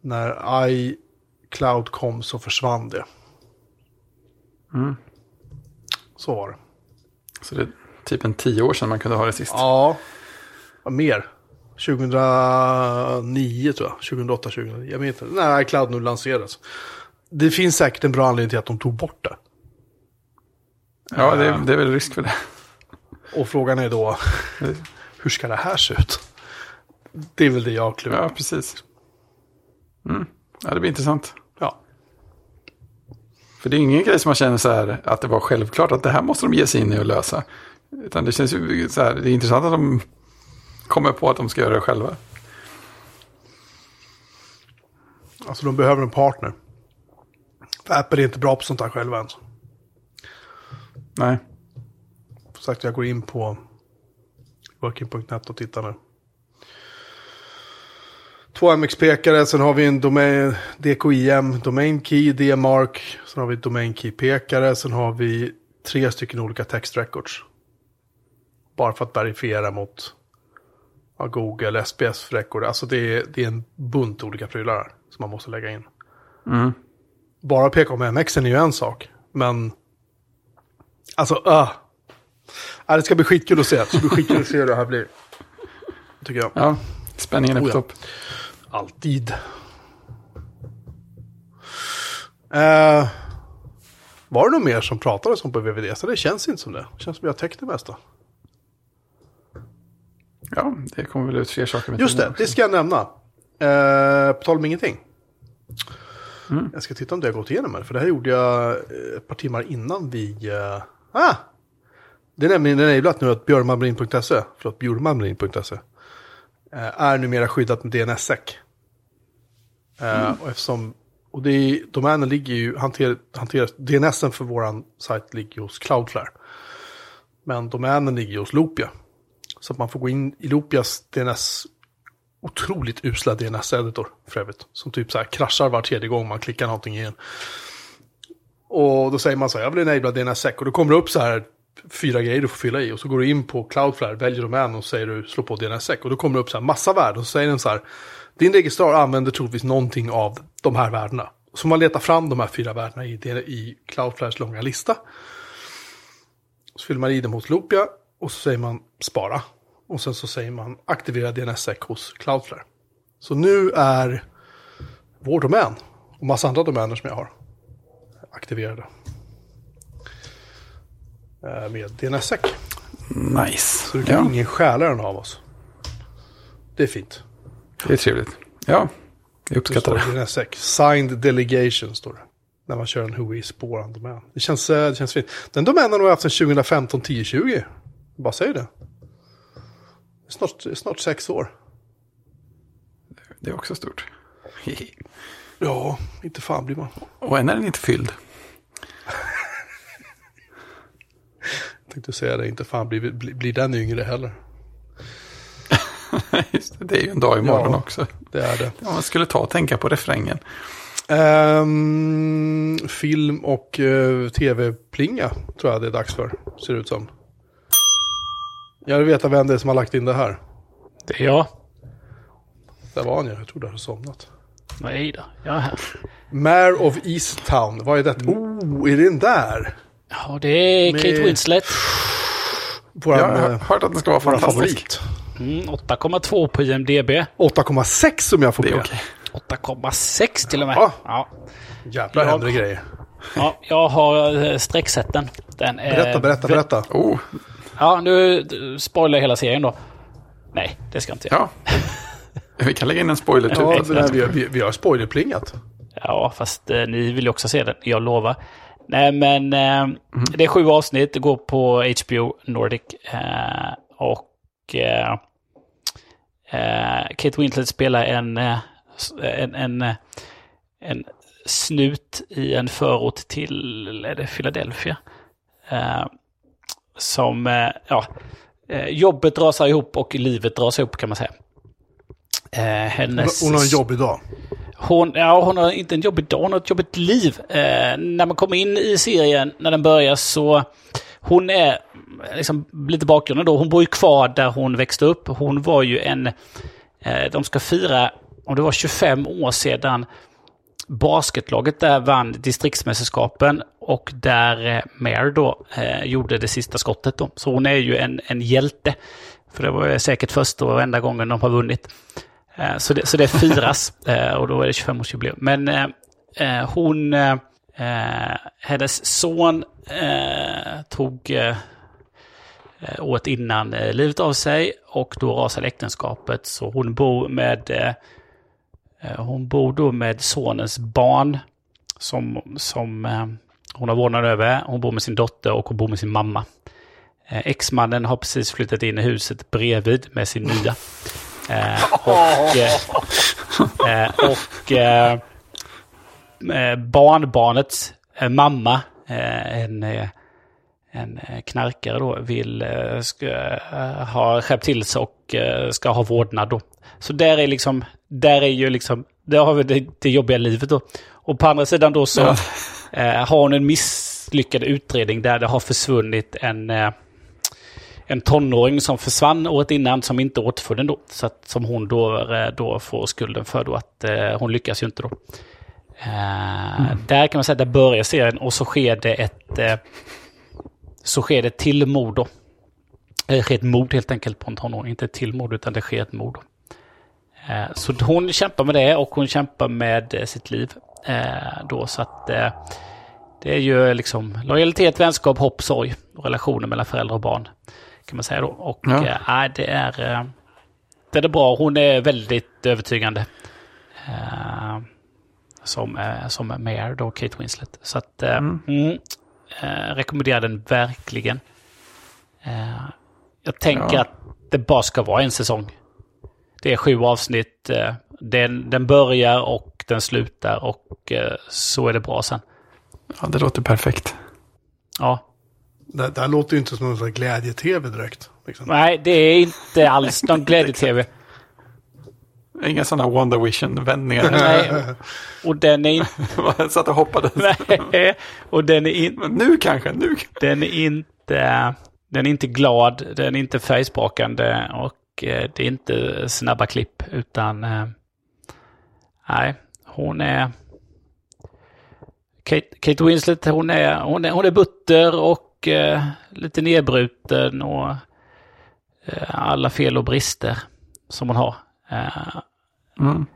Speaker 2: när iCloud kom så försvann det.
Speaker 1: Mm.
Speaker 2: Så var det.
Speaker 1: Så det är typ en tio år sedan man kunde ha det sist.
Speaker 2: Ja, mer. 2009 tror jag. 2008, 2009. Jag vet inte. När iCloud nu lanserades. Det finns säkert en bra anledning till att de tog bort det.
Speaker 1: Ja, det, är- det är väl risk för det.
Speaker 2: Och frågan är då, hur ska det här se ut? Det är väl det jag klurar.
Speaker 1: Ja, precis. Mm. Ja, det blir intressant. För det är ingen grej som man känner så här att det var självklart att det här måste de ge sig in i och lösa. Utan det känns ju så här, det är intressant att de kommer på att de ska göra det själva.
Speaker 2: Alltså de behöver en partner. För Apple är inte bra på sånt här själva ens.
Speaker 1: Nej,
Speaker 2: Som sagt, jag går in på working.net och tittar nu. Två MX-pekare, sen har vi en domain, DKIM, Domain Key, DMARC, sen har vi Domain Key-pekare, sen har vi tre stycken olika text records. Bara för att verifiera mot ja, Google, SPS record. Alltså det är, det är en bunt olika prylar som man måste lägga in. Bara peka om MX är ju en sak, men alltså, uh. Ja, det ska bli skitkul att se. Det ska bli skitkul att se hur det här blir. Tycker jag.
Speaker 1: ja, spänningen är på
Speaker 2: Oh ja.
Speaker 1: topp.
Speaker 2: Alltid. Eh, var det något mer som pratades om på VVD? Så det känns inte som det. Det känns som vi har täckt det mesta.
Speaker 1: Ja, det kommer väl ut fler saker med
Speaker 2: Just det, det
Speaker 1: också.
Speaker 2: ska jag nämna. Eh, på tal om ingenting. Jag ska titta om det har gått igenom här. För det här gjorde jag eh, ett par timmar innan vi... eh, ah! Det är nämligen enablat nu att björnmarin.se, förlåt, bjurmarin.se, eh, är numera skyddat med DNSSEC. Eh, och eftersom, och det är, domänen ligger ju, hanter, hanteras, DNSen för våran sajt ligger hos Cloudflare. Men domänen ligger hos Loopia. Så att man får gå in i Loopias DNS, otroligt usla DNS-editor för övrigt. Som typ så här kraschar var tredje gång man klickar någonting igen. Och då säger man så här, jag vill enabla DNSSEC. Och då kommer det upp så här fyra grejer du får fylla i. Och så går du in på Cloudflare, väljer domän och säger du slå på DNSSEC. Och då kommer det upp så här massa värden. Och så säger den så här, din registrar använder troligtvis någonting av de här värdena. Så man letar fram de här fyra värdena i, i Cloudflares långa lista. Så fyller man i dem hos Loopia och så säger man spara. Och sen så säger man aktivera DNSSEC hos Cloudflare. Så nu är vår domän och massa andra domäner som jag har aktiverade. Eh, Med DNSSEC.
Speaker 1: Nice.
Speaker 2: Så du kan
Speaker 1: Ja,
Speaker 2: ingen stjäla den av oss. Det är fint.
Speaker 1: det är trevligt. Ja, jag
Speaker 2: Det
Speaker 1: uppskattar
Speaker 2: står
Speaker 1: det.
Speaker 2: DNSSEC. Signed delegation står det. När man kör en Hui spårande domän. Det känns, eh, det känns fint. Den domänen har jag haft sedan 2015 10 20 Bara säg det. Det Snart, det snart sex år.
Speaker 1: Det är också stort.
Speaker 2: Ja, inte fan blir man.
Speaker 1: Och än är den inte fylld.
Speaker 2: Tänkte säga det, inte fan blir, blir, blir den yngre heller.
Speaker 1: Just det, det är ju en dag imorgon
Speaker 2: Ja.
Speaker 1: också.
Speaker 2: Det är det.
Speaker 1: Ja, man skulle ta och tänka på refrängen.
Speaker 2: Ehm, film och uh, tv-plinga tror jag det är dags för. Ser det ut som. Jag vill veta vem det är som har lagt in det här.
Speaker 3: Det är jag.
Speaker 2: Där var han ju, jag trodde jag hade somnat.
Speaker 3: Nej då, jag är här.
Speaker 2: Mare of Easttown, vad är det? Oh, är det den där?
Speaker 3: Ja, det är
Speaker 2: Med-
Speaker 3: Kate Winslet.
Speaker 2: Våran
Speaker 1: Jag har hört att den ska vara fantastisk.
Speaker 2: favorit.
Speaker 3: Mm, 8,2 på IMDB.
Speaker 2: 8,6 som jag får be.
Speaker 1: okej.
Speaker 3: 8,6 till och med.
Speaker 2: Ja.
Speaker 3: Ja.
Speaker 2: Jävlar
Speaker 3: Jag-
Speaker 2: händer grejer.
Speaker 3: ja, jag har eh, strecksett den. den är
Speaker 2: Berätta, berätta, berätta.
Speaker 1: Oh,
Speaker 3: Ja, nu spoilar jag hela serien då. Nej, det ska jag inte göra.
Speaker 1: ja. Vi kan lägga in en spoiler typ.
Speaker 2: Ja, vi, vi, vi har spoilerplingat.
Speaker 3: Ja, fast eh, ni vill ju också se den, jag lovar. Nej, men eh, det är sju avsnitt, det går på HBO Nordic. Eh, och eh, eh, Kate Winslet spelar en, eh, en, en, eh, en snut i en förort till är det Philadelphia. Som, ja, jobbet rasar ihop och livet rasar ihop kan man säga. Hennes
Speaker 2: hon har en jobbig dag
Speaker 3: hon, ja, hon har inte en jobbig dag, hon har ett jobbigt liv. Eh, när man kommer in i serien, när den börjar, så... Hon är, liksom, lite bakgrunden då, hon bor ju kvar där hon växte upp. Hon var ju en... Eh, de ska fira, om det var 25 år sedan basketlaget där vann distriktsmästerskapen. och där eh, Mare då eh, gjorde det sista skottet. Då. Så hon är ju en, en hjälte. För det var säkert första och enda gången de har vunnit. Eh, så, det, så det firas eh, och då är det 25-årsjubileum. Men eh, eh hon, eh, hennes son eh, tog eh, året innan eh, livet av sig och då rasade äktenskapet. Så hon bor med eh, hon bor då med sonens barn som, som eh, hon har vårdnad över. Hon bor med sin dotter och hon bor med sin mamma. Eh, Exmannen har precis flyttat in i huset bredvid med sin nya. Eh, och eh, eh, och eh, eh, barnbarnets mamma, en, en knarkare då, vill ska, ha skärpt till sig och ska ha vårdnad då. Så där är liksom, där är ju liksom, där har vi det, det jobbiga livet då. Och på andra sidan då så
Speaker 1: Ja.
Speaker 3: har hon en misslyckad utredning där det har försvunnit en, en tonåring som försvann året innan som inte återfunnen då. Så att, som hon då, eh, då får skulden för då att eh, hon lyckas ju inte då. Eh, Där kan man säga att där börjar serien och så sker det ett eh, så sker det till mord då. Det sker ett mord helt enkelt på en tonåring. Inte ett till mord utan det sker ett mord. Eh, Så hon kämpar med det och hon kämpar med eh, sitt liv. eh, Då så att eh, det är ju liksom lojalitet, vänskap, hopp, sorg och relationer mellan föräldrar och barn. Kan man säga då. Och
Speaker 1: Ja.
Speaker 3: nej, det är eh, det är bra. Hon är väldigt övertygande. Eh, som, som Mare då, Kate Winslet. Så att mm. eh, rekommenderar den verkligen. Jag tänker
Speaker 1: Ja.
Speaker 3: att det bara ska vara en säsong. Det är sju avsnitt. Den, den börjar och den slutar och så är det bra sen.
Speaker 1: Ja, det låter perfekt.
Speaker 3: Ja,
Speaker 2: Det, det här låter ju inte som någon glädje-tv direkt. Liksom.
Speaker 3: nej, det är inte alls någon glädje-tv.
Speaker 1: Inga sådana Wonder Vision-vändningar.
Speaker 3: Nej, och den är inte...
Speaker 1: Jag satt och hoppades.
Speaker 3: Nej, och den är, in,
Speaker 1: Men nu kanske, nu
Speaker 3: den är inte... Den är inte glad, den är inte färgsprakande och eh, det är inte snabba klipp utan... eh, Nej, hon är... Kate, Kate Winslet, hon är, hon är, hon är butter och eh, lite nedbruten och eh, alla fel och brister som hon har. Eh,
Speaker 1: Mm.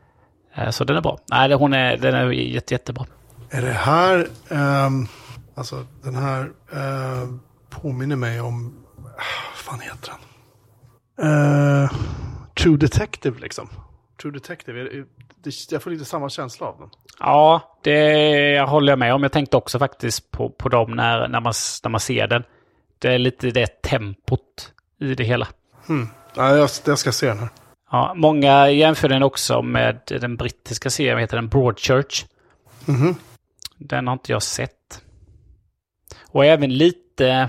Speaker 3: så den är bra. Nej, hon är, den är jätte, jättebra.
Speaker 2: Är det här, ehm, alltså den här ehm, påminner mig om, vad fan heter den? Eh, True Detective liksom. True Detective, jag får lite samma känsla av den.
Speaker 3: Ja, det håller jag med om. Jag tänkte också faktiskt på, på dem när, när, man, när man ser den. Det är lite det tempot i det hela.
Speaker 2: Ja, jag, jag ska se den här.
Speaker 3: Ja, många jämför den också med den brittiska serien, heter den? Broadchurch.
Speaker 2: Mhm.
Speaker 3: Den har inte jag sett. Och även lite,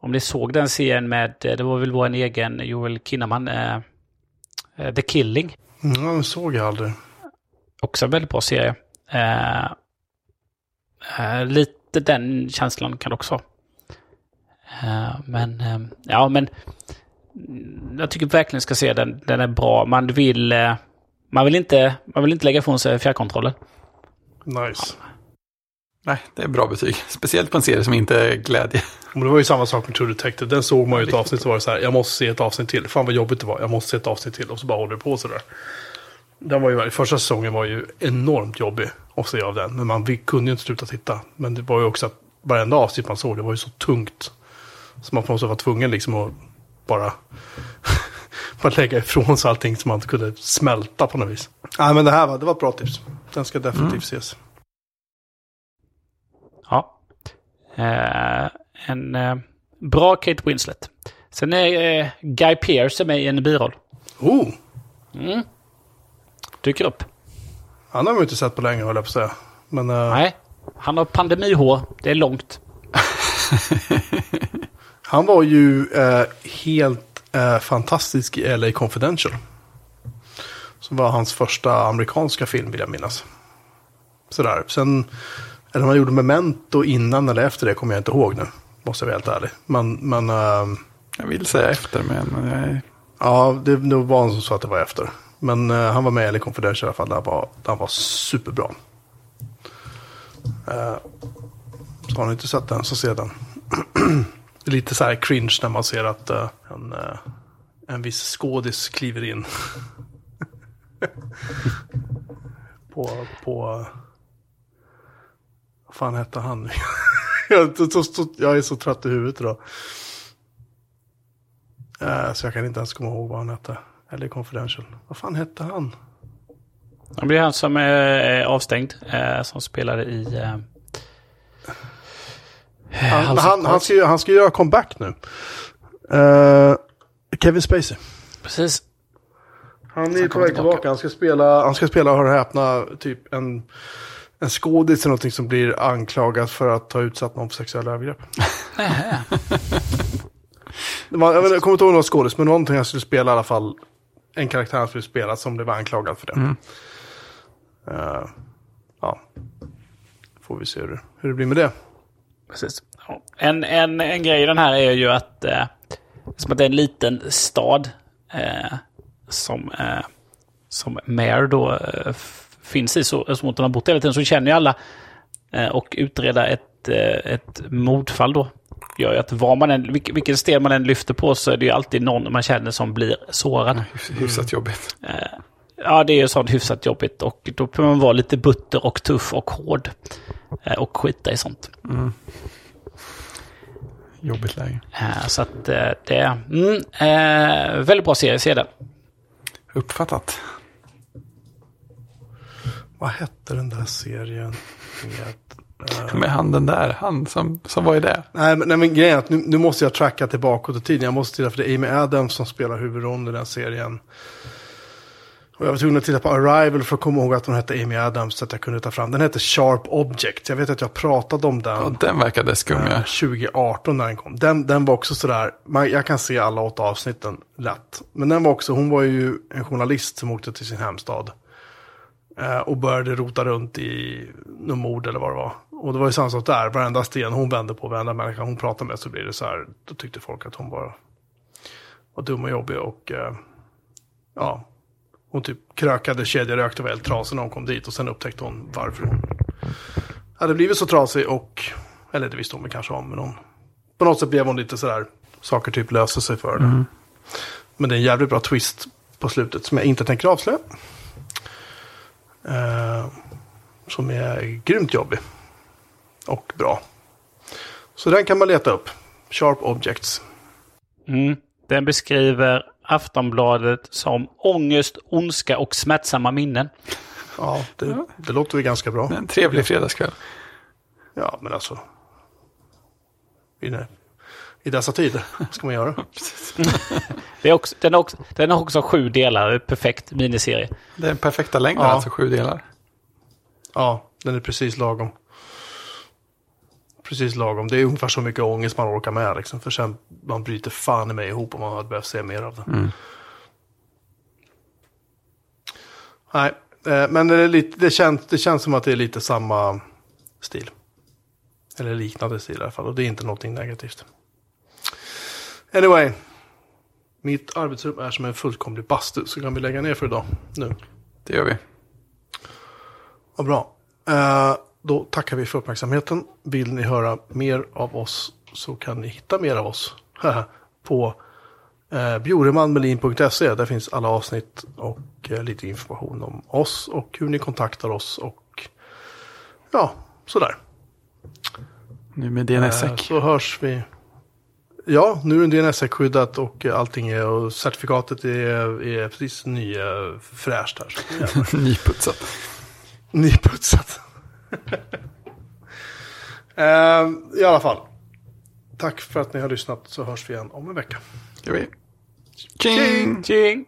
Speaker 3: om ni såg den serien med, det var väl vår egen Joel Kinnaman, eh, eh, The Killing.
Speaker 2: Mm, ja, den såg jag aldrig.
Speaker 3: Också en väldigt bra serie. Eh, eh, lite den känslan kan det också vara. eh, Men, eh, ja men jag tycker verkligen ska se den. Den är bra. Man vill, eh, man vill, inte, man vill inte lägga ifrån sig fjärrkontrollen.
Speaker 2: Nice.
Speaker 1: Nej, det är bra betyg. Speciellt på en serie som inte är glädje.
Speaker 2: Men det var ju samma sak med True Detective. Den såg man ju ett avsnitt så var det så här, jag måste se ett avsnitt till. Fan vad jobbigt det var, jag måste se ett avsnitt till. Och så bara håller det på sådär. Den var ju, första säsongen var ju enormt jobbig att se av den. Men man kunde ju inte sluta titta. Men det var ju också att varenda avsnitt man såg, det var ju så tungt. Så man på något sätt var tvungen liksom att bara, bara lägga ifrån sig allting som man inte kunde smälta på något vis. Nej men det här var, det var ett bra tips. Den ska definitivt ses.
Speaker 3: Ja. Eh, en eh, bra Kate Winslet. Sen är eh, Guy Pearce med i en biroll.
Speaker 2: Oh!
Speaker 3: Dyker upp.
Speaker 2: Han har man inte sett på länge höll jag på att säga. Men eh,
Speaker 3: Nej, han har pandemihår. Det är långt.
Speaker 2: Han var ju eh, helt eh, fantastisk i LA Confidential. Som var hans första amerikanska film vill jag minnas. Sådär. Sen, eller om han gjorde Memento innan eller efter det kommer jag inte ihåg nu. Måste jag vara helt ärlig. Men, men ehm,
Speaker 1: Jag vill säga efter, men jag,
Speaker 2: ja, det, det var han som sa att det var efter. Men eh, han var med i LA Confidential i alla fall. Där han var, där han var superbra. Eh, Så har ni inte sett den så se den. Det är lite så här cringe när man ser att eh, en, en viss skådis kliver in. på, på... Fan hette han nu? jag, är så- trött i huvudet idag. Eh, så jag kan inte ens komma ihåg vad han hette. Eller Confidential. Vad fan hette han?
Speaker 3: Det blir han som är avstängd. eh, Som spelade i... eh,
Speaker 2: Han, han, han, ska, ju- han ska göra comeback nu. Eh, Kevin Spacey.
Speaker 3: Precis.
Speaker 2: Han är på väg
Speaker 3: tillbaka.
Speaker 2: tillbaka. Han ska spela, han ska spela, hör och häpna, typ en, en skådis eller någonting som blir anklagad för att ha utsatt någon för sexuella övergrepp. Var, jag, vet, jag kommer inte ihåg någon skådis, men någonting han skulle spela i alla fall. En karaktär han skulle spela som blev anklagad för det. Eh, ja, får vi se hur, hur det blir med det.
Speaker 3: Precis. En, en, en grej i den här är ju att, eh, som att det är en liten stad eh, som, eh, som Mare då eh, finns i, så, hon har bott hela tiden, så känner ju alla eh, och utreda ett, eh, ett mordfall då. Gör ju att var man än, vilken, sten man än lyfter på så är det ju alltid någon man känner som blir sårad.
Speaker 1: Hyfs- Hyfsat jobbigt.
Speaker 3: Ja, det är ju sånt hyfsat jobbigt och då behöver man vara lite butter och tuff och hård. Eh, och skita i sånt.
Speaker 1: Jobbigt läge.
Speaker 3: Eh, Så att eh, det mm, eh, väldigt bra serie, se den.
Speaker 1: Uppfattat.
Speaker 2: Vad hette den där serien? Med, eh,
Speaker 1: Med han den där, han som, som var i det.
Speaker 2: Nej, men, nej, men grejen är att nu, nu måste jag tracka tillbaka till tiden. Jag måste titta för det är Amy Adams som spelar huvudrollen i den serien. Och jag var tvungen att titta på Arrival för att komma ihåg att hon hette Amy Adams så att jag kunde ta fram. Den hette Sharp Object. Jag vet att jag pratade om den.
Speaker 1: Och den verkade skum
Speaker 2: eh,
Speaker 1: ja.
Speaker 2: 2018 när den kom. Den, den var också sådär, man, jag kan se alla åtta avsnitten lätt. Men den var också, hon var ju en journalist som åkte till sin hemstad. Eh, och började rota runt i någon mord eller vad det var. Och det var ju samma sak där, varenda sten hon vände på, varenda människa hon pratade med så blir det så här, då tyckte folk att hon bara var dum och jobbig och eh, ja, hon typ krökade, kedjerökte och var helt trasig när hon kom dit och sen upptäckte hon varför hon hade blivit så trasig och, eller det visste hon väl kanske om, men hon, på något sätt blev hon lite sådär, saker typ löste sig för det. Men det är en jävligt bra twist på slutet som jag inte tänker avslöja. Eh, som är grymt jobbig. Och bra. Så den kan man leta upp. Sharp Objects.
Speaker 3: Mm. Den beskriver Aftonbladet som ångest, ondska och smärtsamma minnen.
Speaker 2: Ja, det, det låter väl ganska bra.
Speaker 1: En trevlig fredagskväll.
Speaker 2: Ja, men alltså. I, dessa tider vad ska man göra.
Speaker 3: Det är också, den, har också, den har också sju delar, perfekt miniserie.
Speaker 1: Det är den perfekta längden,
Speaker 2: Ja.
Speaker 1: alltså sju delar.
Speaker 2: Ja, den är precis lagom. Precis lagom. Det är ungefär så mycket ångest man orkar med. Liksom. För sen man bryter fan i mig ihop om man hade behövt se mer av det. Nej, eh, men det, är lite, det, känns, det känns som att det är lite samma stil. Eller liknande stil i alla fall. Och det är inte någonting negativt. Anyway. Mitt arbetsrum är som en fullkomlig bastu. Så kan vi lägga ner för idag. Nu.
Speaker 1: Det gör vi.
Speaker 2: Vad bra. Eh, då tackar vi för uppmärksamheten. Vill ni höra mer av oss så kan ni hitta mer av oss på eh, bjoremanmelin.se. Där finns alla avsnitt och eh, lite information om oss och hur ni kontaktar oss och ja, sådär.
Speaker 1: Nu med
Speaker 2: Eh,
Speaker 1: DNSSEC.
Speaker 2: så hörs vi. Ja, nu är det DNS-skyddat och allting är och certifikatet är, är precis nya fräscht här.
Speaker 1: Nyputsat.
Speaker 2: Nyputsat. Eh, I alla fall. Tack för att ni har lyssnat så hörs vi igen om en vecka.
Speaker 1: King!
Speaker 3: Tjing!